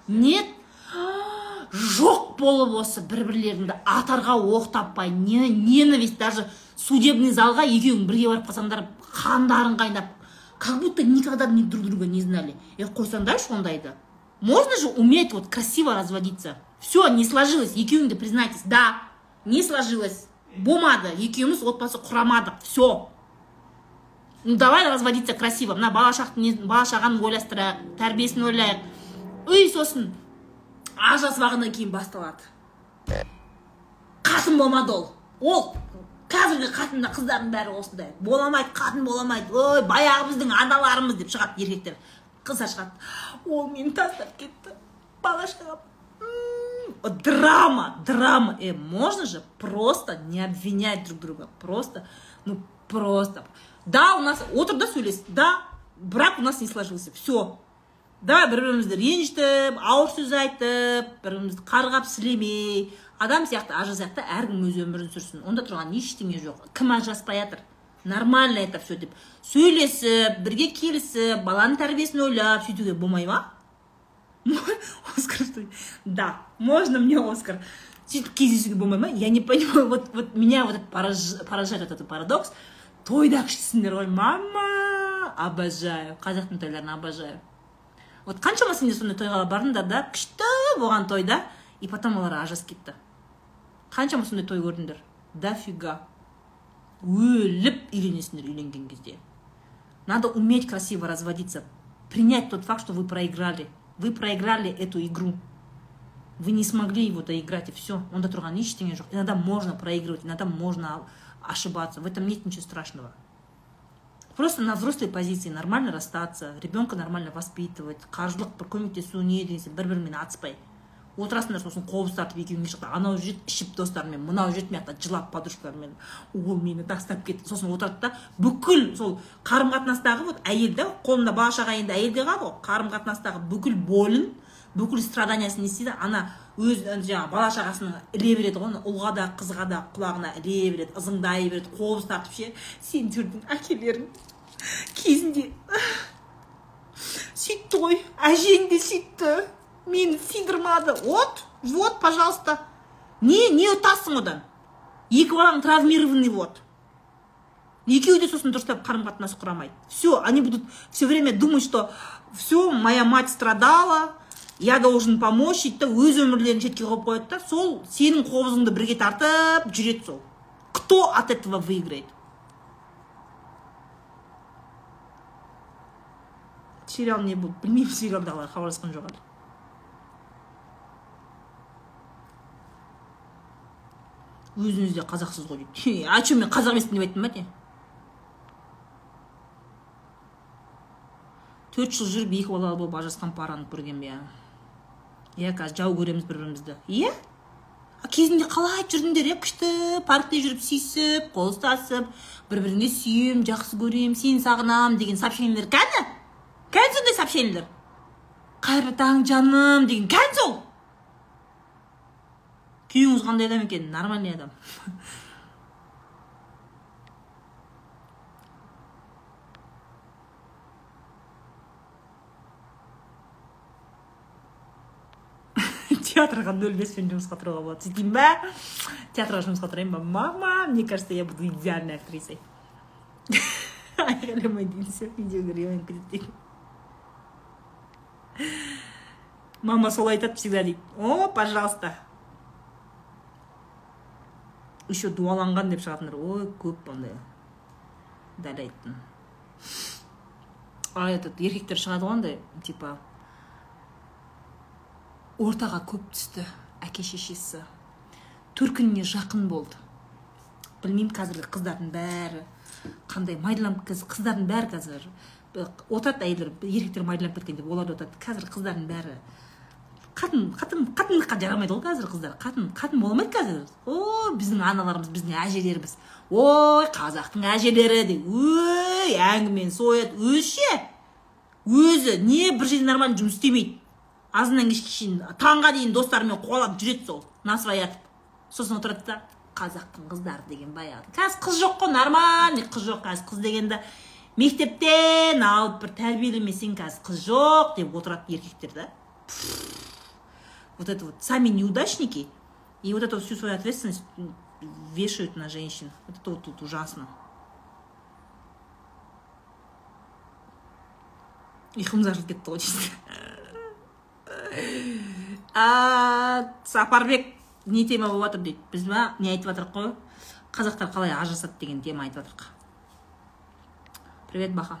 нет. [GASPS] Жоқ болып осы бір бірлеріңді атарға оқ таппай не ненависть даже судебный залға екеуің бірге барып қалсаңдар қандарың қайнап как будто никогда не друг друга не знали. Е қойсаңдаршы ондайды можно же уметь вот красиво разводиться? Все не сложилось. Екеуің де признайтесь да не сложилось. Болмады екеуміз отбасы құрамадық все ну давай разводиться красиво. Мына бала бала шағаны ойластырайық тәрбиесін ойлайық үй сосын ажырасып алғаннан кейін басталады қатын болмады ол ол қазіргі қатында қыздардың бәрі осындай. Бола алмайды қатын бола алмайды ой баяғы біздің аналарымыз деп шығады еркектер. Қыздар шығады. Ол мені тастап кетті. Бала шағам драма драма. Э можно же просто не обвинять друг друга? Просто ну просто. Да у нас отыр да сөйлес да. Брак у нас не сложился. Все давай бір бірімізді ренжітіп ауыр сөз айтып бір бірімізді қарғап сілемей адам сияқты ажырасайық та әркім өз өмірін сүрсін. Онда тұрған ештеңе жоқ. Кім ажыраспай жатыр? Нормально это все деп. Сөйлесіп бірге келісіп баланың тәрбиесін ойлап сөйтуге болмай ма? [LAUGHS] Оскар да можно мне оскар? Сөйтіп кездесуге болмай ма? Я не понимаю вот вот меня вот поражает этот парадокс. Тойда күштісіңдер ғой. Мама обожаю. Қазақтың тойларын обожаю. Вот қаншама сендер сондай тойға бардыңдар да? Күшті болған тойда и потом олар ажырасып кетті. қаншама сондай той көрдіңдер дофига өліп үйленесіңдер үйленген кезде надо уметь красиво разводиться принять тот факт что вы проиграли вы проиграли эту игру вы не смогли его доиграть и все онда тұрған ештеңе жоқ иногда можно проигрывать иногда можно ошибаться в этом нет ничего страшного просто на взрослой позиции нормально расстаться ребенка нормально воспитывать қаржылық бір көмектесу не деген сияқты бір бірімен атыспай отырасыңдар сосын қобыз тартып екеуің анау жүреді ішіп достарымен мынау жүреді мына жақта жылап подружкаларымен ол мені тастап кетті. Сосын отырады да бүкіл сол қарым қатынастағы вот әйел да қолында бала шаға енді әйелде қалады ғой. Қарым қатынастағы бүкіл болын бүкіл страданиясын не істейді ана өз жаңағы бала шағасына іле береді ғой. Ұлға да қызға да құлағына іле береді ызыңдай береді қобыз тартып ше. Сендердің әкелерің. Кезінде. Сөйтті ғой әжең де сөйтті мені сыйдырмады вот вот пожалуйста. Не не ұтасың одан екі балаң травмированный вот. Екеуі де сосын дұрыстап қарым қатынас құрамайды. Все они будут все время думать что все моя мать страдала я должен помочь дейді да өз өмірлерін шетке қойып қояды да сол сенің қобызыңды бірге тартып жүреді сол. Кто от этого выиграет? Сериал не болды білмеймін сериалдағылар хабарласқан жоқ әлі. Өзіңіз де қазақсыз ғой дейді. А че мен қазақ емеспін деп айттым ба не төрт жыл жүріп екі балалы болып ажырасқан параны көргенмін иә иә қазір жау көреміз бір бірімізді иә кезінде қалай жүрдіңдер иә? Күшті паркте жүріп сүйісіп қол ұстасып бір біріңе сүйемін жақсы көремін сені сағынамын деген сообщениелер кәні? Кәні сондай сообщениелер? Қайырлы таң жаным деген кәдімгі сол? Күйеуіңіз қандай адам екен нормальный адам театрға нөл беспен жұмысқа тұруға болады сөйтейін ба? Театрға жұмысқа тұрайын ба. Мама мне кажется я буду идеальной актрисой. Айқайламай дейін все видео көргенмен кетеді мама сол айтады всегда дейді о пожалуйста. Еще дуаланған деп шығатындар ой көп ондай дәл айттың а этот еркектер шығады ғой андай типа ортаға көп түсті әке шешесі төркініне жақын болды. Білмеймін қазіргі қыздардың бәрі қандай майдаланып қыздардың бәрі қазір отырады әйелдер еркектер майдаланып кеткен деп олар да отырады қазір қыздардың бәрі қатын қатын қатындыққа жарамайды ғой қазір қыздар. Қатын қатын бола алмайды қазір. Ой біздің аналарымыз біздің әжелеріміз. Ой қазақтың әжелері деп өй әңгімені сояды. Өзі ше өзі не бір жерде нормально жұмыс істемейді. Азаннан кешке шейін таңға дейін достарымен қуалап жүреді сол. Насыбай атып сосын отырады да қазақтың қыздары деген баяғы қазір қыз жоқ қой нормальный қыз жоқ қазір. Қыз дегенді мектептен алып бір тәрбиелемесең қазір қыз жоқ деп отырады еркектер да. Вот это вот сами неудачники и вот эту всю свою ответственность вешают на женщин. Вот это вот тут ужасно. Ашылып кетті ғой сапарбек не тема болып жатыр дейді. Біз ба не айтып жатырық қой? Қазақтар қалай ажырасады деген тема айтып жатырық привет баха.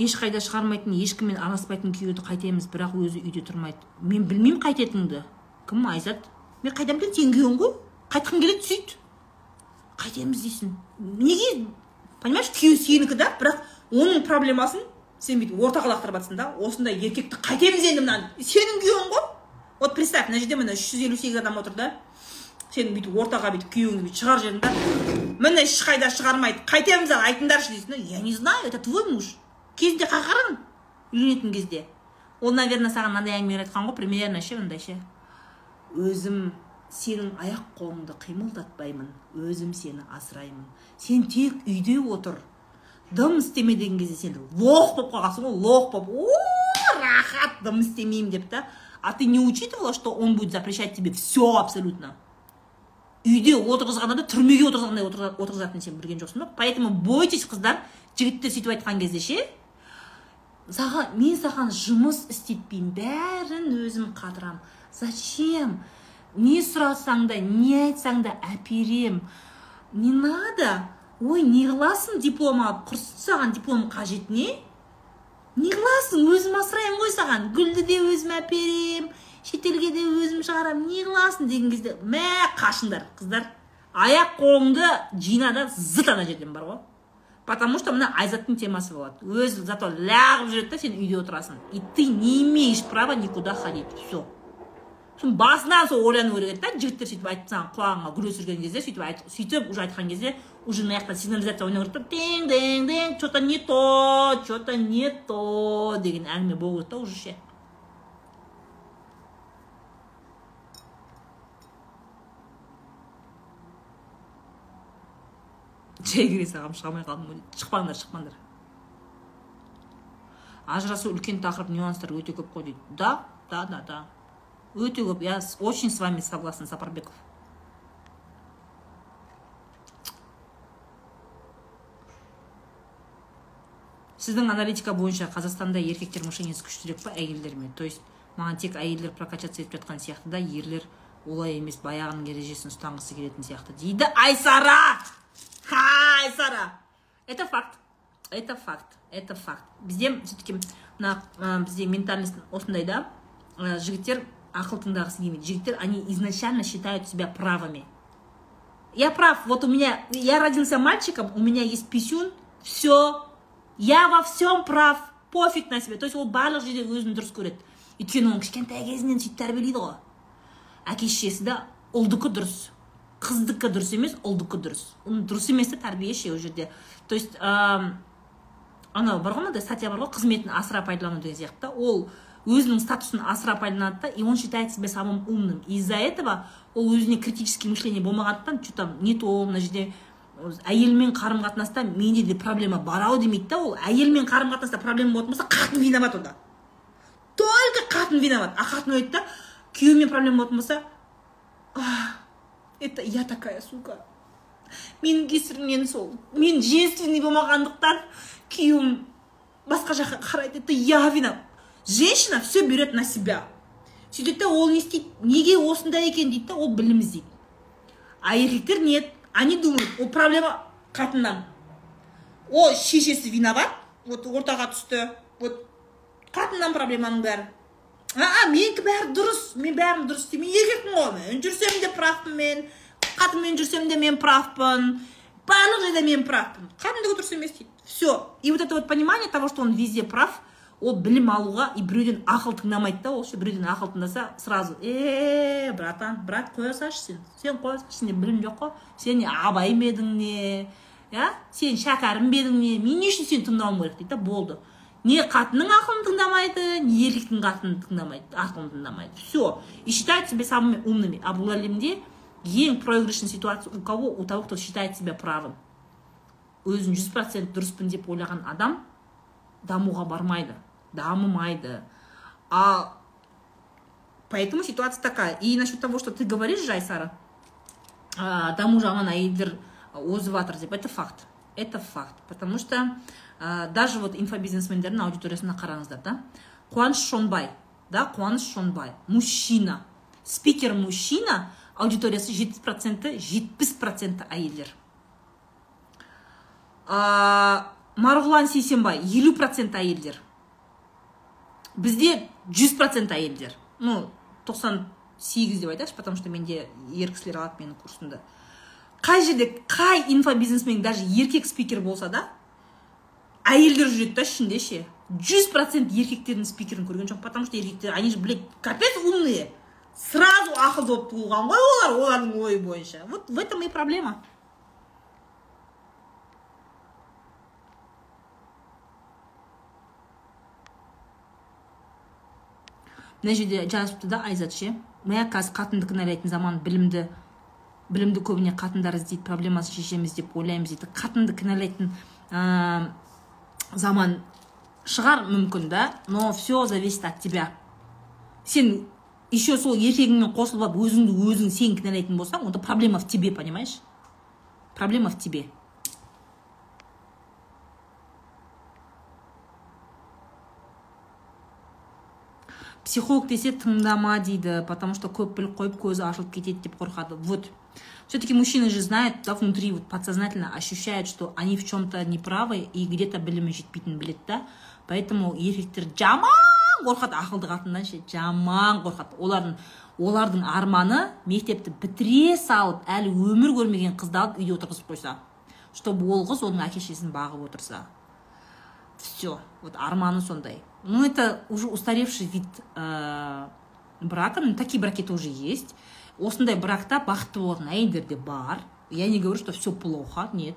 Ешқайда шығармайтын ешкіммен араласпайтын күйеуді қайтеміз бірақ өзі үйде тұрмайды. Мен білмеймін қайтетініңді. Кім айзат? Мен қайдан білемін сенің күйеуің ғой. Қайтқың келеді сөйт. Қайтеміз дейсің. Неге? Понимаешь күйеуі сенікі да бірақ оның проблемасын сен бүйтіп ортаға лақтырып жатрсың да осындай еркекті қайтеміз енді мынаны. Сенің күйеуің ғой. Вот представь мына жерде міне үш жүз елу сегіз адам отыр да сен бүйтіп ортаға бүйтіп күйеуіңді бүйтіп шығарып жібердің да міне ешқайда шығармайды. Қайтеміз айтыңдаршы дейсің да. Я не знаю это твой муж. Кезінде қақырын үйленетін кезде. Ол наверное саған мынандай әңгімелер айтқан ғой примерно ше мындай ше? Өзім сенің аяқ қолыңды қимылдатпаймын өзім сені асыраймын. Сен тек үйде отыр. Дым істеме деген кезде сен лох болып қалғансың ғой лох болып. О рахат дым істемеймін деп та. А ты не учитывала что он будет запрещать тебе все абсолютно? Үйде отырғызғанда да түрмеге отырғызғандай отырғызатынын сен білген жоқсың ба поэтому бойтесь қыздар жігіттер сөйтіп айтқан кезде ше саған мен саған жұмыс істетпеймін бәрін өзім қатырамын. Зачем? Не сұрасаң да не айтсаң да әперем. Не надо. Ой не қыласың диплом алып құрсын саған диплом қажет не? Не қыласың өзім асыраймын ғой саған. Гүлді де өзім әперем шетелге де өзім шығарамын не қыласың деген кезде мә қашыңдар қыздар. Аяқ қолыңды жина да зыт ана жерден бар ғой. Потому что мына айзаттың темасы болады өзі зато лағып жүреді да сен үйде отырасың и ты не имеешь права никуда ходить. Все сосын басынан сол ойлану керек еді да жігіттер сөйтіп айтып саған құлағыңа гүл өсірген кезде сөйтіп айт, сөйтіп уже айтқан кезде уже мына жақта сигнализация ойнау керек та динг динг динг че то не то че то не то деген әңгіме болу керек та уже ше жай кіре салғам шыға алмай қалдым. Шықпаңдар шықпаңдар. Ажырасу үлкен тақырып нюанстар өте көп қой дейді. Да да да да. Өте көп. Я очень с вами согласна сапарбеков. Сіздің аналитика бойынша қазақстанда еркектер мышлениесі күштірек па әйелдер ме? То есть маған тек әйелдер прокачаться етіп жатқан сияқты да ерлер олай емес баяғының ережесін ұстанғысы келетін сияқты дейді айсара! ха айсара это факт это факт это факт бізде все таки мына бізде ментальность осындай да жігіттер ақыл тыңдағысы келмейді жігіттер они изначально считают себя правыми я прав вот у меня я родился мальчиком у меня есть писюн все я во всем прав пофиг на себя то есть ол барлық жерде өзін дұрыс көреді өйткені оны кішкентай кезінен сөйтіп тәрбиелейді ғой әке шешесі да ұлдікі дұрыс Қыздікі дұрыс емес ұлдікі дұрыс. Дұрыс емес та тәрбие ше ол жерде. То есть анау бар ғой мынандай статья бар ғой қызметін асыра пайдалану деген сияқты. Ол өзінің статусын асыра пайдаланады да и он считает себя самым умным. Из за этого ол өзіне критический мышление болмағандықтан че там не то мына жерде әйелмен қарым қатынаста менде де проблема бар ау демейді да ол. Әйелмен қарым қатынаста проблема болатын болса қатын виноват онда. Только қатын виноват. А қатын ойлайды да күйеуімен проблема болатын болса это я такая сука. Менің кесірімнен сол. Мен женственный болмағандықтан күйеуім басқа жаққа қарайды. Это я виноват женщина все берет на себя. Сөйтеді ол не істейді. Неге осындай екен дейді да ол білім іздейді. А еркектер нет. Они думают ол проблема қатыннан. Ол шешесі виноват. Вот ортаға түсті. Вот қатыннан проблеманың бәрі. А менікі бәрі дұрыс мен бәрін дұрыс мен еркекпін ғой мен жүрсем де правпын мен қатынмен жүрсем де мен правпын барлық жерде мен правпын кәдімгідей дұрыс емес дейді. Все и вот это вот понимание того что он везде прав ол білім алуға и біреуден ақыл тыңдамайды да ол ше біреуден ақыл тыңдаса сразу е братан брат қоя салшы сен сен қоя салшы сенде білім жоқ қой сен не абай ма едің не иә сен шәкәрім бе едің не мен не үшін сені тыңдауым керек? дейді да болды. Не қатынның ақылын тыңдамайды не еркектің қатынын тыңдамайды ақылын тыңдамайды. Все и считают себя самыми умными. А бұл әлемде ең проигрышный ситуация у кого? У того кто считает себя правым. Өзін жүз процент дұрыспын деп ойлаған адам дамуға бармайды дамымайды. А поэтому ситуация такая. И насчет того что ты говоришь жайсара даму жағынан әйелдер озып жатыр деп это факт. Это факт. Потому что ә, даже вот инфобизнесмендердің аудиториясына қараңыздар да. Қуаныш шонбай да қуаныш шонбай мужчина. Спикер мужчина аудиториясы жетпіс проценті жетпіс проценті әйелдер. Ә, марғұлан сейсенбай елу процент әйелдер. Бізде жүз процент әйелдер. Ну тоқсан сегіз деп айтайықшы потому что менде ер кісілер алады менің курсымды. Қай жерде қай инфобизнесмен даже еркек спикер болса да әйелдер жүреді да ішінде ше. жүз процент еркектердің спикерін көрген жоқпын потому что еркектер они же блядь капец умные. Сразу ақылды болып туылған ғой олар олардың ойы бойынша. Вот в этом и проблема. Мына жерде жазыпты да айзат ше. Мә қазір қатынды кінәлайтын заман білімді білімді көбіне қатындар іздейді проблемасын шешеміз деп ойлаймыз дейді. Қатынды кінәлайтын заман шығар мүмкін да но все зависит от тебя. Сен еще сол еркегіңмен қосылып алып өзіңді өзің сен кінәлайтын болсаң онда проблема в тебе понимаешь? Проблема в тебе. Психолог десе тыңдама дейді потому что көп біліп қойып көзі ашылып кетеді деп қорқады. Вот. Все-таки мужчины же знают да внутри вот подсознательно ощущают что они в чем-то неправы и где то білімі жетпейтінін біледі да. Поэтому еркектер жаман қорқады ақылды қатыннан ше жаман қорқады олардың олардың арманы мектепті бітіре салып әлі өмір көрмеген қызды алып үйде отырғызып қойса чтобы ол қыз оның әке шешесін бағып отырса. Все вот арманы сондай. Ну это уже устаревший вид ә, брака такие браки тоже есть. Осындай бракта бақытты болатын әйелдер де бар. Я не говорю что все плохо нет.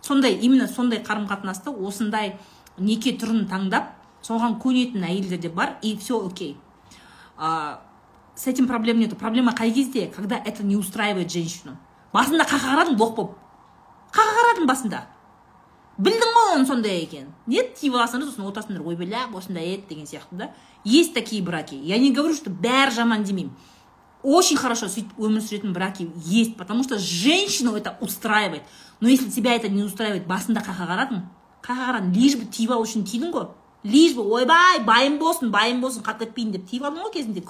Сондай именно сондай қарым қатынаста осындай неке түрін таңдап соған көнетін әйелдер де бар и все окей. А, с этим проблем нету. Проблема қай кезде? Когда это не устраивает женщину. Басында қақа қарадың боқ болып қақа қарадың басында? Білдің ғой оның сондай екенін нет тиіп аласыңдар сосын отырасыңдар ойбайлап осындай еді деген сияқты да. Есть такие браки. Я не говорю что бәрі жаман демеймін. Очень хорошо өмір сүретін браки есть потому что женщину это устраивает. Но если тебя это не устраивает басында қақа қарадың қақа қарадың лишь бы тиіп алу үшін тидің ғой лишь бы ойбай байым болсын байым болсын қалып кетпейін деп тиіп алдың ғой кезінде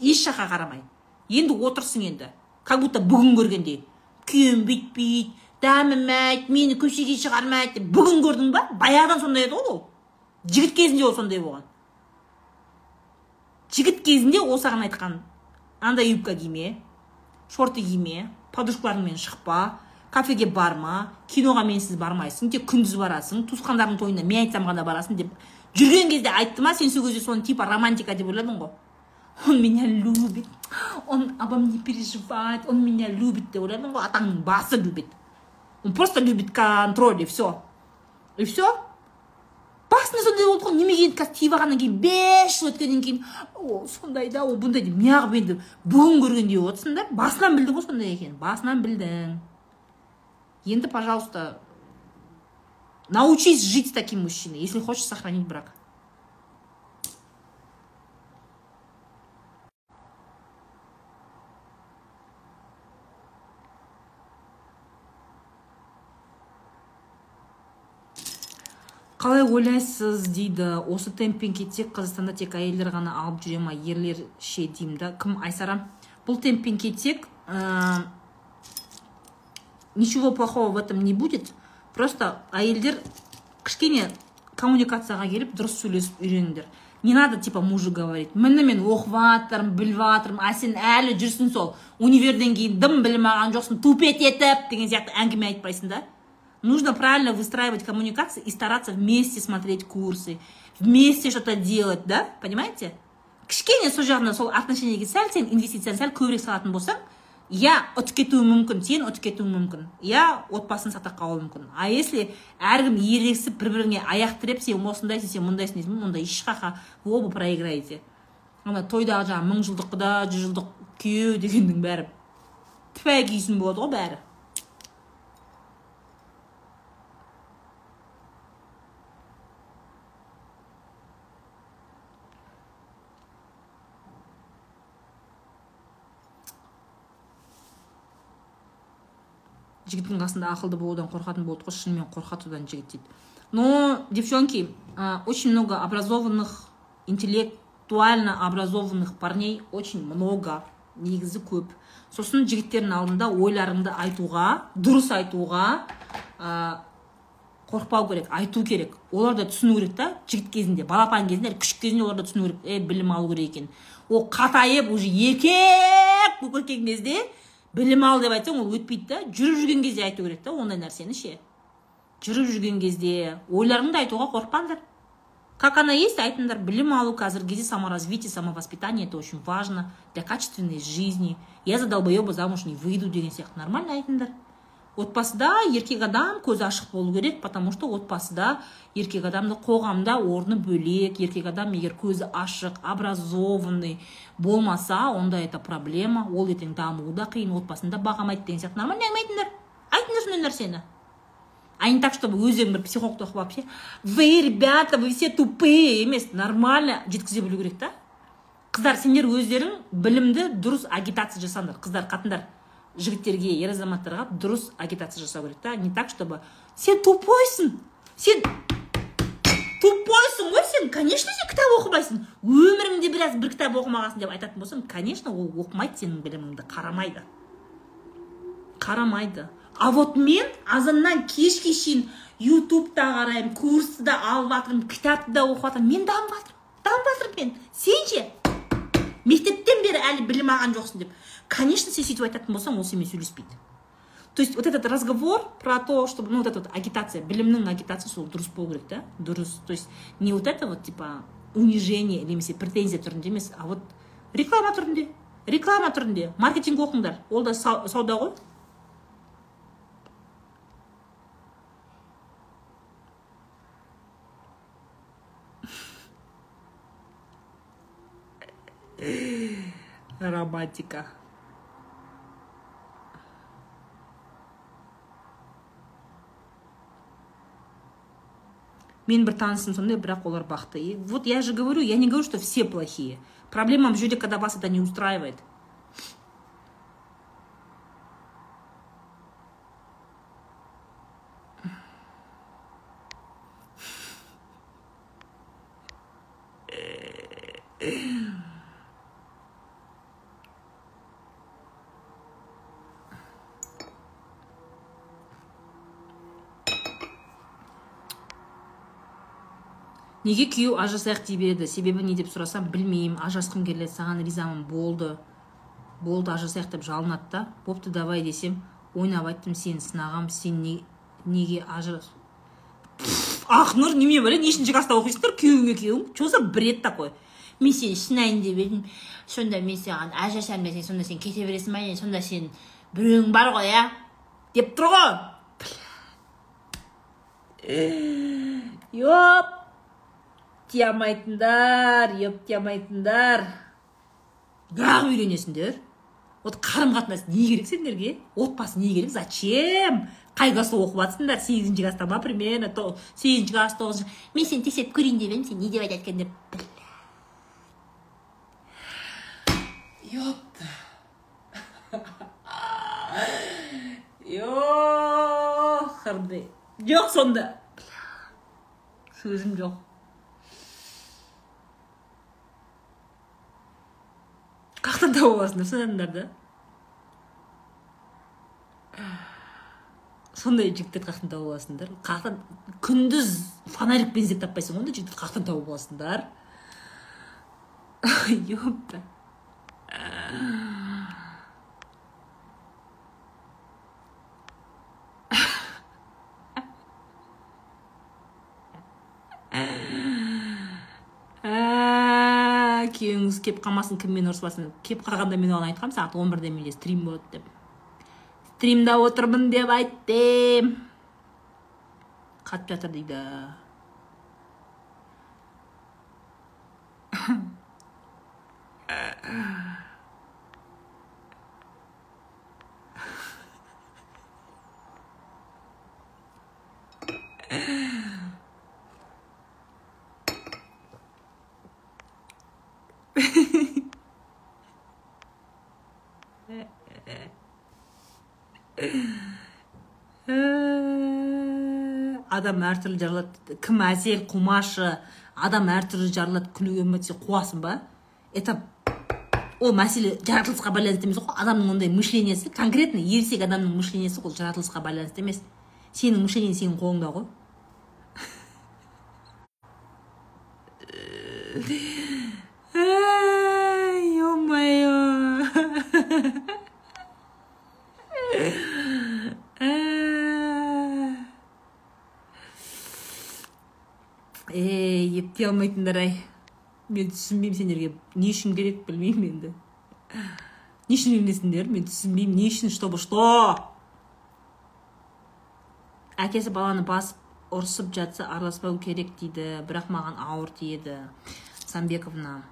еш жаққа қарамай енді отырсың енді. Как будто бүгін көргендей күйеуім бүйтпейді дәмімайды мені көшеге шығармайды деп бүгін көрдің ба? Баяғыдан сондай еді ғой ол. Жігіт кезінде ол сондай болған. Жігіт кезінде ол саған айтқан. Андай юбка киме шорты киме подружкаларыңмен шықпа кафеге барма киноға менсіз бармайсың тек күндіз барасың туысқандардың тойына мен айтсам ғана барасың деп жүрген кезде айтты ма сен сол кезде соны типа романтика деп ойладың ғой? Он меня любит он обо мне переживает он меня любит деп ойладың ғой? Атаңның басы любит. Он просто любит контроль и все и все басында сондай болды ғой неменеге енді қазір киіп алғаннан кейін бес жыл өткеннен кейін о сондай да ол бұндай деп неғып енді бүгін көргендей отырсың да басынан білдің ғой сондай екенін басынан білдің. Енді пожалуйста научись жить с таким мужчиной если хочешь сохранить брак қалай ойлайсыз дейді? Осы темппен кетсек қазақстанда тек әйелдер ғана алып жүре ма? Ерлер ше деймін да. Кім? Айсара бұл темппен кетсек ә, ничего плохого в этом не будет. Просто әйелдер кішкене коммуникацияға келіп дұрыс сөйлесіп үйреніңдер. Не надо типа мужу говорить. Міне мен оқып жатырмын біліп жатырмын а сен әлі жүрсің сол. Универден кейін дым білім алған жоқсың. Тупеть етіп деген сияқты әңгіме айтпайсың да. Нужно правильно выстраивать коммуникации и стараться вместе смотреть курсы, вместе что-то делать, да? Понимаете? кішкене сол жағынан сол отношениеге сәл сен инвестицияны сәл көбірек салатын болсаң иә ұтып кетуі мүмкін сен ұтып кетуің мүмкін иә отбасын сақтап қалуы мүмкін а если әркім ерегісіп бір біріңе аяқ тіреп сен осындайсың сен мұндайсың дейсің онда ешқақа вы оба проиграете ана тойдағы жаңағы мың жылдық құда жүз жылдық күйеу дегеннің бәрі тфә күйсін болады ғой бәрі жігіттің қасында ақылды болудан қорқатын болды ғой шынымен қорқады одан жігіт дейді. Но девчонки очень много образованных интеллектуально образованных парней очень много негізі көп. Сосын жігіттердің алдында ойларыңды айтуға дұрыс айтуға ә, қорықпау керек айту керек. Олар да түсіну керек та жігіт кезінде балапан кезінде күшік кезінде олар да түсіну керек е білім алу керек екен. Ол қатайып уже еркек болып кеткен кезде білім ал деп айтсаң ол өтпейді да. Жүріп жүрген кезде айту керек та ондай нәрсені ше. Жүріп жүрген кезде ойларыңды айтуға қорықпаңдар. Как она есть айтыңдар. Білім алу қазіргі кезде саморазвитие самовоспитание это очень важно для качественной жизни. Я за долбоеба замуж не выйду деген сияқты. Нормально айтыңдар. Отбасыда еркек адам көзі ашық болу керек потому что отбасыда еркек адамды қоғамда орны бөлек еркек адам егер көзі ашық образованный болмаса онда это проблема. Ол ертең дамуы да қиын отбасында бағамайды деген сияқты. Нормально әңгіме айтыңдар сондай нәрсені. А не так чтобы өздерің бір психологты оқып алып вы ребята вы все тупые! емес. Нормально жеткізе білу керек та. Қыздар сендер өздерің білімді дұрыс агитация жасаңдар. Қыздар қатындар. Жігіттерге ер азаматтарға дұрыс агитация жасау керек та. Не так чтобы сен тупойсың! Сен тупойсың ғой сен! Конечно сен кітап оқымайсың! Өміріңде біраз бір кітап оқымағансың! деп айтатын болсам конечно ол оқымайды сенің біліміңді. Қарамайды. Қарамайды. А вот мен азаннан кешке шейін ютубта қараймын курсты да алып жатырмын кітапты да оқып жатырмын. Мен дамып жатырмын. Дамып жатырмын мен. Сен ше? Мектептен бері әлі білім алған жоқсың деп. Конечно сен сөйтіп айтатын болсаң ол сенімен сөйлеспейді то есть вот этот разговор про то чтобы ну вот эта вот агитация білімнің агитациясы ол дұрыс болу керек да дұрыс то есть не вот это вот типа унижение немесе претензия түрінде емес а вот реклама түрінде реклама түрінде маркетинг оқыңдар ол да сауда ғой? [LAUGHS] Романтика. Мен бір танысым сондай бірақ олар бақты. И вот я же говорю я не говорю что все плохие. Проблема в жерде когда вас это не устраивает. Неге күйеу ажырасайық дей береді себебі не деп сұрасам білмеймін. Ажырасқым келеді саған ризамын. Болды. Болды ажырасайық деп жалынады да. Бопты давай десем ойнап айттым сені сынағам сен не, неге ажырас ақнұр неме бәле нешінші класста оқисыңдар? Күйеуіңе күйеуің. Че за бред такой? Мен сені сынайын деп едім. Сонда мен саған ажырасамын десең сонда сен кете бересің ба? Сонда сен біреуің бар ғой иә? Деп тұр ғой. Еп ептиямайтындар ептиямайтындар бірақ үйленесіңдер вот қарым қатынас не керек сендерге? Отбасы не керек? Зачем? Қай класста оқып жатсыңдар сегізінші класста ма примерно? Сегізінші класс тоғызыншы. Мен сені тексеріп көрейін деп едім сен не деп айтады екен деп ёпта ёхарды [LAUGHS] жоқ сонда. Сөзім жоқ. Қаяқтан тауып аласыңдар сондай адамдарды сондай жігіттерді қаяқтан тауып аласыңдар қаяқтан күндіз фонарикпен іздеп таппайсың ондай жігітті қаяқтан тауып аласыңдар [LAUGHS] ёпта. Күйеуіңіз келіп қалмасын кіммен ұрыспасын келіп қалғанда мен оған айтқанмын сағат он бірде менде стрим болады деп. Стримда отырмын деп айттым. Қатып жатыр дейді. [LAUGHS] адам әртүрлі жаралады кім әсел қумашы адам әртүрлі жаралады күлуге болмайды қуасың ба? Это ол мәселе жаратылысқа байланысты емес қой. Адамның ондай мышлениесі конкретно ересек адамның мышлениесі ол жаратылысқа байланысты емес. Сенің мышлениең сенің қолыңда ғой. Мое ептей алмайтындар ай мен түсінбеймін сендерге. Не үшін керек білмеймін енді. Не үшін үйленесіңдер? Мен түсінбеймін. Не үшін чтобы что? Әкесі баланы басып ұрысып жатса араласпау керек дейді. Бірақ маған ауыр тиеді самбековна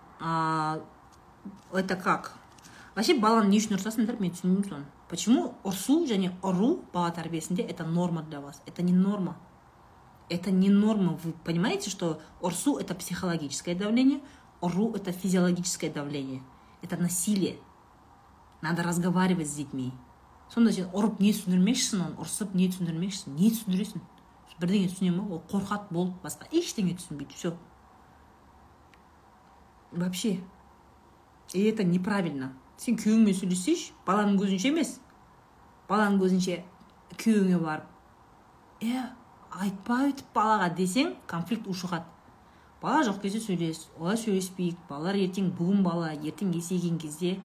это как? Вообще баланы не үшін ұрысасыңдар мен түсінбеймін соны. Почему ұрсу және ұру бала тәрбиесінде это норма для вас? Это не норма. Это не норма. Вы понимаете, что ОРСУ – это психологическое давление, ОРУ – это физиологическое давление. Это насилие. Надо разговаривать с детьми. сонда сен ұрып не түсіндірмекшісің оны ұрсып не түсіндірмекшісің не түсіндіресің бірдеңе түсіне ма ол қорқады болды басқа ештеңе түсінбейді все вообще и это неправильно сен күйеуіңмен сөйлессейші баланың көзінше емес баланың көзінше күйеуіңе барып е айтпа өйтіп балаға десең конфликт ушығады. Бала жоқ кезде сөйлес олай сөйлеспейік балалар ертең бүгін бала ертең есейген кезде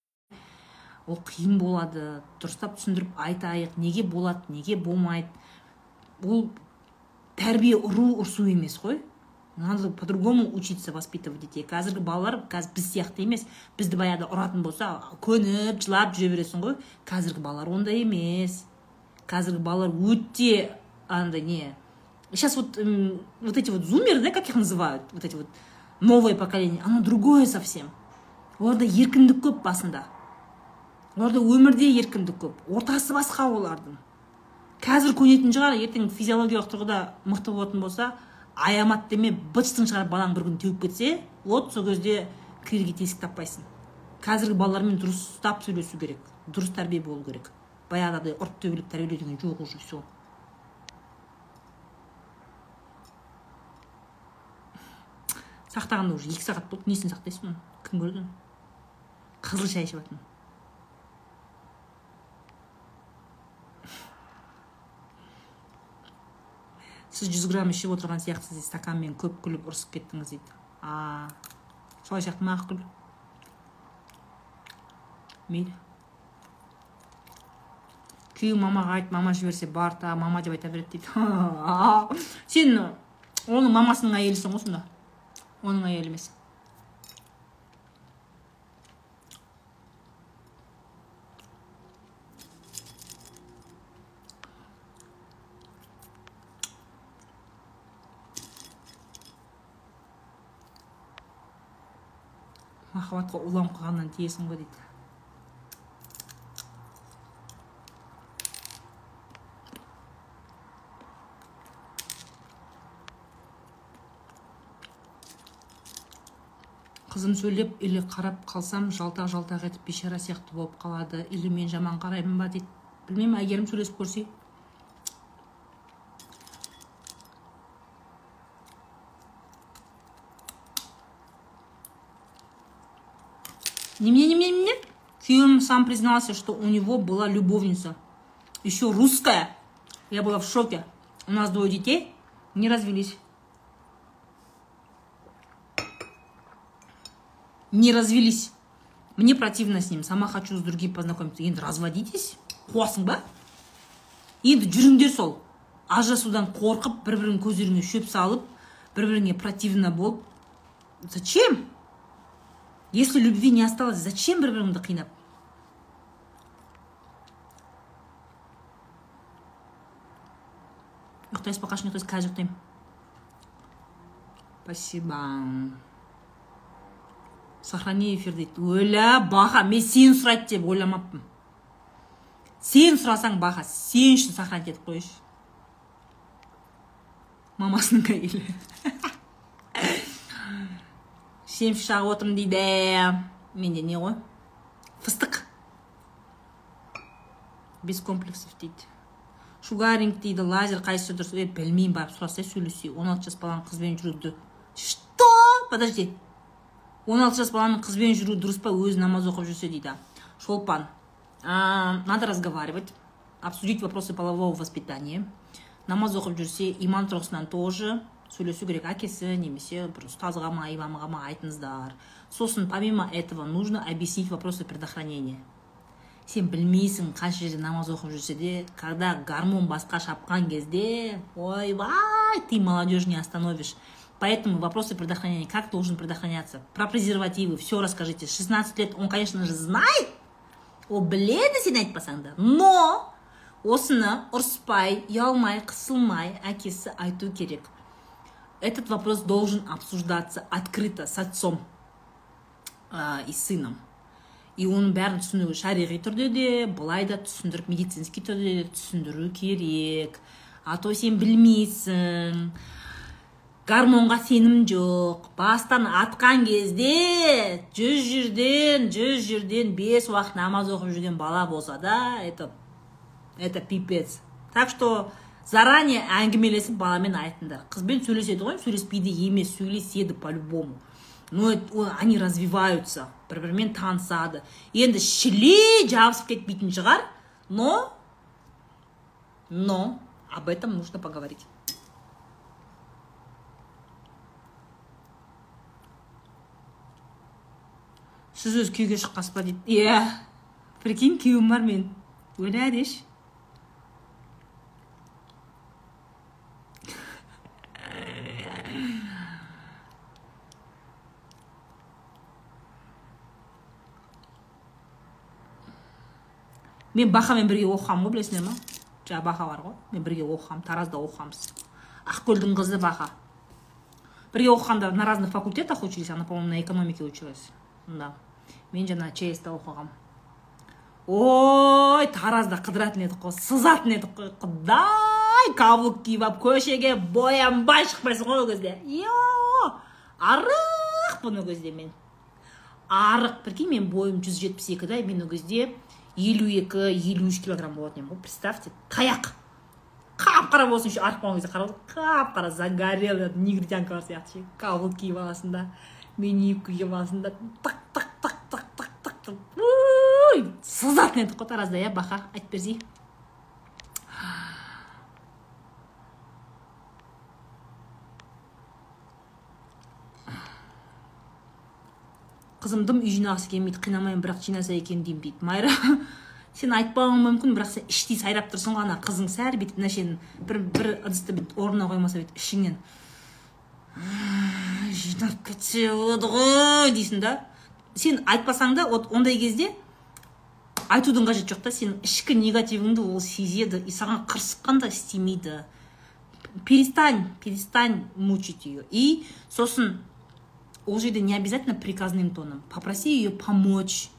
ол қиын болады дұрыстап түсіндіріп айтайық неге болады неге болмайды. Ол тәрбие ұру ұрсу емес қой. Надо по другому учиться воспитывать детей. Қазіргі балалар қазір біз сияқты емес. Бізді баяғыда ұратын болса көніп жылап жүре бересің ғой. Қазіргі балалар ондай емес. Қазіргі балалар өте андай не сейчас вот, вот эти вот зумеры, да, как их называют, вот эти вот новое поколение, оно другое совсем. оларда еркіндік көп басында. Оларда өмірде еркіндік көп. Ортасы басқа олардың. Қазір көнетін шығар ертең физиологиялық тұрғыда мықты болатын болса аямат деме быт шығарып балаң бір күні теуіп кетсе вот сол кезде кірерге тесік таппайсың. Қазіргі балалармен дұрыстап сөйлесу керек дұрыс тәрбие болу керек. Баяғыдай ұрып төбелеп тәрбиелеу деген жоқ уже все сақтағанда уже екі сағат болды несін сақтайсың оны кім көрді оны қызыл шай ішіп жатырмын сіз жүз грамм ішіп отырған сияқтысыз стаканмен көп күліп ұрысып кеттіңіз дейді а солай сияқты мақұл мейлі күйеуің мамаға айт мама жіберсе бар та мама деп айта береді дейді сен оның мамасының әйелісің ғой сонда оның әйелі емес махаббатқа уланып қалғаннан тиесің ғой дейді. Қызым сөйлеп или қарап қалсам жалтақ жалтақ етіп бейшара сияқты болып қалады. Или мен жаман қараймын ба дейді. Білмеймін әйгерім сөйлесіп көрсей немене немене немене? Күйеуім сам признался что у него была любовница. Еще русская. Я была в шоке. У нас двое детей. Не развелись. Не развелись. Мне противно с ним. Сама хочу с другим познакомиться. Енді разводитесь. Қуасың ба? Енді жүріңдер сол. Ажырасудан қорқып бір бірінің көздеріңе шөп салып бір біріңе противно болып зачем? Если любви не осталось зачем бір біріңді қинап ұйықтайсыз ба қашан ұйықтайсыз қазір ұйықтаймын спасибо. Сохрани эфир дейді. Өлә баха мен сені сұрайды деп ойламаппын. Сен сұрасаң баха сен үшін сохранить етіп қояйыншы мамасының әйелі. [LAUGHS] Семші шағып отырмын дейді. Менде не ғой? Фыстық. Без комплексов дейді. Шугаринг дейді лазер қайсысы дұрыс е білмеймін барып сұрасай сөйлесейік он алты жас баланың қызбен жүруді. Что? Подожди. Он алты жас баланың қызбен жүру дұрыс па? Өзі намаз оқып жүрсе дейді. Шолпан а, надо разговаривать обсудить вопросы полового воспитания. Намаз оқып жүрсе иман тұрғысынан тоже сөйлесу керек. Әкесі немесе бір ұстазға ма имамға ма айтыңыздар. Сосын помимо этого нужно объяснить вопросы предохранения. Сен білмейсің қанша жерде намаз оқып жүрсе де когда гармон басқа шапқан кезде ойбай ты молодежь не остановишь. Поэтому вопросы предохранения, как должен предохраняться. Про презервативы все расскажите. 16 лет он, конечно же, знает. О, біледі сен айтпасаң но осыны ұрыспай ұялмай қысылмай әкесі айту керек этот вопрос должен обсуждаться открыто с отцом э, и сыном и оның бәрін түсіну шариғи түрде де былай да түсіндіріп медицинский түрде де түсіндіру керек а то сен білмейсің гармонға сенім жоқ. Бастан атқан кезде жүз жерден жүз жерден бес уақыт намаз оқып жүрген бала болса да это это пипец. Так что заранее әңгімелесіп баламен айтыңдар. Қызбен сөйлеседі ғой сөйлеспейді емес сөйлеседі по любому но они развиваются бір бірімен танысады. Енді шілей жабысып кетпейтін шығар но но об этом нужно поговорить. Сіз өзі күйеуге шыққансыз ба дейді. Иә. Прикинь күйеуім бар мен. Ойла деші мен бахамен бірге оқығанмын ғой білесіңдер ма жаңағы баха бар ғой. Мен бірге оқығанмын таразда оқығанбыз. Ақкөлдің қызы баха. Бірге оқығанда на разных факультетах учились она по моему на экономике училась. Да. Мен жаңа чста оқығам ой таразда қыдыратын едік қой сызатын едік қой. Құдай каблук киіп алып көшеге боянбай шықпайсың ғой ол кезде. Е арықпын ол кезде мен. Арық прикинь мен бойым жүз жетпіс екі да мен ол кезде елу екі елу үш килограмм болатын едім ғой представьте. Таяқ. Қап қара болсын еще арық болған кезде қарап қап қара загорелый негритянкалар сияқты. Ше каблук киіп аласың да мини юбка киіп аласың да тық тық сызатын едік қой таразда иә баха. Айтып берсей қызым дым үй жинағысы келмейді қинамаймын бірақ жинаса екен деймін дейді майра. [LAUGHS] Сен айтпауың мүмкін бірақ сен іштей сайрап тұрсың ғой ана қызың. Сәл бүйтіп мына бір бір ыдысты бүйтіп орнына қоймаса бүйтіп ішіңнен. [SIGHS] Жинап кетсе болады ғой дейсің да. Сен айтпасаң да вот ондай кезде айтудың қажеті жоқ та сенің ішкі негативіңді ол сезеді. И саған қырсыққан да істемейді. Перестань перестань мучить ее и сосын ол жерде не обязательно приказным тоном. Попроси ее помочь.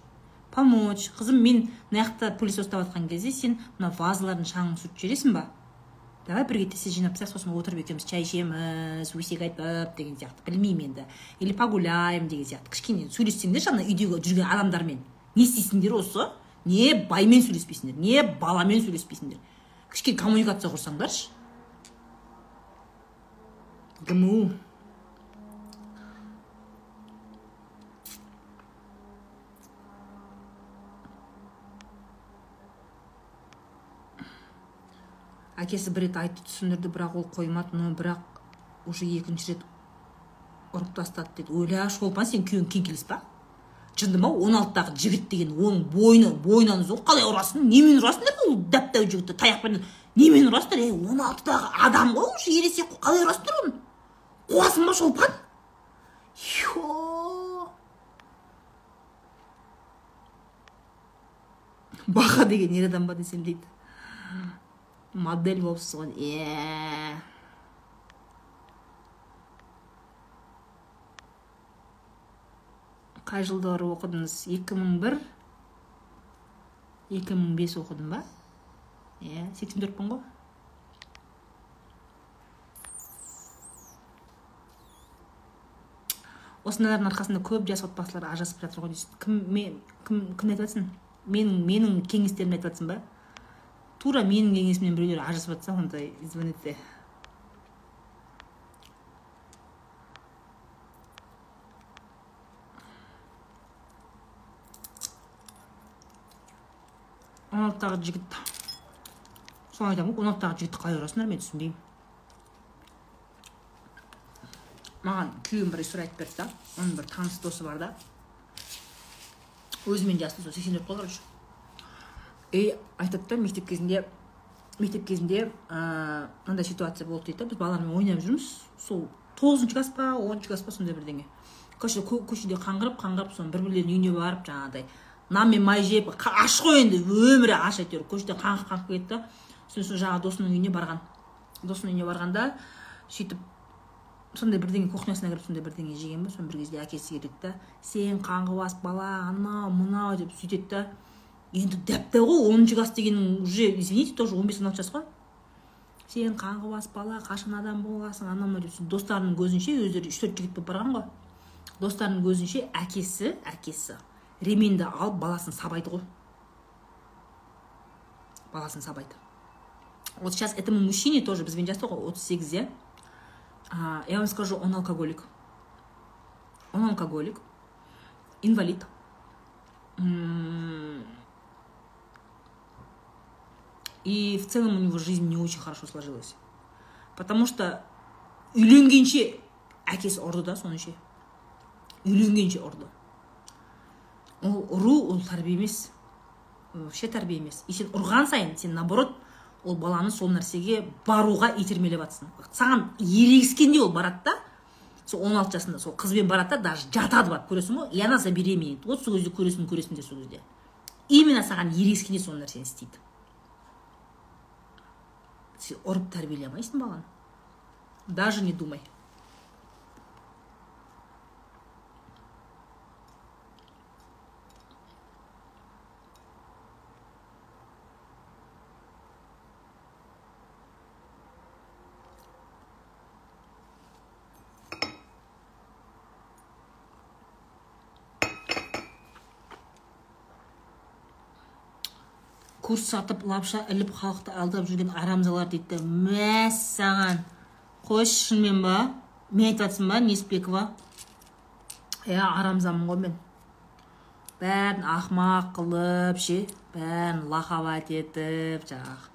Помочь. Қызым мен мына жақта пылесос жатқан кезде сен мына вазалардың шаңын сүртіп жібересің ба? Давай бірге тесе жинап тастайық сосын отырып екеуміз шай ішеміз өсек айтып деген сияқты. Білмеймін енді. Или погуляем деген сияқты. Кішкене сөйлессеңдерші ана үйдегі жүрген адамдармен. Не істейсіңдер осы? Не баймен сөйлеспейсіңдер не баламен сөйлеспейсіңдер. Кішкене коммуникация құрсаңдаршы гму. Әкесі бір рет айтты түсіндірді бірақ ол қоймады но бірақ уже екінші рет ұрып тастады деді. Ойла шолпан сен күйеуің кеңкелес па? Жынды ма? он алтыдағы жігіт деген оның бойны бойынан ұзын қалай ұрасың? немен ұрасыңдар ол дәп дәу жігітті таяқпен немен ұрасыңдар? ей он алтыдағы адам ғой уже ересек қой. қалай ұрасыңдар оны? қуасың ба шолпан? Баха деген ер адам ба десем дейді. Модель болыпсыз ғой иә қай жылдары оқыдыңыз? екі мың бір? екі мың бес оқыдым ба? Иә сексен төртпін ғой. Осындайлардың арқасында көп жас отбасылар ажырасып жатыр ғой дейсіз. Кім мен кім кімді айтып менің менің кеңестерімді айтып жатрсың ба? Тура менің кеңесімнен біреулер ажырасып жатса онда извините он алтыдағы жігіт. Соны айтамын ғой он алтыдағы жігітті қалай ұрасыңдар мен түсінбеймін. Маған күйеуім бір история айтып берді да оның бір таныс досы бар да. Өзімен жасты сол сексен төрт қой короче и айтады да мектеп кезінде мектеп кезінде ыыы мынандай ситуация болды дейді да біз балалармен ойнап жүрміз. Сол тоғызыншы класс па оныншы класс па сондай бірдеңе. Короче көшеде қаңғырып қаңғырып соны бір бірлерінің үйіне барып жаңағыдай нан мен май жеп аш қой енді. Өмірі аш әйтеуір. Көшеде қаңғып қаңғып кетті. Да сосын жаңағы досының үйіне барған. Досының үйіне барғанда сөйтіп сондай бірдеңе кухнясына кіріп сондай бірдеңе жеген ба соны бір кезде әкесі келеді да сен қаңғыбас бала анау мынау деп сөйтеді да енді дәп дәу ғой оныншы класс дегенің уже извините тоже он бес он алты жас қой сен қаңғыбас бала қашан адам боласың анау мынау деп достарының көзінше өздері үш төрт жігіт болып барған ғой. Достарының көзінше әкесі әкесі. Ременді алып баласын сабайды ғой. Баласын сабайды. Вот сейчас этому мужчине тоже бізбен жасты ғой отыз сегізде я вам скажу он алкоголик. Он алкоголик. Инвалид. И в целом у него жизнь не очень хорошо сложилась. Потому что үйленгенше әкесі ұрды да соны ше үйленгенше ұрды. Ол ұру ол тәрбие емес. Вообще тәрбие емес. И сен ұрған сайын сен наоборот ол баланы сол нәрсеге баруға итермелеп жатрсың саған ерегіскенде ол барады да. Сол он алты жасында сол қызбен барады да даже жатады барып көресің ғой. И она забеременеет вот сол кезде көресің көресіңдер сол кезде. Именно саған ерегіскенде сол нәрсені істейді. Сен ұрып тәрбиелей алмайсың баланы. Даже не думай. Курс сатып лапша іліп халықты алдап жүрген арамзалар дейді. Мәссаған қойшы шынымен ба? Мен айтып жатрсың ба неспекова иә арамзамын ғой мен. Бәрін ақмақ қылып ше? Бәрін лақабат етіп жаңағы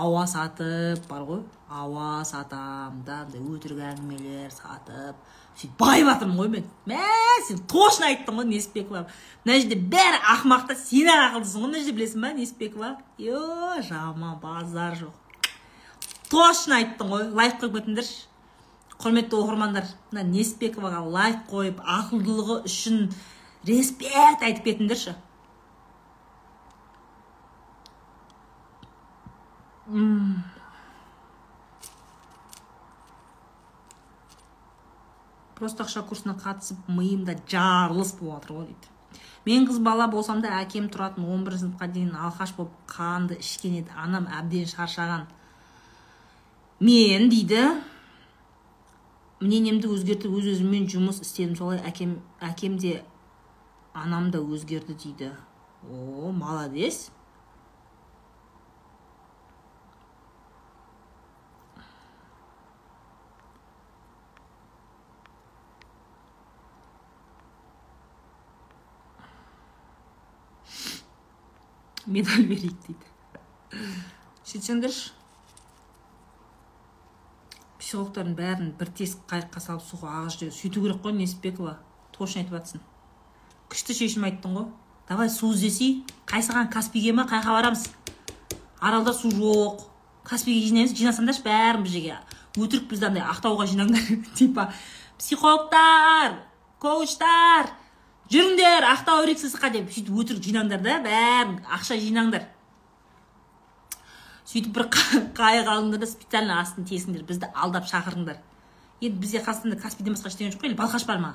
ауа сатып бар ғой. Ауа сатам да өтірік әңгімелер сатып сөйтіп байып жатырмын ғой мен мә сен точно айттың ғой неспекова мына жерде бәрі ақымақ та сен ақ ақылдысың ғой мына жерде білесің ба неспекова е жаман базар жоқ точно айттың ғой лайк қойып кетіңдерші құрметті оқырмандар мына неспековаға лайк қойып ақылдылығы үшін респект айтып кетіңдерші просто ақша курсына қатысып миымда жарылыс болып жатыр ғой дейді. Мен қыз бала болсам да әкем тұратын 11 сыныпқа дейін алқаш болып қанды ішкен еді. Анам әбден шаршаған. Мен дейді мнениемді өзгертіп өз өзіммен жұмыс істедім. Солай әкем әкем де анам да өзгерді дейді. О молодец медаль берейік дейді сөйтсеңдерші психологтардың бәрін бір тесік қайыққа салып суға ағызып жібереді сөйту керек қой несіпбекова. Точно айтып жатрсың күшті шешім айттың ғой. Давай су іздесей қайсыған каспийге ма қай барамыз? Аралда су жоқ. Каспийге жинаймыз жинасаңдаршы бәрін бір жерге. Өтірік бізді андай ақтауға жинаңдар. [LAUGHS] Типа психологтар коучтар жүріңдер ақтау рексосқа деп сөйтіп өтірік жинаңдар да бәрін ақша жинаңдар. Сөйтіп бір қайық алыңдар да специально астын тесіңдер бізді алдап шақырыңдар. Енді бізде қазақстанда каспийден басқа ештеңе жоқ қой балқаш бар ма?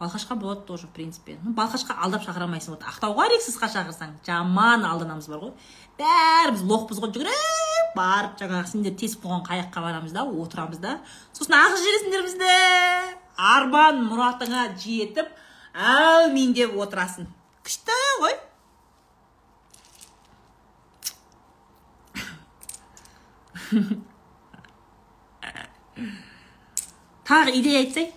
Балқашқа болады тоже в принципе. Ну балқашқа алдап шақыра алмайсың. Вот ақтауға рексосқа шақырсаң жаман алданамыз бар ғой. Бәріміз лохпыз ғой жүгіріп барып жаңағы сендер тесіп қойған қайыққа барамыз да отырамыз да. Сосын ағызып жібересіңдер бізді. Арман мұратыңа жетіп әумин деп отырасың. Күшті ғой. Тағы идея айтсай.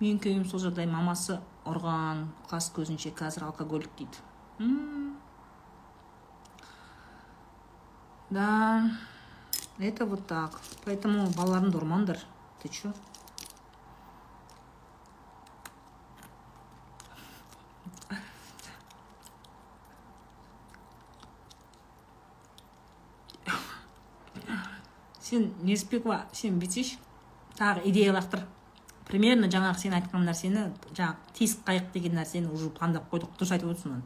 Менің күйеуім сол жағдай мамасы ұрған қас көзінше қазір алкоголик дейді. Да это вот так. Поэтому балаларыңды ұрмаңдар. Ты че сен неспекова сен бүйтсейші. Тағы идея лақтыр примерно жаңағы сен айтқан нәрсені жаңағы тесік қайық деген нәрсені уже пландап қойдық дұрыс айтып отырсың оны.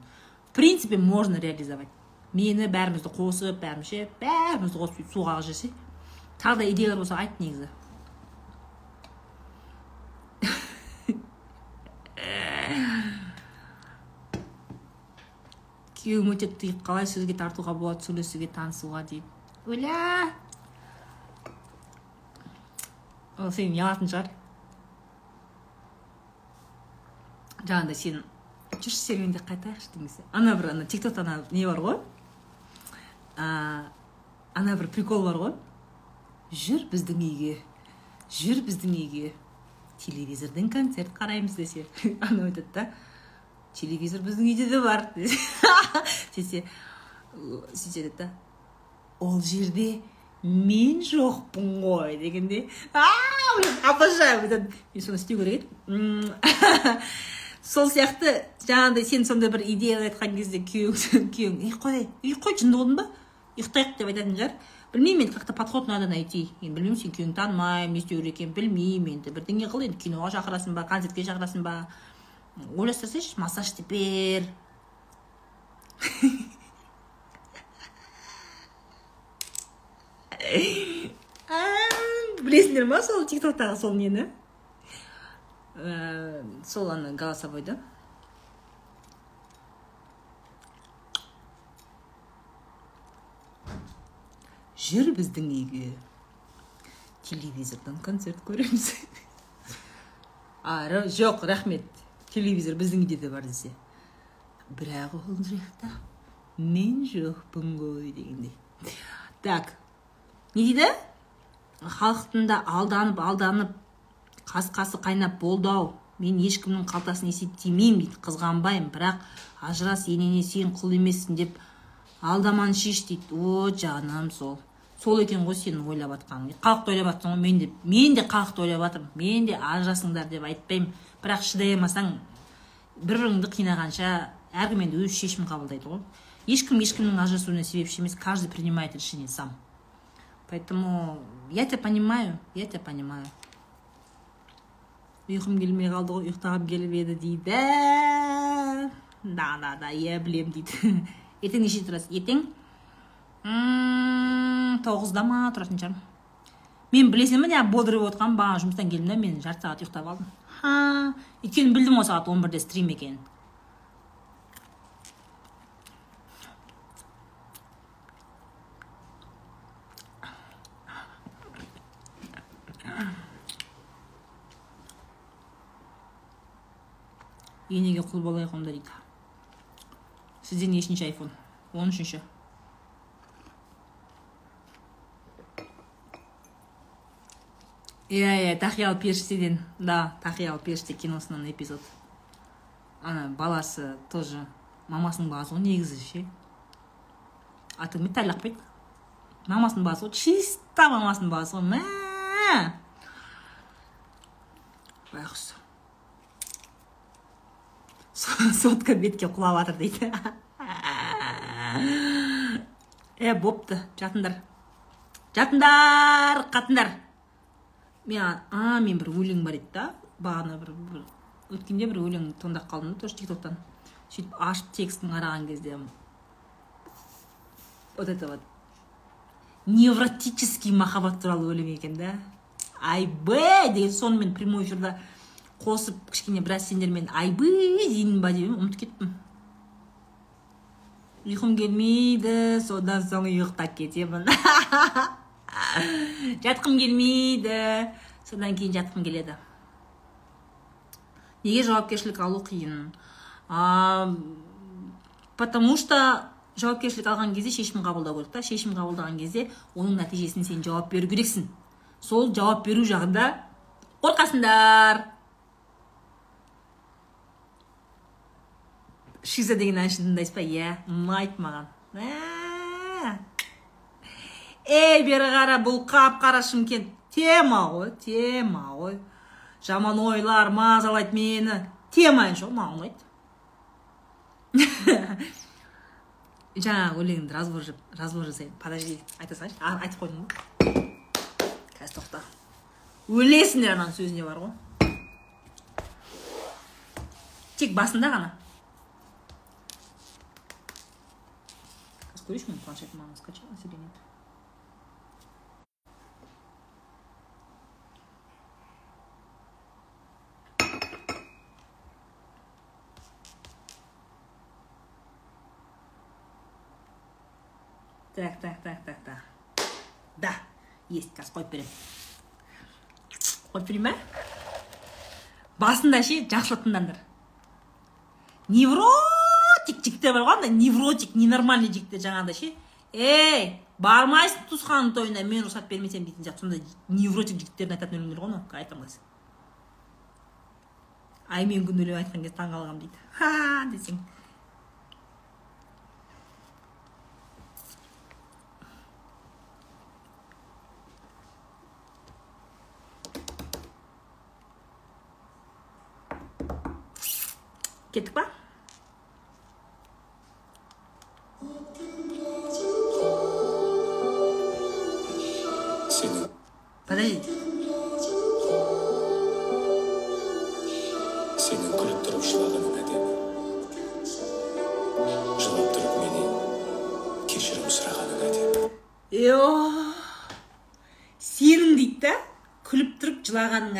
В принципе можно реализовать. Мені бәрімізді қосып бәріміз ше бәрімізді қосып сөйтіп суға ағызып жіберсе тағы да идеялар болса айт негізі. [LAUGHS] Күйеуім өте қалай сөзге тартуға болады сөйлесуге танысуға дейді. Оля ұялатын шығар жаңағыдай сен жүрші серуенде қайтайықшы десе ана бір ана тик токта ана не бар ғой ана бір прикол бар ғой жүр біздің үйге жүр біздің үйге. Телевизордан концерт қараймыз десе [LAUGHS] анау айтады да телевизор біздің үйде де бар [LAUGHS] [LAUGHS] десе сөйтсе айтады да ол жерде мен жоқпын ғой дегенде обожаю мен соны істеу керек еді сол сияқты жаңағыдай сен сондай бір идея айтқан кезде күйеуің күйеуің ей қой ей қой жынды болдың ба? Ұйықтайық деп айтатын шығар. Білмеймін енді как то подход надо найти. Енді білмеймін сен күйеуіңді танымаймын не істеу керек екенін білмеймін енді. Бірдеңе қыл енді киноға шақырасың ба концертке шақырасың ба? Ойластырсайшы массаж істеп бер. [LAUGHS] [LAUGHS] білесіңдер ма сол тик токтағы сол нені? Ә, сол ана голосовойды жүр біздің үйге. Телевизордан концерт көреміз. [LAUGHS] А жоқ рахмет. Телевизор біздің үйде де бар десе. Бірақ ол жақта мен жоқпын ғой дегендей. Так не дейді? Халықтың да алданып алданып қас қасы қайнап болды ау. Мен ешкімнің қалтасын есептемеймін дейді қызғанбаймын бірақ ажырас енеңе сен құл емессің деп алдаманы шеш дейді. О жаным сол. Сол екен ғой сенің ойлап жатқаның халықты ойлап жатсың ғой мен де мен де халықты ойлап жатырмын мен де ажырасыңдар деп айтпаймын. Бірақ шыдай алмасаң бір біріңді қинағанша әркім енді өз шешімін қабылдайды ғой. Ешкім ешкімнің ажырасуына себепші емес каждый принимает решение сам. Поэтому я тебя понимаю я тебя понимаю. Ұйқым келмей қалды ғой ұйықтағым келіп еді дейді да да да иә білемін дейді. [LAUGHS] Ертең нешеде тұрасыз ертең тоғызда ма тұратын шығармын мен білесің ба неғып бодрый болып отырғанмын бағана жұмыстан келдім да мен жарты сағат ұйықтап алдым. Ха өйткені білдім ғой сағат он бірде стрим екенін енеге құл болайық онда дейді. Сізде нешінші айфон? Он үшінші иә иә тақиялы періштеден да тақиялы періште киносынан эпизод. Ана баласы тоже мамасының баласы ғой негізі ше? Аты кім еді? Тайлақбек мамасының баласы ғой чисто мамасының баласы ғой мә байғұс сотка бетке құлап жатыр дейді. Е бопты. Жатыңдар. Жатыңдар қатындар. Мен а мен бір өлең бар еді да. Бағана бір, өткенде бір өлең тыңдап қалдым да тоже тик токтан сөйтіп ашып текстін қараған кезде вот это вот. Невротический махаббат туралы өлең екен да. Айбей деген соны мен прямой эфирда қосып кішкене біраз сендермен айбей деймін ба деп ұмытып кеттім. Ұйқым келмейді содан соң ұйықтап кетемін. [LAUGHS] Жатқым келмейді содан кейін жатқым келеді. Неге жауапкершілік алу қиын? Потому что жауапкершілік алған кезде шешім қабылдау керек та. Шешім қабылдаған кезде оның нәтижесіне сен жауап беру керексің. Сол жауап беру жағында қорқасыңдар. Деген әншіні тыңдайсыз ба иә ұнайды маған ей бері қара бұл қап қара шымкент тема ғой тема ғой жаман ойлар мазалайды мені тема әнші ғой маған ұнайды жаңағы өлеңді разбор разбор жасайын подожди айта салайыншы айтып қойдым ғой қазір тоқта өлесіңдер ананың сөзінде бар ғой тек басында ғана қазір көрейінші менің планшетім маған скачала или нет так так так так так да есть қазір қойып беремін қойып берейін ба басында ше жақсылап тыңдаңдар невротик жігіттер бар ғой андай невротик ненормальный жігіттер жаңағыдай ше. Ей бармайсың туысқанның тойына мен рұқсат бермесем дейтін сияқты. Сондай невротик жігіттердің айтатын өлеңдер ғой мынау. Ай мен күн өлең айтқан кезде таң қалғанмын дейді. Ха десең. Кеттік па?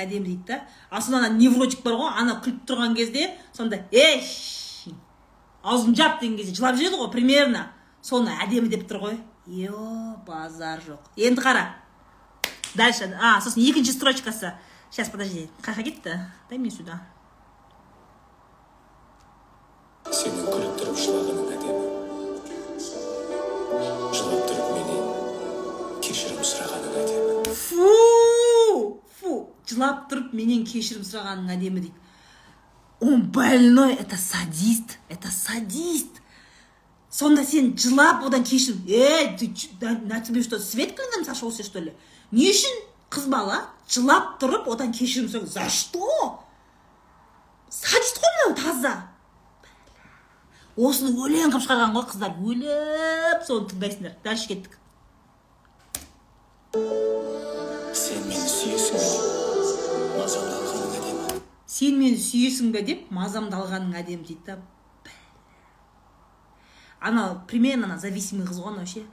Әдемі дейді да. Ал сонда ана невротик бар ғой ана күліп тұрған кезде сонда ей аузын жап деген кезде жылап жүреді ғой примерно. Соны әдемі деп тұр ғой. Е базар жоқ. Енді қара. Дальше. А сосын екінші строчкасы. Сейчас подожди. Қай жаққа кетті? Дай мне сюда. Күліп тұрып жылап тұрып менен кешірім сұрағаның әдемі дейді. Он больной это садист это садист. Сонда сен жылап одан кешірім. Ей ты чё, на, тебе что свет клином сошелся что ли? Не үшін қыз бала жылап тұрып одан кешірім сұрайды за что? Садист қой мынау таза. Осыны өлең қылып шығарған ғой қыздар. Өліп соны тыңдайсыңдар. Дальше кеттік. Сен мені сүйесің сен мені сүйесің бе деп мазамды алғаның әдемі дейді да. Анау примерно ана зависимый қыз ғой анау ше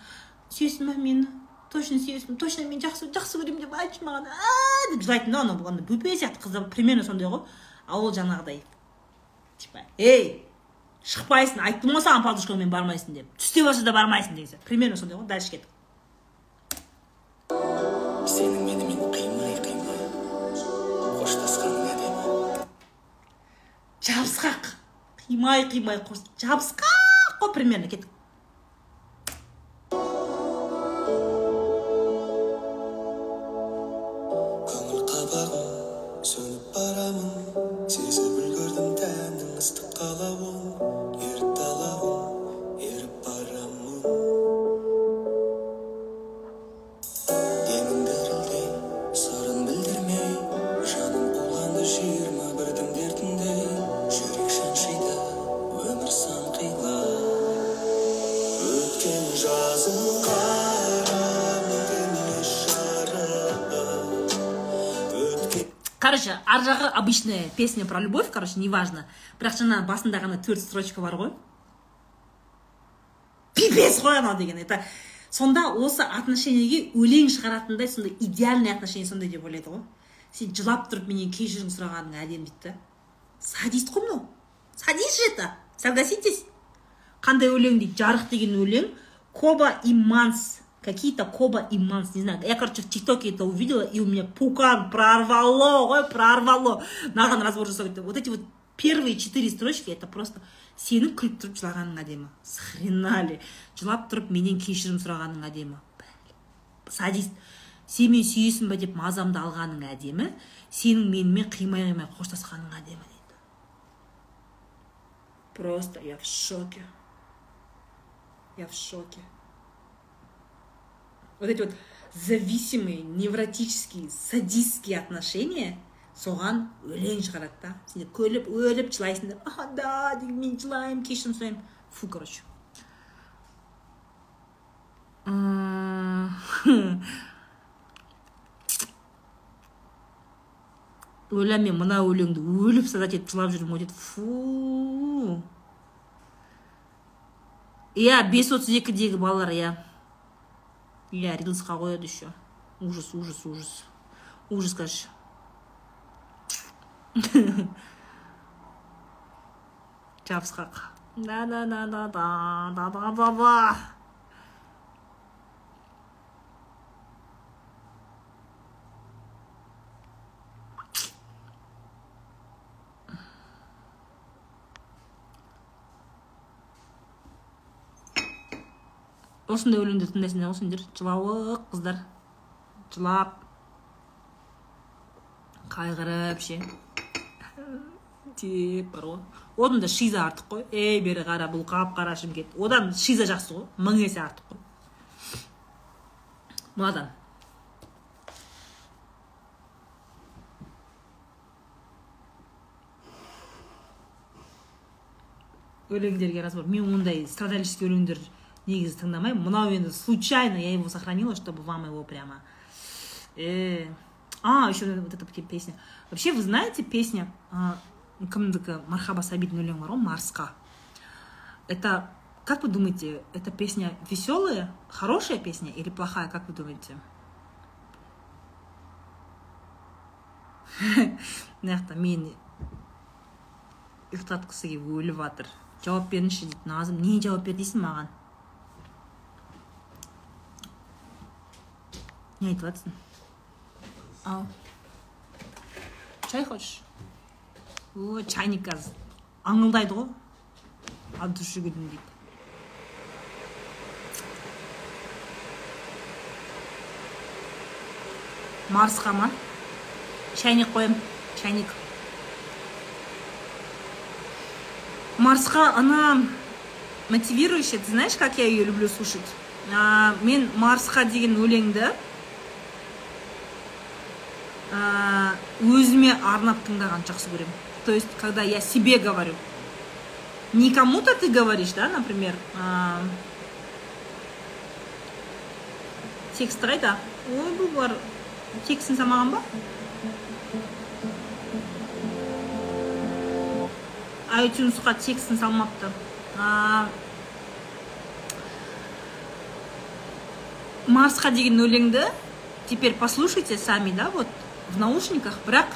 сүйесің ба мені? Точно сүйесің точно мен жақсы жақсы көремін деп айтшы маған. Деп жылайтын да анау ана бөпе сияқты қыздар примерно сондай ғой. А ол жаңағыдай. Типа ей шықпайсың айттым ғой саған подружкаңмен бармайсың деп. Түсте болса да бармайсың деген сияқты примерно сондай ғой дальше кеттік. Сенің менімен жабысқақ. Қимай қимай жабысқақ қой примерно кеттік. Обычная песня про любовь короче неважно. Бірақ жаңа басында ғана төрт строчка бар ғой. Пипец қой анау деген. Это сонда осы отношениеге өлең шығаратындай сондай идеальный отношение сондай деп ойлайды ғой. Сен жылап тұрып менен кешірім сұрағаның әдемі дейді да. Садист қой мынау. Садист же это? Согласитесь? Қандай өлең дейді? Жарық деген өлең. Коба и манс. Какие-то коба и манс не знаю. Я короче в тиктоке это увидела и у меня пукан прорвало ой прорвало. Мынаған разбор жасау вот эти вот первые четыре строчки это просто сенің күліп тұрып жылағаның әдемі с хрена ли жылап тұрып менен кешірім сұрағаның әдемі садист. Сен мені сүйесің ба деп мазамды алғаның әдемі сенің менімен қимай қимай қоштасқаның әдемі дейді. Просто я в шоке. Я в шоке. Вот эти вот зависимые невротические садистские отношения соған өлең шығарады да. Сен күліп өліп жылайсың да. А да деген мен жылаймын кешірім сұраймын фу короче. Ойла мен мына өлеңді өліп садат етіп жылап жүрмін ғой дейді фу. Иә бес отыз екідегі балалар иә. Иә рилсқа қояды еще. Ужас ужас ужас. Ужас короче. [LAUGHS] Жабысқақ да да да да да да да да. Осындай өлеңдер тыңдайсыңдар ғой сендер жылауық қыздар. Жылап. Қайғырып ше. Деп бар ғой. Одан да шиза артық қой. Ей бері қара бұл қап қара шымкент одан шиза жақсы ғой. Мың есе артық қой. Мынадан. Өлеңдерге разбор мен ондай страдальческий өлеңдер негізі тыңдамаймын мынау енді случайно я его сохранила чтобы вам его прямо Э, а еще вот эта песня вообще вы знаете песня а, кімдікі мархаба сабиттің өлеңі бар ғой марсқа это как вы думаете эта песня веселая хорошая песня или плохая как вы думаете [LAUGHS] мына жақта мені ұйықтатқысы келіп өліп жатыр жауап беріңізші дейді назым не жауап бер дейсің маған Не айтып ау чай хочешь о чайник қазір аңылдайды ғой от души гүлін дейді марсқа ма чайник қоямын чайник марсқа она мотивирующая ты знаешь как я ее люблю слушать а, мен марсқа деген өлеңді а, өзіме арнап тыңдағанды жақсы көремін. То есть когда я себе говорю. Не кому-то ты говоришь да например а, тексті қайда ой бұл бар текстін салмаған ба? айтюнсқа текстін салмапты. Марсқа деген өлеңді теперь послушайте сами да вот. в наушниках бірақ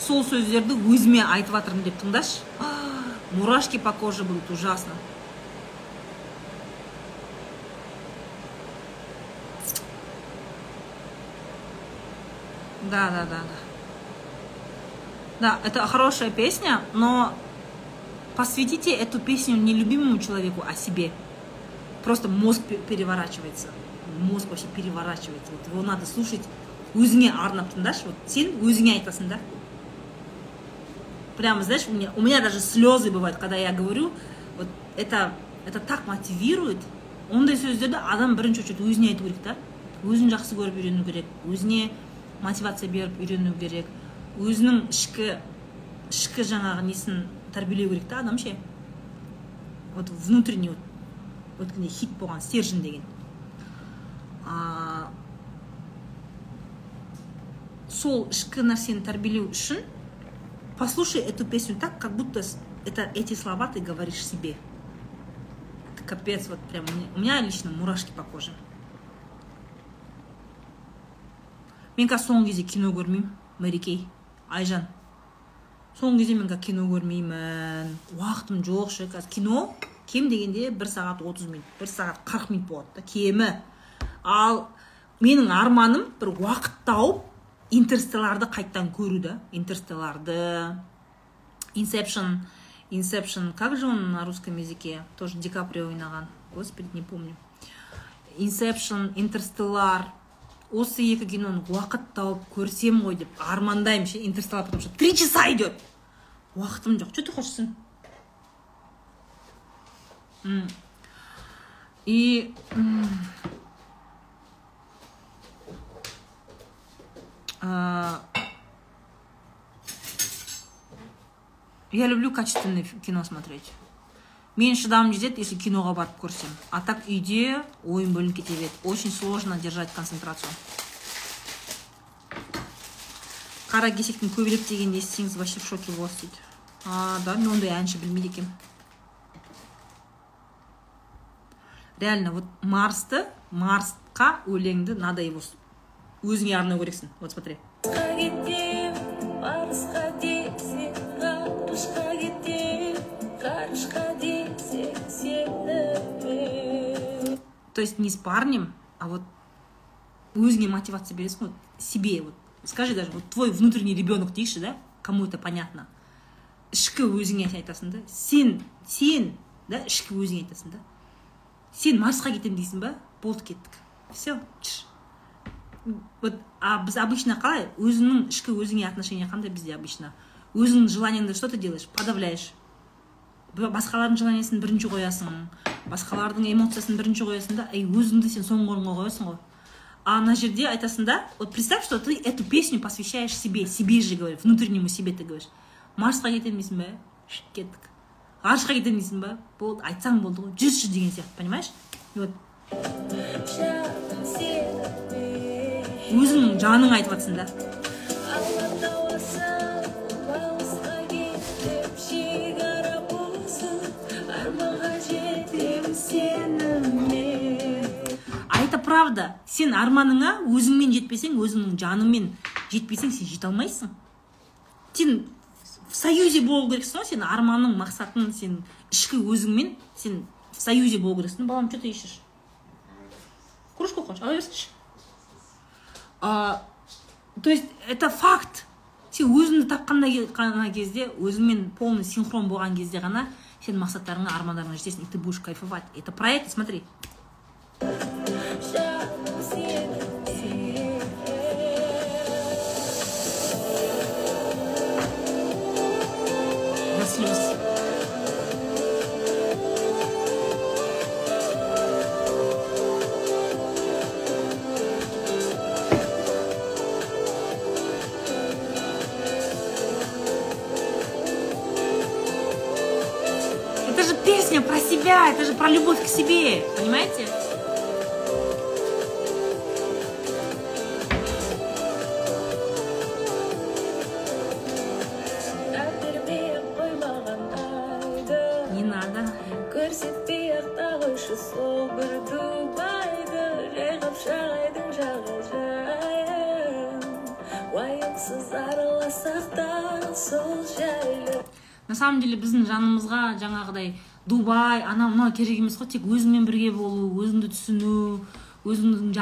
сол сөздерді өзіме айтып жатырмын деп тыңдашы [GASPS] мурашки по коже будут ужасно да да да да да это хорошая песня но посвятите эту песню не любимому человеку а себе просто мозг пе- переворачивается мозг вообще переворачивается вот его надо слушать өзіңе арнап тыңдашы вот сен өзіңе айтасың да. Прямо знаешь у меня у меня даже слезы бывают когда я говорю вот это это так мотивирует. Ондай сөздерді адам бірінші очередь өзіне айту керек та өзін жақсы көріп үйрену керек өзіне мотивация беріп үйрену керек өзінің ішкі ішкі жаңағы несін тәрбиелеу керек та адам ше вот внутренний вот өткенде хит болған стержень деген. Сол ішкі нәрсені тәрбиелеу үшін послушай эту песню так как будто это эти слова ты говоришь себе. Капец вот прям у меня лично мурашки по коже. Мен қазір соңғы кезде кино көрмеймін мәрекей айжан. Соңғы кезде мен қазір кино көрмеймін. Уақытым жоқ ше қазір кино кем дегенде бір сағат отыз минут бір сағат қырық минут болады да кемі. Ал менің арманым бір уақыт тауып интерстелларды қайттан көру да интерстелларды инсепшн инсепшн как же он на русском языке? Тоже ди каприо ойнаған. Господи не помню. Инсепшн интерстеллар осы екі киноны уақыт тауып көрсем ғой деп армандаймын ше интерстеллар потому что три часа идет. Уақытым жоқ. Что ты хочешь сын? И м, а, я люблю качественное кино смотреть. Мен шыдамым жетеді если киноға барып көрсем. А так үйде ойым бөлініп кете береді. Очень сложно держать концентрацию. Қара кесектің көбелек дегенді естісеңіз вообще в шоке боласыз дейді а да мен ондай әнші білмейді екенмін. Реально вот марсты марсқа өлеңді с- өзіңе арнау керексің. Вот смотри. То есть не с парнем а вот өзіңе мотивация бересің ғой. Себе вот. Скажи даже вот твой внутренний ребенок дейікші да? Кому это понятно? Ішкі өзіңе айтасың да. Сен сен да ішкі өзіңе айтасың да. Сен марсқа кетемін дейсің ба? Болды кеттік. Все вот а біз обычно қалай? Өзіңнің ішкі өзіңе отношение қандай бізде обычно? Өзіңнің желаниеңді что ты делаешь? Подавляешь. Басқалардың желаниесін бірінші қоясың басқалардың эмоциясын бірінші қоясың да и өзіңді сен соңғы орынға қоясың ғой. А ана жерде айтасың да вот представь что ты эту песню посвящаешь себе себе же говоришь внутреннему себе ты говоришь. Марсқа кетемін дейсің ба кеттік. Ғарышқа кетемін дейсің ба болды айтсаң болды ғой жүрші деген сияқты понимаешь? Вот. Өзіңнің жаның айтып жатсың да. Это правда сен арманыңа өзіңмен жетпесең өзіңнің жаныңмен жетпесең сен жете алмайсың. Сен в союзе болу керексің ғой сен арманың мақсатың сен ішкі өзіңмен сен в союзе болу керексің. Балам что ты ищешь? Кружку хочешь? Ала берсінші а, то есть это факт. Сен өзіңді тапқанда ғана кезде өзіңмен полный синхрон болған кезде ғана сен мақсаттарыңа армандарыңа жетесің. И ты будешь кайфовать. Это проект смотри. Себе,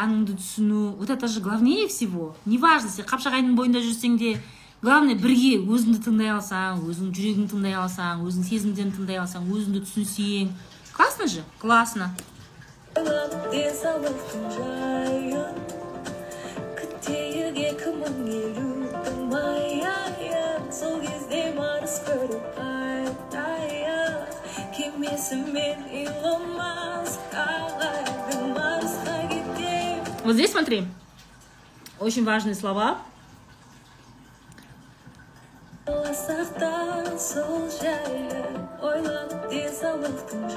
жаныңды түсіну вот это же главнее всего неважно сен қапшағайдың бойында жүрсең де главное бірге өзіңді тыңдай алсаң өзіңнің жүрегіңді тыңдай алсаң өзіңнің сезімдеріңді тыңдай алсаң өзіңді түсінсең классно же классно ойлап денсаулықтың жайын күтейік екі мың елудің майын сол кезде марс көріп қайтайық кемесімен илон маск ағайдың марсқа кетем вот здесь смотри очень важные слова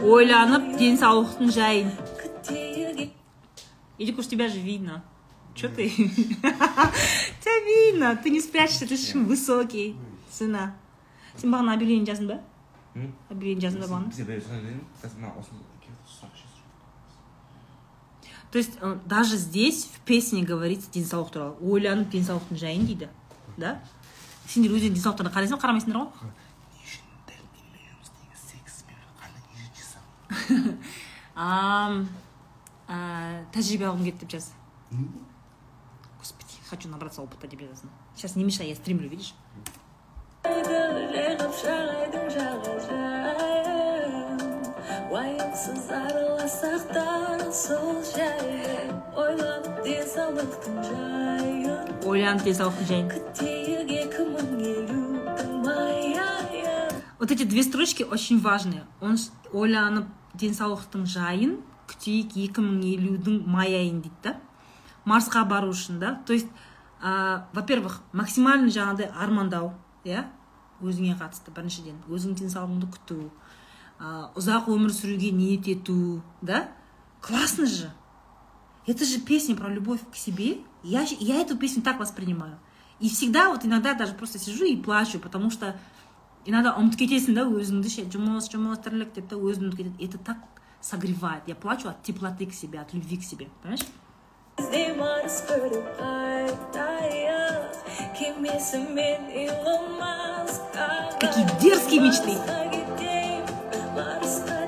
ойланып денсаулықтың жайын Или уж тебя же видно. Че ты? [LAUGHS] Тебя видно. Ты не спрячешься, ты слишком высокий. Сына. Сен бағана объявление жаздың ба? Объявление жаздың ба бағана? То есть э, даже здесь в песне говорится денсаулық туралы. Ойланып денсаулықтың жайын дейді. Да? Сендер өздерің денсаулықтарына қарайсың ба қарамайсыңдар ғой? тәжірибе алғым келді деп жаз. Господи, хочу набраться опыта деп жазасың. Сейчас не мешай, я стримлю, видишь? жағажайын уайымсыз араласақ та сол жайлы ойлап денсаулықтың жайын Ойланып денсаулықтың жайын. күтейік екі мың елудің майын Вот эти две строчки очень важные. Он ойланып денсаулықтың жайын күтейік 2050-дің май айын дейді да марсқа бару үшін да то есть а, во-первых максимально жаңағыдай армандау иә өзіңе қатысты біріншіден өзіңнің денсаулығыңды күту а, ұзақ өмір сүруге ниет ету да классно же это же песня про любовь к себе. Я, щ- я эту песню так воспринимаю. И всегда вот иногда даже просто сижу и плачу, потому что иногда ұмытып кетесің да өзіңді ше жұмыс жұмыс тірлік деп та өзіңді ұмытып кетеді. это так согревает я плачу от теплоты к себе от любви к себе понимаешь бізде марс көріп қайтайық кемесімен илон маск Какие дерзкие мечты. Марсқа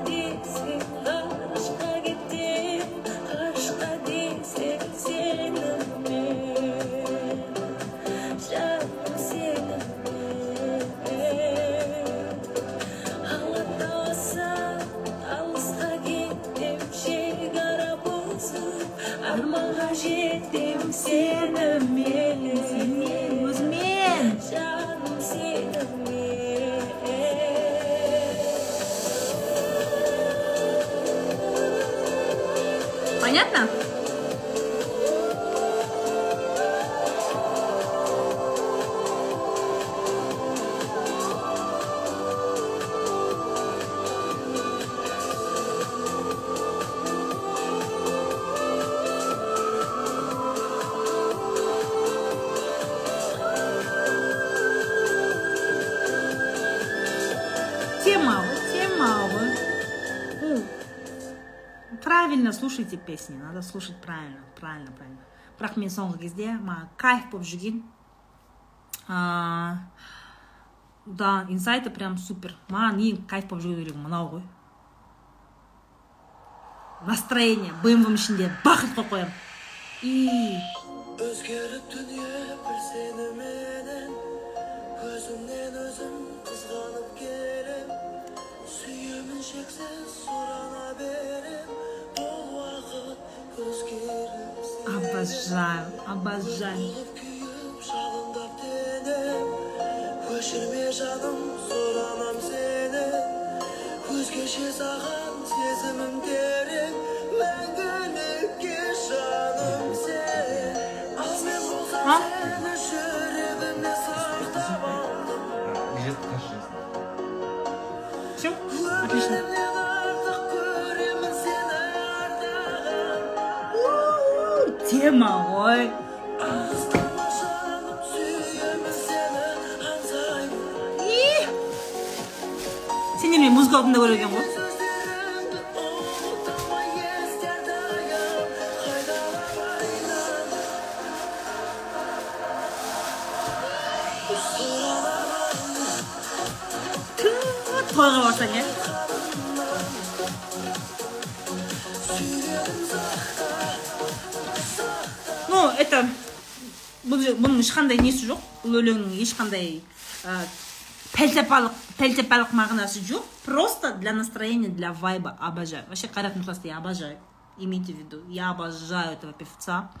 кетем марсқа правильно слушайте песни надо слушать правильно правильно правильно бірақ мен соңғы кезде маған кайф болып жүрген а, да инсайты прям супер. Маған ең кайф болып жүрген өлең мынау ғой настроение бмвның ішінде бақыт қойып қоямын и өзгеріп дүние бір сені өзімнен өзім қызғанып келем сүйемін шексіз сұрана берем обожаю обожаю. Өшірме жаным сұранам сені өзгеше саған сезімім терең мәңгілікке жаным сен ал мен болсам сені жүрегімде сақтап алдым все отлично. тема ғой сендермен музыка алдында көрген ғой тойға барсаң иә это бұл бұның ешқандай несі жоқ. Бұл өлеңнің ешқандай ә, пәлсапалық пәлсапалық мағынасы жоқ. Просто для настроения для вайба. Обожаю. Вообще қайрат нұртасты я обожаю. Имейте в виду я обожаю этого певца.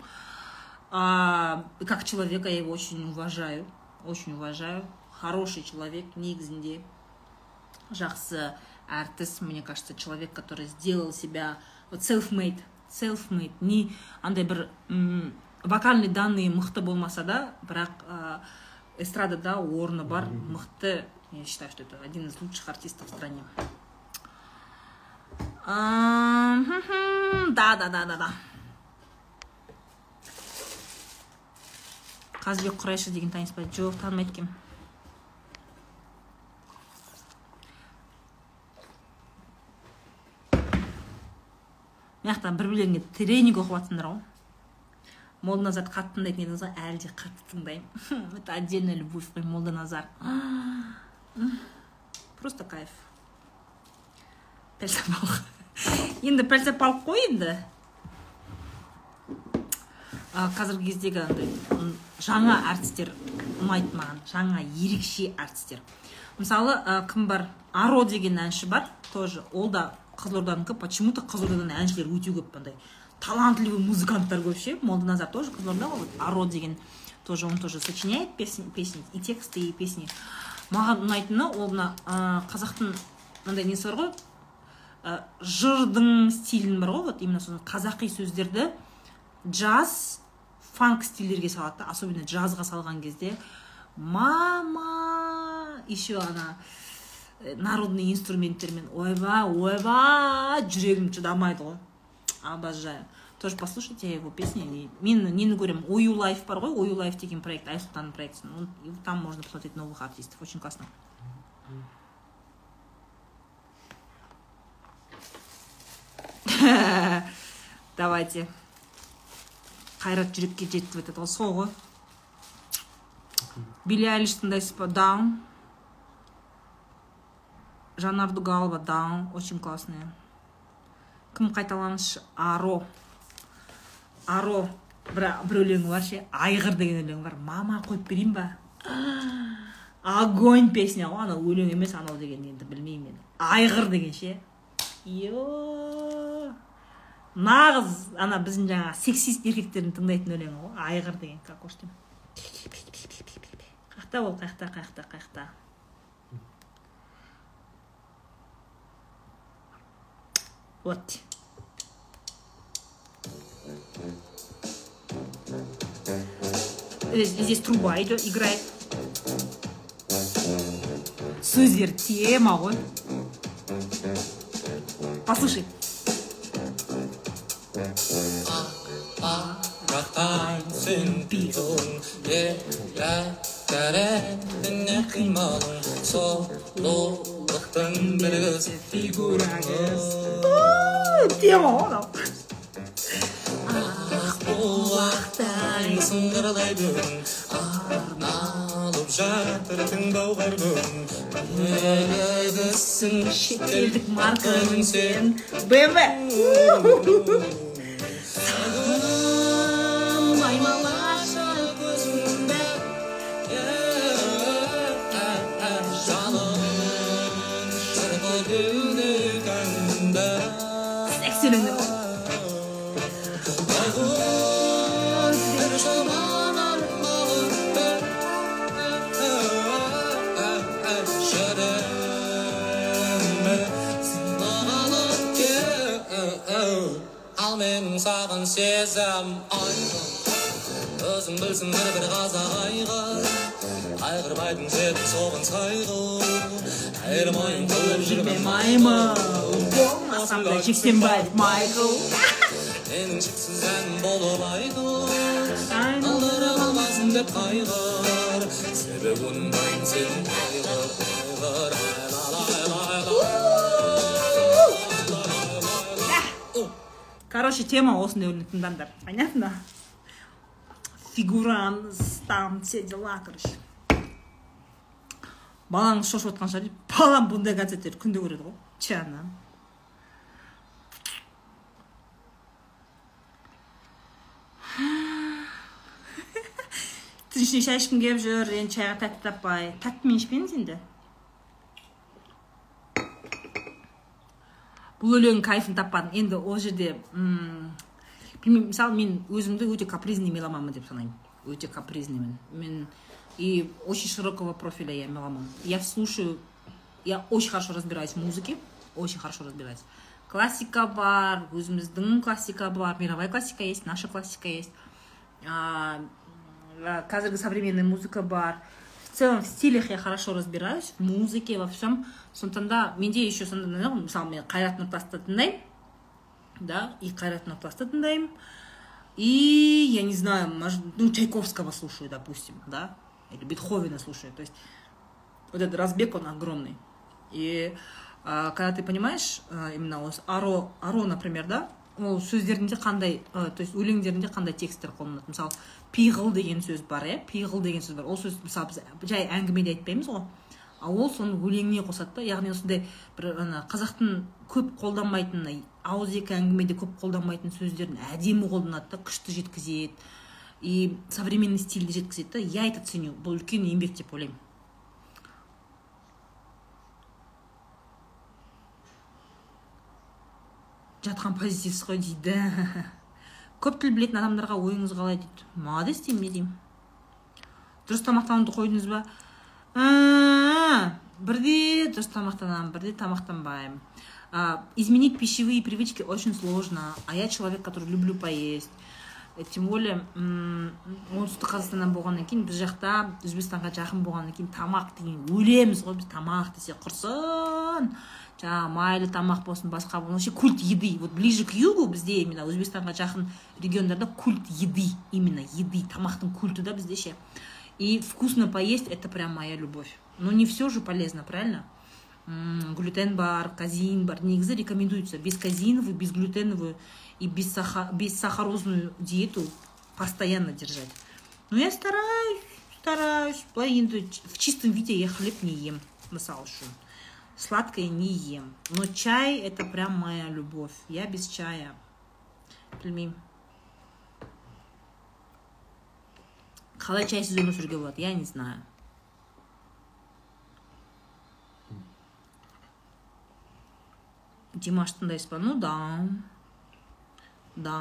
А, как человека я его очень уважаю. Очень уважаю. Хороший человек негізінде жақсы артист мне кажется человек который сделал себя вот self-made self-made не андай бір вокальный данные мықты болмаса да бірақ ә, эстрадада орны бар мықты. Я считаю что это один из лучших артистов в стране. Да да да да да қазыбек құрайшы деген таныс па? Жоқ танымайды екенмін мына жақта бір бірлеріңе тренинг оқып жатсыңдар ғой молданазар қатты тыңдайтын едіңіз ғой әлі де қатты тыңдаймын. [LAUGHS] Это отдельная любовь қой молданазар [GASPS] просто кайф. Пәлсапалық [LAUGHS] енді пәлсапалық қой енді. Қазіргі кездегі жаңа артистер ұнайды маған. Жаңа ерекше артистер. Мысалы ә, кім бар? Аро деген әнші бар. Тоже ол да қызылорданікі. Почему то қызылордадан әншілер өте көп андай. Талантливый музыканттар көп ше молданазар тоже қызылорда ғой вот аро деген тоже он тоже сочиняет песни, песни и тексты и песни. Маған ұнайтыны ол мына қазақтың мынандай несі бар ғой? Жырдың стилін бар ғой вот именно соны қазақи сөздерді джаз фанк стильдерге салады да особенно джазға салған кезде. Мама еще ана э, народный инструменттермен. Ойбай ойбай жүрегім шыдамайды ғой. обожаю тоже послушайте его песни И мен нені көремін ою лайф бар ғой ою лайф деген проект айсұлтанның проектісін Он- и там можно посмотреть новых артистов очень классно [LAUGHS] давайте қайрат жүрекке жетті деп айтады ғой сол ғой билли айлиш тыңдайсыз ба даун жанар дугалова даун очень классная кім қайталаңызшы аро. Аро. Бір, бір өлеңі бар ше? Айғыр деген өлеңі бар. Мама қойып берейін ба? [GASPS] Огонь песня. Ғой анау өлең емес анау деген енді білмеймін мен. Айғыр деген ше? Нағыз ана біздің жаңағы сексист еркектердің тыңдайтын өлеңі ғой. Айғыр деген как уж деймін қаяқта ол қаяқта қаяқта қаяқта вот. Здесь, здесь труба идет, играет. Сөздер тема ғой послушай Рақтан сен Еләтәрәніне қималың Сұлулықтың білгісі фигураңыз тема ғой анау Бұлақтан сыңғырлайдың Арналып жатыр тыңдауға күн Елегісің шетелдік марканың сен бмв Men sağın sezem aygın Өзің білсін бір бір қазақ айғыр Қайғырмайтын жетіп соғын сайғыр Айырмайын қылып жүрген маймыл болмасам да жексенбаев майкл Менің шексіз әнім болып айғыр Алдыра қалмасын деп қайғыр Себебі оңбайын сен қайғыр Қайғыр короче тема осындай өлең тыңдаңдар понятно? Фигуранс там все дела короче. Балаңыз шошып жатқан шығар дейді балам бұндай концерттерді күнде көреді ғой чана түн ішінде шай ішкім келіп жүр енді шайға тәтті таппай. Тәттімен ішпеңіз енді бұл өлеңнің кайфын таппадым енді ол жерде білмеймін мысалы мен өзімді өте капризный меломанмын деп санаймын. Өте капризнымын мен. И очень широкого профиля я меломан. Я слушаю я очень хорошо разбираюсь в музыке очень хорошо разбираюсь. Классика бар өзіміздің классика бар мировая классика есть наша классика есть. Қазіргі современная музыка бар. В целом в стилях я хорошо разбираюсь в музыке во всем сондықтан да менде еще сондай мысалы мен қайрат нұртасты тыңдаймын да и қайрат нұртасты тыңдаймын и я не знаю ну чайковского слушаю допустим да или бетховена слушаю. То есть вот этот разбег он огромный. И а, когда ты понимаешь именно осы аро аро например да ол сөздерінде қандай а, то есть өлеңдерінде қандай тексттер қолданады мысалы пиғыл деген сөз бар иә? Пиғыл деген сөз бар. Ол сөз мысалы біз жай әңгімеде айтпаймыз ғой. Ал ол соны өлеңіне қосады да. Яғни осындай бір ана қазақтың көп қолданбайтын ауызекі әңгімеде көп қолданбайтын сөздерін әдемі қолданады да. Күшті жеткізеді. И современный стильде жеткізеді да. Я это ценю. Бұл үлкен еңбек деп ойлаймын. Жатқан позитивсіз ғой дейді. [LAUGHS] көп тіл білетін адамдарға ойыңыз қалай дейді. Молодец деймін не деймін? Дұрыс тамақтануды қойдыңыз ба? «А, бірде дұрыс тамақтанамын бірде тамақтанбаймын. Изменить пищевые привычки очень сложно. А я человек который люблю поесть. Э, тем более оңтүстік қазақстаннан болғаннан кейін біз жақта өзбекстанға жақын болғаннан кейін тамақ деген өлеміз ғой біз тамақ десе құрсын. жаңағы майлы тамақ болсын басқа болсын вообще культ еды вот ближе к югу бізде именно өзбекстанға жақын региондарда культ еды именно еды тамақтың культі да бізде ше и вкусно поесть это прям моя любовь но не все же полезно правильно М, глютен бар казеин бар негізі рекомендуется бесказеиновую безглютеновую и бессаха- бессахарозную диету постоянно держать но я стараюсь стараюсь былай енді в чистом виде я хлеб не ем мысалы үшін сладкое не ем. Но чай это прям моя любовь. Я без чая. Білмеймін қалай чайсыз өмір сүруге болады я не знаю. Димаш тыңдайсыз ба ну да. Да.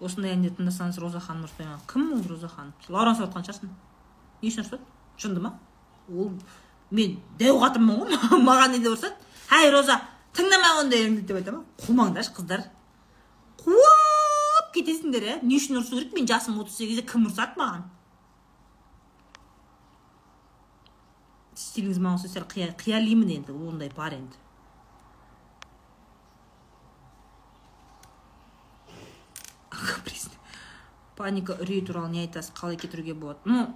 Осындай әндерді тыңдасаңыз роза ханым кім ол роза ханым лаура ұрысып жатқан шығарсың не үшін ұрысады жынды ма? Ол мен дәу қатынмын ғой маған неде ұрысады әй роза тыңдама ондай әнді деп айтады ма? Қумаңдаршы қыздар. Қуып кетесіңдер иә не үшін ұрысу керек? Мен жасым отыз сегізде кім ұрысады маған? Стиліңіз маған ұқсаса қия- қиялимын енді ондай бар енді. Паника үрей туралы не айтасыз қалай кетіруге болады? Ну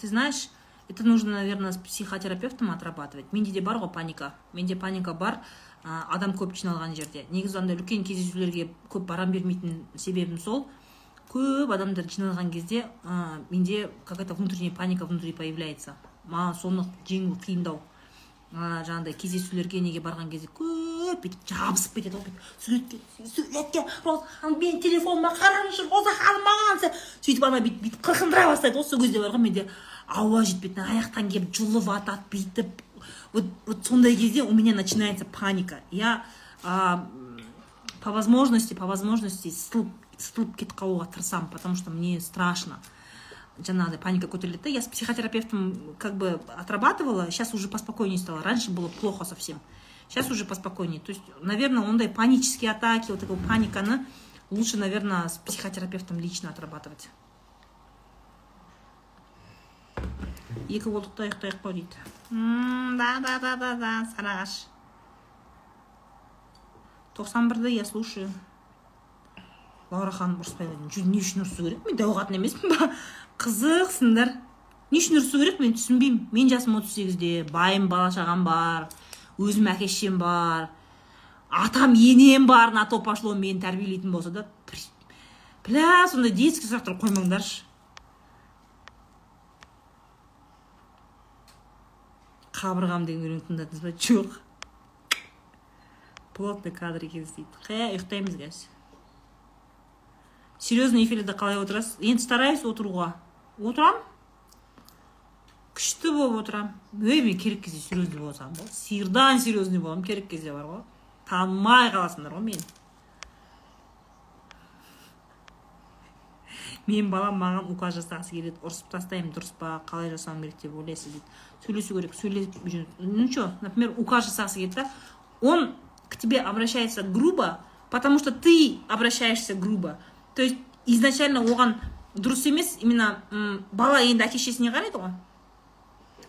ты знаешь это нужно наверное с психотерапевтом отрабатывать. Менде де бар ғой паника. Менде паника бар адам көп жиналған жерде негізі андай үлкен кездесулерге көп барам бермейтін себебім сол. Көп адамдар жиналған кезде менде какая то внутренняя паника внутри появляется. Маған соны жеңу қиындау жаңағыдай кездесулерге неге барған кезде көп бүйтіп жабысып кетеді ғой бүйтіп суретке суретке роза менің телефоныма қараңызшы роза ханым маған сөйтіп ана бүйтіп бүйтіп қырқындыра бастайды ғой сол кезде бар ғой менде ауа жетпейді аяқтан келіп жұлып атады бүйтіп. Вот вот сондай кезде у меня начинается паника. Я а, по возможности по возможности сытылып сытылып кетіп қалуға тырысамын потому что мне страшно. жаңағыдай паника көтеріледі да я с психотерапевтом как бы отрабатывала сейчас уже поспокойнее стало раньше было плохо совсем сейчас уже поспокойнее то есть наверное ондай панические атаки вот такой паниканы лучше наверное с психотерапевтом лично отрабатывать екі болдық та ұйықтайық қой дейді М, да да да да да сарыағаш тоқсан бірді я слушаю лаура ханым ұрыспай ма деймін не үшін ұрысу керек мен дәу қатын емеспін ба қызықсыңдар. Не үшін ұрысу керек мен түсінбеймін. Мен жасым отыз сегізде байым бала шағам бар өзім әке шешем бар атам енем бар на то пошло мені тәрбиелейтін болса да бля сондай детский сұрақтар қоймаңдаршы. Қабырғам деген өлеңді тыңдадыңыз ба? Жоқ. Плотный кадр екенсіз дейді. Қая ұйықтаймыз қазір серьезный эфирде қалай отырасыз? Енді стараюсь отыруға отырам күшті болып отырам ей мен керек кезде серьезный бола саламын ғой сиырдан серьезный боламын керек кезде бар ғой танымай қаласыңдар ғой мені менің балам маған указ жасағысы келеді ұрысып тастаймын дұрыс па қалай жасауым керек деп ойлайсыз дейді сөйлесу керек сөйлесіп ну что например указ жасағысы келеді да он к тебе обращается грубо потому что ты обращаешься грубо то есть изначально оған дұрыс емес именно бала енді әке шешесіне қарайды ғой.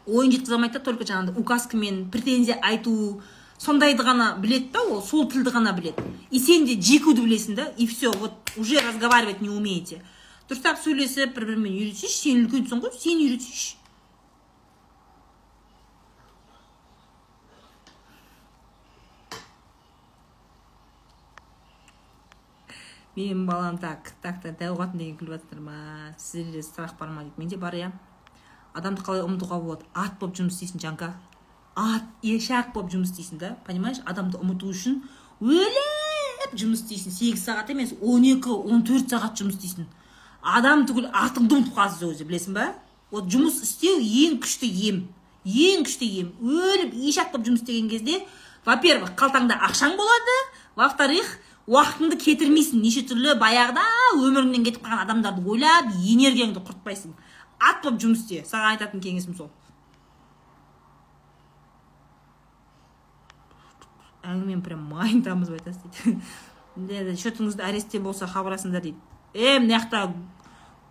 Ойын жеткізе алмайды да только жаңағыдай указкамен претензия айту сондайды ғана біледі да ол сол тілді ғана біледі. И сен де жекуді білесің да и все вот уже разговаривать не умеете. Дұрыстап сөйлесіп бір бірімен үйретсейші сен үлкенсің ғой сен үйретсейші менің балам так так та дәу қатын деген күліп жатсыздар ма? Сіздерде страх бар ма дейді? Менде бар иә. Адамды қалай ұмытуға болады? Ат болып жұмыс істейсің жанка. Ат ешак болып жұмыс істейсің да понимаешь? Адамды ұмыту үшін өліп жұмыс істейсің. Сегіз сағат емес он екі он төрт сағат жұмыс істейсің. Адам түгіл атыңды ұмытып қаласың өзі білесің ба? Вот жұмыс істеу ең күшті ем. Ең күшті ем. Өліп ешак болып жұмыс істеген кезде во первых қалтаңда ақшаң болады во вторых уақытыңды кетірмейсің неше түрлі баяғыда өміріңнен кетіп қалған адамдарды ойлап энергияңды құртпайсың. Ат болып жұмыс істе. Саған айтатын кеңесім сол. Әңгімені прям майын тамызып айтасыз дейді [LAUGHS] счетыңызда арестте болса хабарласыңдар дейді. Е мына жақта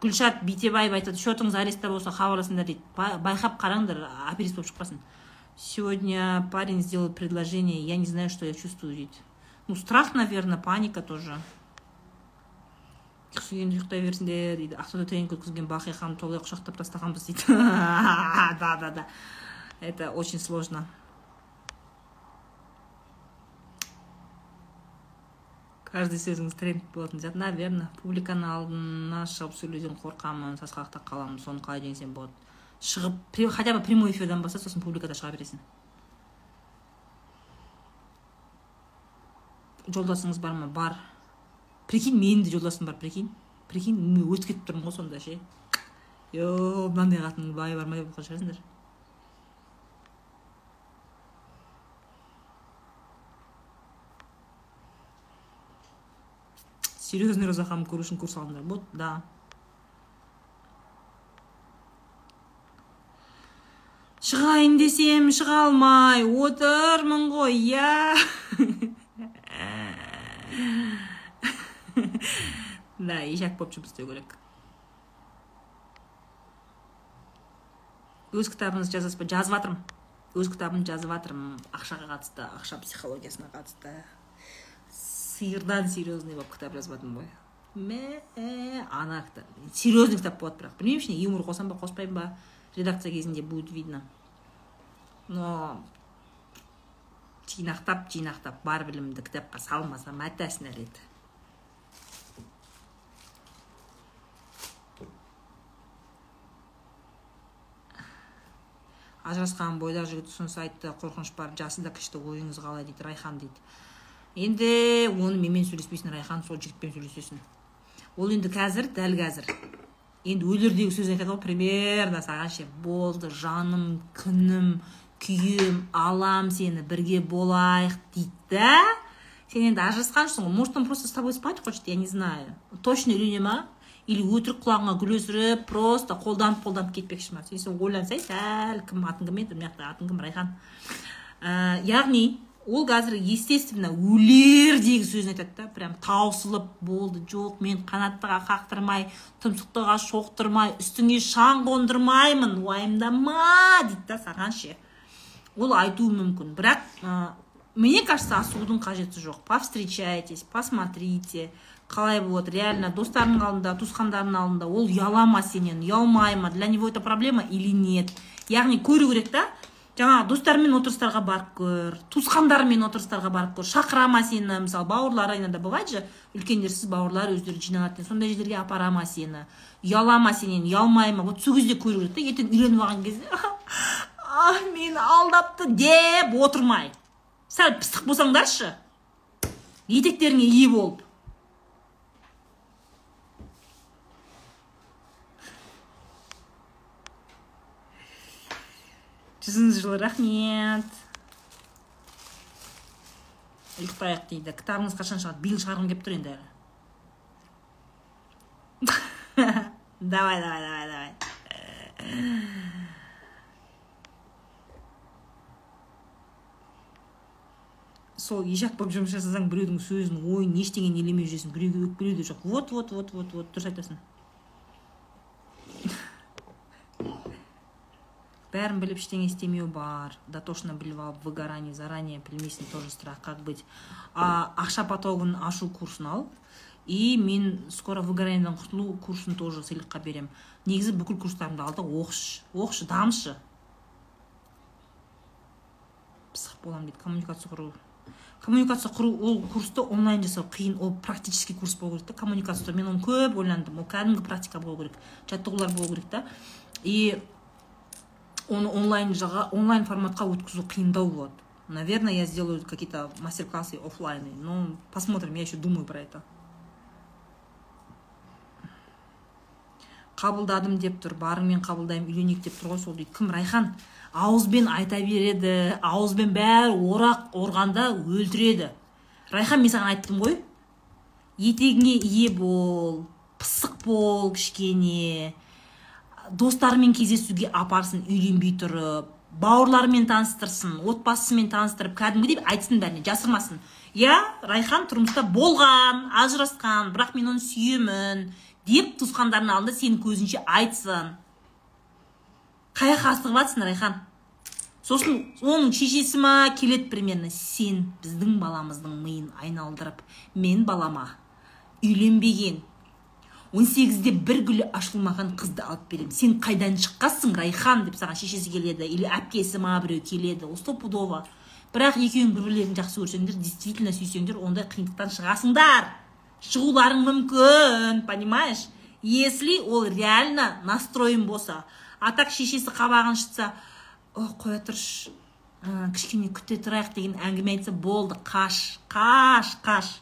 гүлшат битебаева айтады счетыңыз арестте болса хабарласыңдар дейді. Ба- байқап қараңдар аперист болып шықпасын. Сегодня парень сделал предложение я не знаю что я чувствую дейді. Ну страх наверное паника тоже. Сүйгенде ұйықтай берсіңдер дейді. Ақтауда тренинг өткізген бақи ханым толық құшақтап тастағанбыз дейді. [LAUGHS] Да да да. Это очень сложно. Каждый сөзіңіз тренд болатын зат наверное публиканың алдына шығып сөйлеуден қорқамын сасқалақтап қаламын соны қалай жеңсем болады шығып хотя бы прямой эфирден баста сосын публикада шыға бересің. Жолдасыңыз бар ма? Бар. Прикинь менің де жолдасым бар прикинь. Прикинь мен өтіп кетіп тұрмын ғой сонда ше. Е мынандай қатын бай бар ма деп отырған шығарсыңдар. Серьезный ханым көру үшін курс алыңдар. Вот да. Шығайын десем шыға алмай отырмын ғой иә. [LAUGHS] [LAUGHS] да болып жұмыс істеу керек өз кітабыңызды жазасыз ба жазып жатырмын өз кітабымды жазып жатырмын ақшаға қатысты ақша психологиясына қатысты. Сиырдан серьезный болып кітап жазып жатырмын ғой. Мә ана кітап. Серьезный кітап болады бірақ. Білмеймін ішіне юмор қосам ба қоспаймын ба? Редакция кезінде будет видно. Но жинақтап жинақтап бар білімімді кітапқа салмасам әттәсін еді. Ажырасқан бойдақ жігіт ұсыныс айтты қорқыныш бар жасы да кішті ойыңыз қалай дейді райхан дейді. Енді оны менімен сөйлеспейсің райхан сол жігітпен сөйлесесің. Ол енді қазір дәл қазір. Енді өлердегі сөз айтады ғой примерно саған ше. Болды жаным күнім күйім алам сені бірге болайық дейді да сен енді ажырасқансың ғой. Может он просто с тобой спать хочет я не знаю. Точно үйлене ма или өтірік құлағыңа гүл өсіріп просто қолданып қолданып кетпекші ма? Сен ойлансай сәл кім атың кім еді? Мына жақта атың кім? Райхан. Ә, яғни ол қазір естественно өлердегі сөзін айтады да. Прям таусылып болды. Жоқ мен қанаттыға қақтырмай тұмсықтыға шоқтырмай үстіңе шаң қондырмаймын уайымдама дейді да саған ше. Ол айтуы мүмкін. Бірақ ә, мне кажется асығудың қажеті жоқ. Повстречайтесь посмотрите қалай болады. Реально достарының алдында туысқандарының алдында ол ұялама сенен ұялмай ма для него это проблема или нет? Яғни көру керек та жаңағы достарымен отырыстарға барып көр туысқандарымен отырыстарға барып көр шақыра ма сені мысалы бауырлары иногда бывает же үлкендерсіз бауырлар өздері жиналады сондай жерлерге апара ма сені ұяла ма сенен ұялмай ма вот сол кезде көру керек та ертең үйленіп алған кезде мені алдапты деп отырмай. Сәл пысық болсаңдаршы етектеріңе ие болып. Жүзіңіз жылы рахмет. Ұйықтайық дейді. Кітабыңыз қашан шығады? Биыл шығарғым келіп тұр енді [LAUGHS] давай давай давай давай. Сол ешақ болып жұмыс жасасаң біреудің сөзін ойын ештеңені елемей жүресің. Біреуге өкпелеу де жоқ. Вот вот вот вот вот дұрыс айтасың. [LAUGHS] Бәрін біліп ештеңе істемеу бар. Дотошно біліп алып выгорание заранее білмейсің тоже страх как быть. А, ақша потогын ашу курсын ал. И мен скоро выгораниеден құтылу курсын тоже сыйлыққа беремін негізі бүкіл курстарымды ал да оқышы оқышы дамышы пысық боламын дейді. Коммуникация құру. Коммуникация құру ол курсты онлайн жасау қиын ол практический курс болу керек та коммуникация мен оны көп ойландым ол кәдімгі практика болу керек жаттығулар болу керек та. И оны онлайн жаға онлайн форматқа өткізу қиындау болады. Наверное я сделаю какие то мастер классы офлайны но посмотрим я еще думаю про это. Қабылдадым деп тұр барыңмен қабылдаймын үйленейік деп тұр ғой сол дейді. Кім? Райхан. Ауызбен айта береді ауызбен бәрі орақ орғанда өлтіреді. Райхан мен саған айттым ғой. Етегіңе ие бол пысық бол кішкене. Достарымен кездесуге апарсын үйленбей тұрып бауырларымен таныстырсын отбасысымен таныстырып кәдімгідей айтсын бәріне жасырмасын. Иә райхан тұрмыста болған ажырасқан бірақ мен оны сүйемін деп туысқандарының алдында сенің көзінше айтсын. Қай жаққа асығып жатрсың райхан сосын оның шешесі ма келеді примерно? Сен біздің баламыздың миын айналдырып мен балама үйленбеген 18-де бір гүлі ашылмаған қызды алып беремін сен қайдан шыққансың райхан деп саған шешесі келеді. Или әпкесі ма біреу келеді. Стопудово. Бірақ екеуің бір бірлеріңді жақсы көрсеңдер действительно сүйсеңдер ондай қиындықтан шығасыңдар. Шығуларың мүмкін понимаешь? Если ол реально настроен болса а так шешесі қабағын шытса о қоя тұршы кішкене күте тұрайық деген әңгіме айтса болды қаш қаш қаш.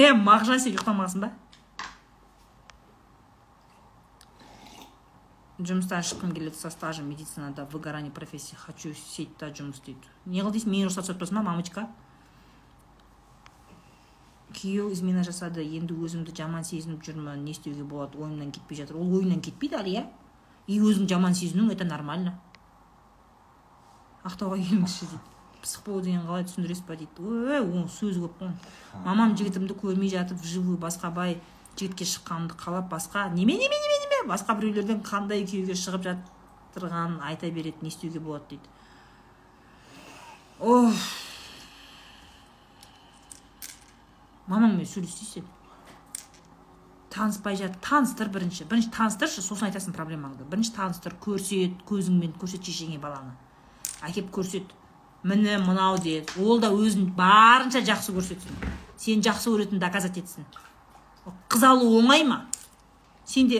Е мағжан сен ұйықтамағансың ба? Жұмыстан шыққым келеді со стажем медицинада выгорание профессии хочу сетьта жұмыс істейді не қыл дейсің менің рұқсат сатпасын ба мамочка. Күйеу измена жасады енді өзімді жаман сезініп жүрмін не істеуге болады ойымнан кетпей жатыр. Ол ойыңнан кетпейді әлі иә? И өзің жаман сезіну это нормально. Ақтауға келіңізші дейді. Пысық болу деген қалай түсіндіресіз ба дейді. Ой оның сөзі көп қой. Мамам жігітімді көрмей жатып вживую басқа бай жігітке шыққанымды қалап басқа. Неме неме неме неме? Басқа біреулерден қандай күйеуге шығып жатырғанын айта береді не істеуге болады дейді. Ох мамаңмен сөйлессейші таныспай жат таныстыр бірінші. Бірінші таныстыршы сосын айтасың проблемаңды. Бірінші таныстыр көрсет көзіңмен көрсет шешеңе баланы. Әкеп көрсет. Міне мынау де ол да өзін барынша жақсы көрсетсін. Сен жақсы көретінін доказать етсін. Қыз алу оңай ма? Сен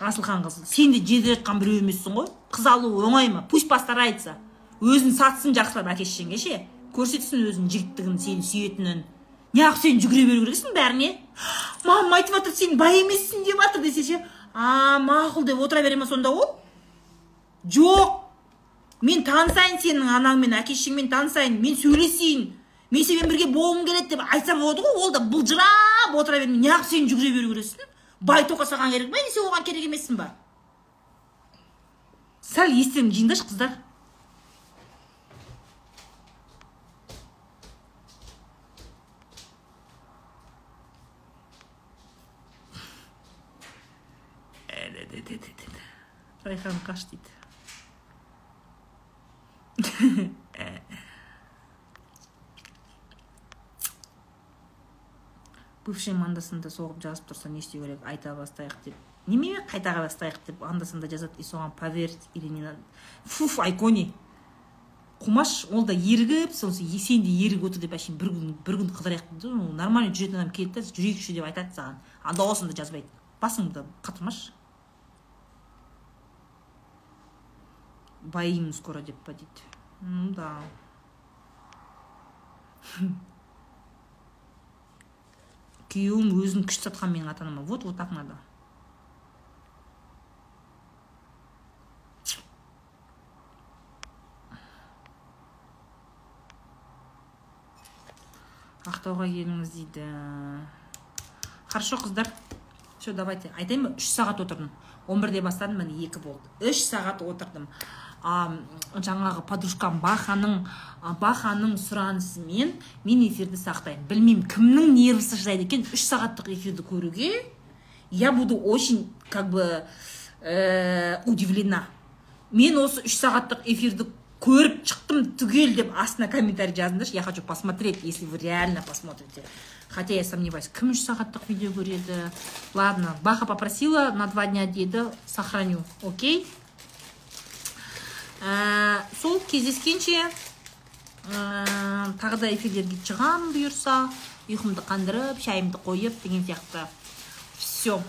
асылхан қыз. Сен де жеде жатқан біреу емессің ғой? Қыз алу оңай ма? Пусть постарается өзін сатсын жақсылап әке шешеңе ше көрсетсін өзінің жігіттігін сені сүйетінін. Неғып сен жүгіре беру керексің бәріне? [GASPS] Мамам айтып жатыр сен бай емессің деп жатыр десе ше. А мақұл деп отыра бере ма сонда ол? Жоқ. Мен танысайын сенің анаңмен әке шешеңмен танысайын. Мен сөйлесейін. Мен сенімен бірге болғым келеді деп айтса болады ғой ол да былжырап отыра бермей. Неғып сен жүгіре беру керексің? Бай тоқа саған керек или сен оған керек емессің ба? Сәл естеріңді жиыңдаршы қыздар. Райхан қаш дейді. [LAUGHS] бывший мандасында соғып жазып тұрса не істеу керек айта бастайық деп. Немене қайтаға бастайық деп анда санда жазады и соған поверить или не надо. Фуф айкони. Қумаш ол да ерігіп сол сен де ерігіп отыр деп әшейін бір күн бір күн қыдырайық дейді. Нормально жүретін адам келеді да жүрейікші деп айтады саған. А дауысын да жазбайды. Басыңды қатырмашы. Боим скоро деп па дейді. Ну да. Күйеуім өзін күш сатқан менің ата анама вот вот так надо. Ақтауға келіңіз дейді. Хорошо қыздар. Все давайте. Айтайын ба? Үш сағат отырдым. Он бірде бастадым міне екі болды. Үш сағат отырдым. Жаңағы подружкам баханың баханың сұранысымен мен эфирді сақтаймын. Білмеймін кімнің нервісі шыдайды екен? Үш сағаттық эфирді көруге я буду очень как бы э, удивлена. Мен осы үш сағаттық эфирді көріп шықтым түгел деп астына комментарий жазыңдаршы. Я хочу посмотреть если вы реально посмотрите. Хотя я сомневаюсь кім үш сағаттық видео көреді? Ладно баха попросила на два дня дейді сохраню окей? Ә, сол кездескенше ә, тағы да эфирлерге шығамын бұйырса ұйқымды қандырып шайымды қойып деген сияқты. Все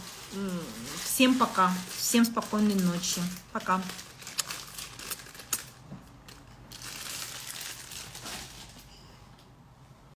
всем пока. Всем спокойной ночи. Пока.